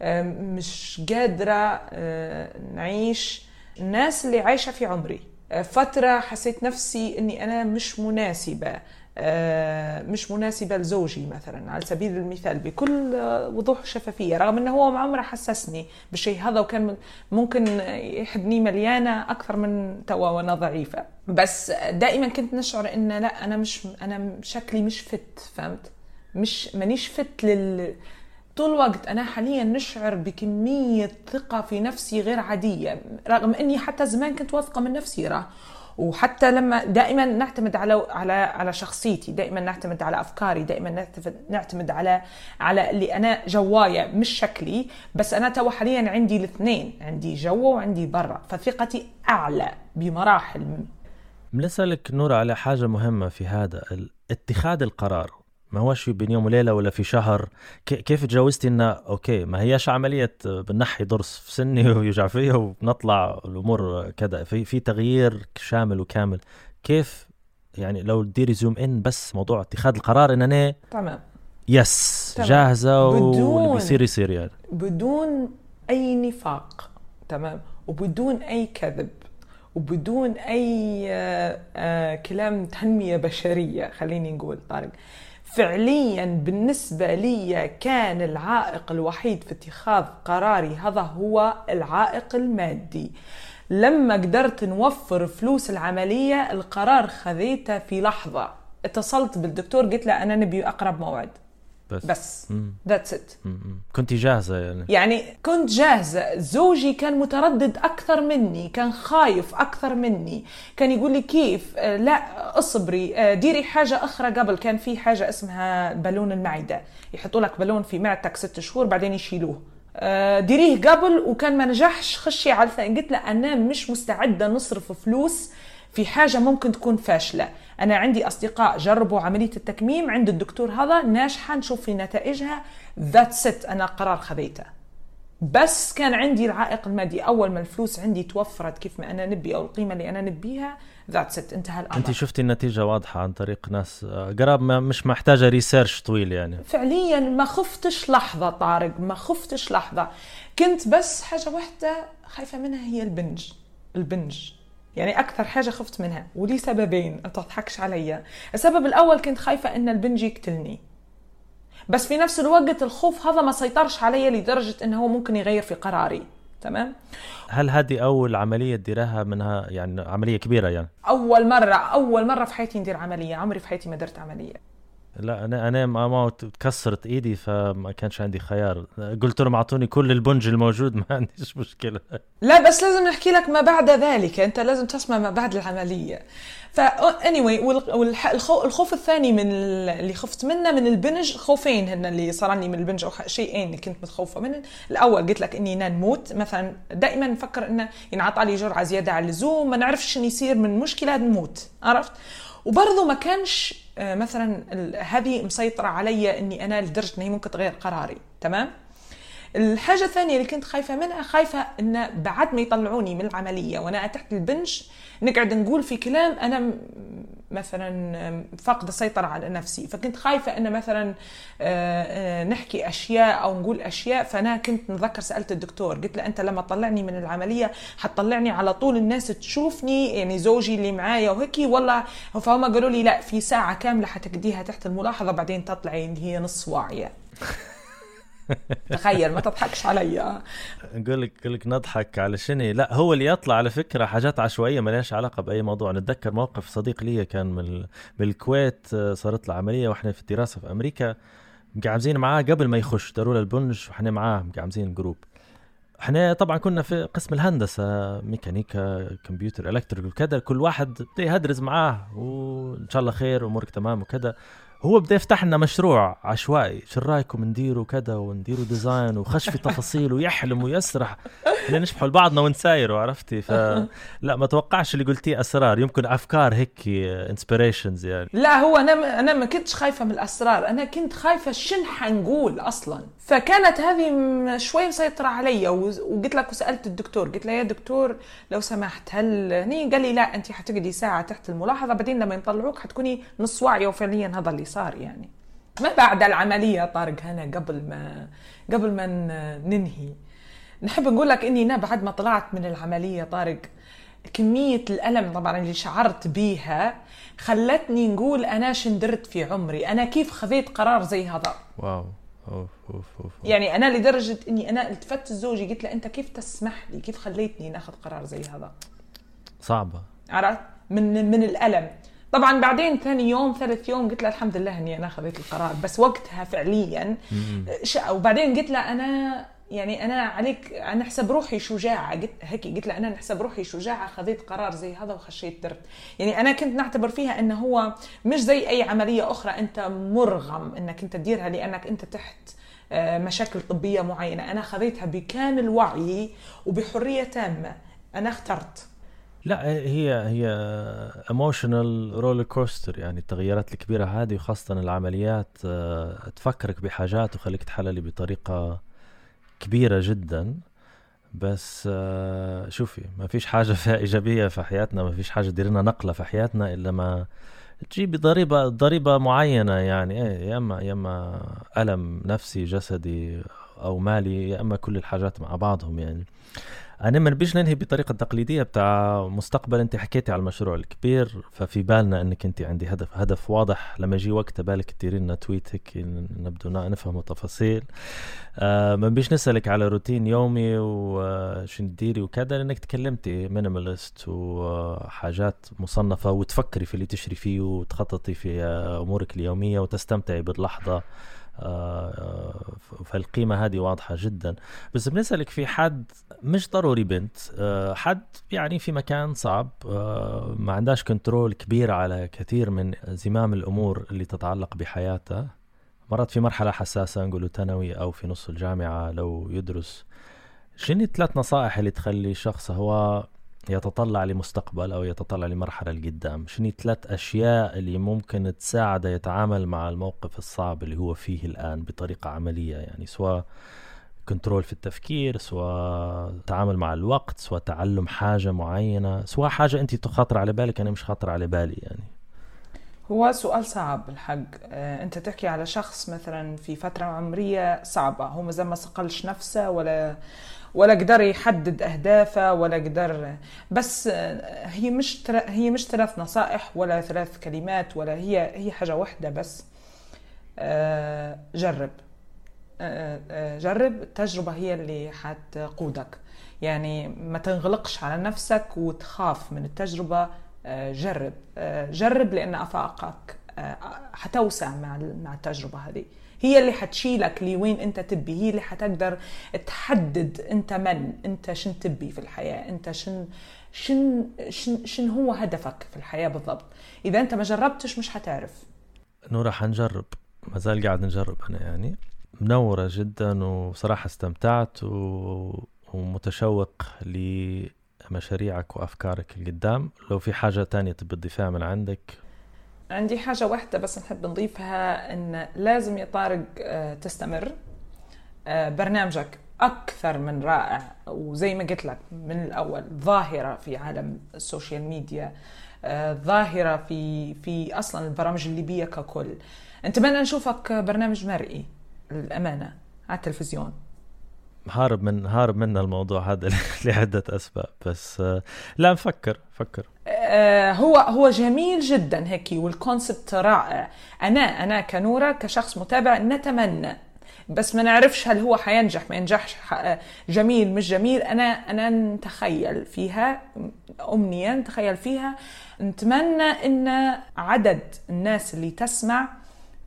مش قادرة آه، نعيش. الناس اللي عايشة في عمري آه، فترة حسيت نفسي إني أنا مش مناسبة آه، مش مناسبة لزوجي مثلا. على سبيل المثال بكل وضوح شفافية رغم إنه هو عمره حسسني بالشيء هذا وكان ممكن يحبني مليانة أكثر من توا وأنا ضعيفة. بس دائما كنت نشعر إن لا أنا مش أنا شكلي مش فت فهمت؟ مش مانيش فت لل طول الوقت أنا حاليا نشعر بكمية ثقة في نفسي غير عادية رغم أني حتى زمان كنت واثقة من نفسي راه. وحتى لما دائما نعتمد على على على شخصيتي دائما نعتمد على أفكاري دائما نعتمد على على اللي أنا جوايا مش شكلي. بس أنا تو حاليا عندي الاثنين عندي جوا وعندي برا. فثقتي أعلى بمراحل. بنسألك نور على حاجة مهمة في هذا اتخاذ القرار. ما هوش بين يوم وليلة ولا في شهر؟ كي- كيف تجاوزتي انه okay ما هياش عملية بنحي ضرس في سني *laughs* ويوجع فيا وبنطلع الأمور كذا في في تغيير شامل وكامل. كيف؟ يعني لو تديري زوم إن بس موضوع اتخاذ القرار إن أنا تمام. يس تمام. جاهزة واللي بيصير يصير يعني. بدون أي نفاق تمام. وبدون أي كذب وبدون أي آه، آه، كلام تنمية بشرية خليني نقول طارق. فعليا بالنسبة لي كان العائق الوحيد في اتخاذ قراري هذا هو العائق المادي. لما قدرت نوفر فلوس العملية القرار خذيته في لحظة. اتصلت بالدكتور قلت له أنا نبي أقرب موعد. بس. بس. That's it. كنت جاهزة يعني. يعني كنت جاهزة. زوجي كان متردد أكثر مني كان خايف أكثر مني. كان يقول لي كيف؟ آه، لا اصبري. آه، ديري حاجة أخرى قبل. كان في حاجة اسمها بالون المعدة. يحطوا لك بالون في معدتك ست شهور بعدين يشيلوه. آه، ديريه قبل وكان ما نجحش. خشي على الثاني. قلت له أنا مش مستعدة نصرف فلوس في حاجة ممكن تكون فاشلة. أنا عندي أصدقاء جربوا عملية التكميم عند الدكتور هذا ناجحة نشوف في نتائجها. ذات ست أنا قرار خذيته. بس كان عندي العائق المادي أول ما الفلوس عندي توفرت كيف ما أنا نبي أو القيمة اللي أنا نبيها ذات ست انتهى الأمر. أنت شفتي النتيجة واضحة عن طريق ناس آه، قراب ما مش محتاجة ريسيرش طويل يعني. فعليا ما خفتش لحظة طارق ما خفتش لحظة. كنت بس حاجة واحدة خايفة منها هي البنج البنج. يعني أكثر حاجة خفت منها ولي سببين ما تضحكش عليا. السبب الأول كنت خايفة إن البنج يقتلني. بس في نفس الوقت الخوف هذا ما سيطرش علي لدرجة انه هو ممكن يغير في قراري. تمام؟ هل هذه أول عملية تديرها منها؟ يعني عملية كبيرة يعني. أول مرة أول مرة في حياتي ندير عملية عمري في حياتي ما درت عملية. لا أنا أنا ما تكسرت إيدي فما كانش عندي خيار. قلت لهم أعطوني كل البنج الموجود *laughs* ما عنديش مشكلة. لا بس لازم نحكي لك ما بعد ذلك. أنت لازم تسمع ما بعد العملية. ف anyway والخوف الثاني من ال- اللي خفت منه من البنج خوفين هن اللي صارني من البنج أو شيئين اللي كنت متخوفة منهم الأول قلت لك إني نموت مثلا دائما نفكر إنه ينعطى لي جرعة زيادة على اللزوم. ما نعرفش شنو يصير من مشكلة نموت. عرفت؟ وبرضه ما كانش مثلا ال- هذه مسيطرة علي إني أنا لدرجة انها ممكن تغير قراري تمام؟ الحاجة الثانية اللي كنت خايفة منها خايفة إن بعد ما يطلعوني من العملية وأنا تحت البنج نقعد نقول في كلام أنا مثلا فاقدة السيطرة على نفسي فكنت خايفة إن مثلا آه، آه، نحكي أشياء أو نقول أشياء فأنا كنت نذكر سألت الدكتور قلت له أنت لما تطلعني من العملية حتطلعني على طول الناس تشوفني يعني زوجي اللي معايا وهيك ولا فهم قالوا لي لا في ساعة كاملة حتقضيها تحت الملاحظة بعدين تطلعي هي نص واعية. *laughs* *laughs* تخيل ما تضحكش علي. نقول لك نقول لك نضحك على شنو. لا هو اللي يطلع على فكرة حاجات عشوائية ما لهاش علاقة بأي موضوع. نتذكر موقف صديق لي كان من ال- بالكويت آه، صارت له عملية وإحنا في الدراسة في أمريكا. مقعمزين معاه قبل ما يخش داروا له البنج وإحنا معاه مقعمزين جروب. إحنا طبعا كنا في قسم الهندسة ميكانيكا كمبيوتر electric وكذا كل واحد يهدرز معاه وإن شاء الله خير أمورك تمام وكذا. هو بدا يفتح لنا مشروع عشوائي. شو رأيكم نديروا كذا ونديروا design وخش في تفاصيل ويحلم ويسرح؟ إحنا نشبحوا لبعضنا ونسايروا عرفتي؟ فلا *laughs* ما توقعش اللي قلتيه أسرار. يمكن أفكار هيك inspirations يعني. لا هو أنا أنا ما كنتش خايفة من الأسرار. أنا كنت خايفة شن حنقول أصلا؟ فكانت هذه شوي مسيطرة علي وقلت لك وسألت الدكتور قلت له يا دكتور لو سمحت هل هني؟ قال لي لا انت حتقعدي ساعة تحت الملاحظة بعدين لما يطلعوك حتكوني نص واعية وفعليا هذا اللي صار يعني. ما بعد العملية طارق هنا قبل ما قبل ما ننهي. نحب نقول لك إني أنا بعد ما طلعت من العملية طارق كمية الألم طبعا اللي شعرت بيها خلتني نقول أنا شندرت في عمري أنا كيف خذيت قرار زي هذا؟ واو. أوف أوف أوف يعني أنا لدرجة أني أنا التفت لزوجي قلت له أنت كيف تسمح لي؟ كيف خليتني ناخذ قرار زي هذا؟ صعبة. عرفت؟ من من الألم. طبعا بعدين ثاني يوم ثالث يوم قلت له الحمد لله إني أنا خذيت القرار بس وقتها فعليا ش... وبعدين قلت له أنا يعني أنا عليك أنا احسب روحي شجاعة. قلت هيك قلت له أنا نحسب روحي شجاعة خذيت قرار زي هذا وخشيت درت. يعني أنا كنت نعتبر فيها إنه هو مش زي أي عملية أخرى. أنت مرغم إنك أنت تديرها لأنك أنت تحت آه، مشاكل طبية معينة. أنا خذيتها بكامل وعي وبحرية تامة. أنا اخترت. لا هي هي emotional roller coaster يعني التغيرات الكبيرة هذه وخاصة العمليات آه، تفكرك بحاجات وخليك تحللي بطريقة كبيرة جدا بس آه، شوفي ما فيش حاجة فيها إيجابية في حياتنا ما فيش حاجة تدير لنا نقلة في حياتنا إلا ما تجيب ضريبة ضريبة معينة يعني إيه يا إما يا إما ألم نفسي جسدي أو مالي يا إما كل الحاجات مع بعضهم يعني. أنا ما نبيش ننهي بطريقة تقليدية بتاع مستقبل. أنت حكيتي على المشروع الكبير ففي بالنا أنك أنت عندي هدف. هدف واضح. لما يجي وقت بالك تديري لنا tweet هيك نبدو نفهم تفاصيل آه ما نبيش نسألك على روتين يومي وشو نديري وكذا لأنك تكلمتي minimalist وحاجات مصنفة وتفكري في اللي تشري فيه وتخططي في أمورك اليومية وتستمتعي باللحظة. آه، فالقيمة هذه واضحة جدا. بس بنسألك في حد مش ضروري بنت آه، حد يعني في مكان صعب آه، ما عندهاش كنترول كبير على كثير من زمام الأمور اللي تتعلق بحياته مرات في مرحلة حساسة نقول ثانوي أو في نص الجامعة لو يدرس. شنو ثلاث نصائح اللي تخلي شخص هو يتطلع لمستقبل أو يتطلع لمرحلة لقدام. شنو ثلاث أشياء اللي ممكن تساعده يتعامل مع الموقف الصعب اللي هو فيه الآن بطريقة عملية؟ يعني سواء كنترول في التفكير سواء تعامل مع الوقت سواء تعلم حاجة معينة سواء حاجة أنت تخاطر على بالك أنا مش خاطر على بالي يعني. هو سؤال صعب الحق. آه، أنت تحكي على شخص مثلا في فترة عمرية صعبة هو مازال ما صقلش نفسه ولا ولا قدر يحدد أهدافه ولا قدر بس هي مش هي مش ثلاث نصائح ولا ثلاث كلمات ولا هي هي حاجة واحدة بس. آه، جرب. آه، آه، جرب التجربه هي اللي حتقودك. يعني ما تنغلقش على نفسك وتخاف من التجربة. جرب. جرب لأن أفاقك حتوسع مع مع التجربة هذه. هي اللي حتشيلك لوين انت تبي هي اللي حتقدر تحدد انت من انت شن تبي في الحياة انت شن شن شن, شن هو هدفك في الحياة بالضبط. إذا انت ما جربتش مش حتعرف. نورا حنجرب. ما زال قاعد نجرب أنا يعني. منورة جدا وصراحة استمتعت و... ومتشوق لمشاريعك وأفكارك القدام. لو في حاجة تانية تبي تضيفها من عندك؟ عندي حاجة واحدة بس نحب نضيفها إن لازم يا طارق آه، تستمر. آه، برنامجك أكثر من رائع وزي ما قلت لك من الأول ظاهرة في عالم السوشيال ميديا آه، ظاهرة في في أصلا البرامج الليبية ككل. نتمنى نشوفك برنامج مرئي للأمانة على التلفزيون. هارب من هارب منا الموضوع هذا *laughs* لعدة أسباب بس لا نفكر فكر هو هو جميل جدا هيك والكونسبت رائع. أنا أنا كنورة كشخص متابع نتمنى. بس ما نعرفش هل هو حينجح ما ينجحش. جميل مش جميل. أنا أنا نتخيل فيها امنيه نتخيل فيها. نتمنى إن عدد الناس اللي تسمع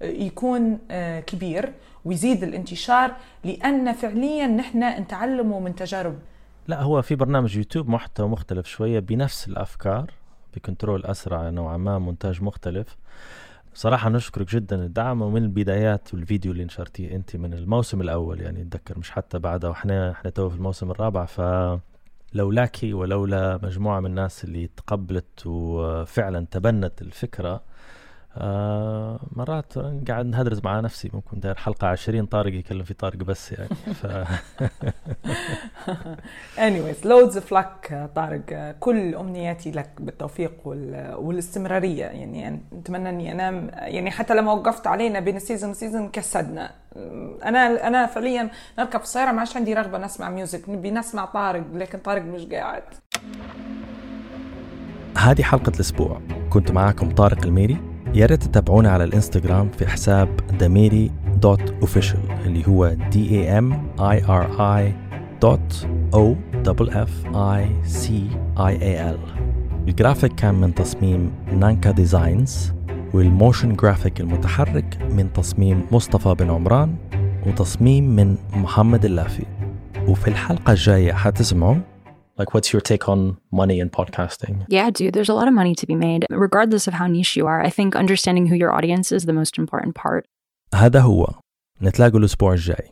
يكون آه، كبير ويزيد الانتشار لأن فعليا نحن نتعلموا من تجارب لا هو في برنامج يوتيوب محتوى مختلف شوية بنفس الأفكار ب control أسرع نوعا ما مونتاج مختلف. صراحة نشكرك جدا الدعم ومن البدايات والفيديو اللي نشرتيه أنت من الموسم الأول يعني أتذكر مش حتى بعده وإحنا إحنا تو في الموسم الرابع ف لولاك ولولا مجموعة من الناس اللي تقبلت وفعلا تبنت الفكرة آه مرات قاعد نهدرز مع نفسي ممكن داير حلقة عشرين طارق يكلم في طارق بس يعني ف *laughs* anyways loads of luck طارق. كل أمنياتي لك بالتوفيق والاستمرارية. يعني نتمنى إني أنام. يعني حتى لما وقفت علينا بين ال season وال season كسدنا. أنا أنا فعليا نركب في السيارة ما عادش عندي رغبة نسمع music نبي نسمع طارق لكن طارق مش قاعد. هذه حلقة الأسبوع. كنت معاكم طارق الميري. يا ريت تتابعونا على الإنستغرام في حساب دميري dot official اللي هو D E M E R I dot O double F I C I A L الجرافيك كان من تصميم نانكا designs والموشن جرافيك المتحرك من تصميم مصطفى بن عمران وتصميم من محمد اللافي. وفي الحلقة الجاية حتسمعوا Like, what's your take on money in podcasting? Yeah, dude, there's a lot of money to be made, regardless of how niche you are. I think understanding who your audience is the most important part. هذا هو نتلاقوا الأسبوع الجاي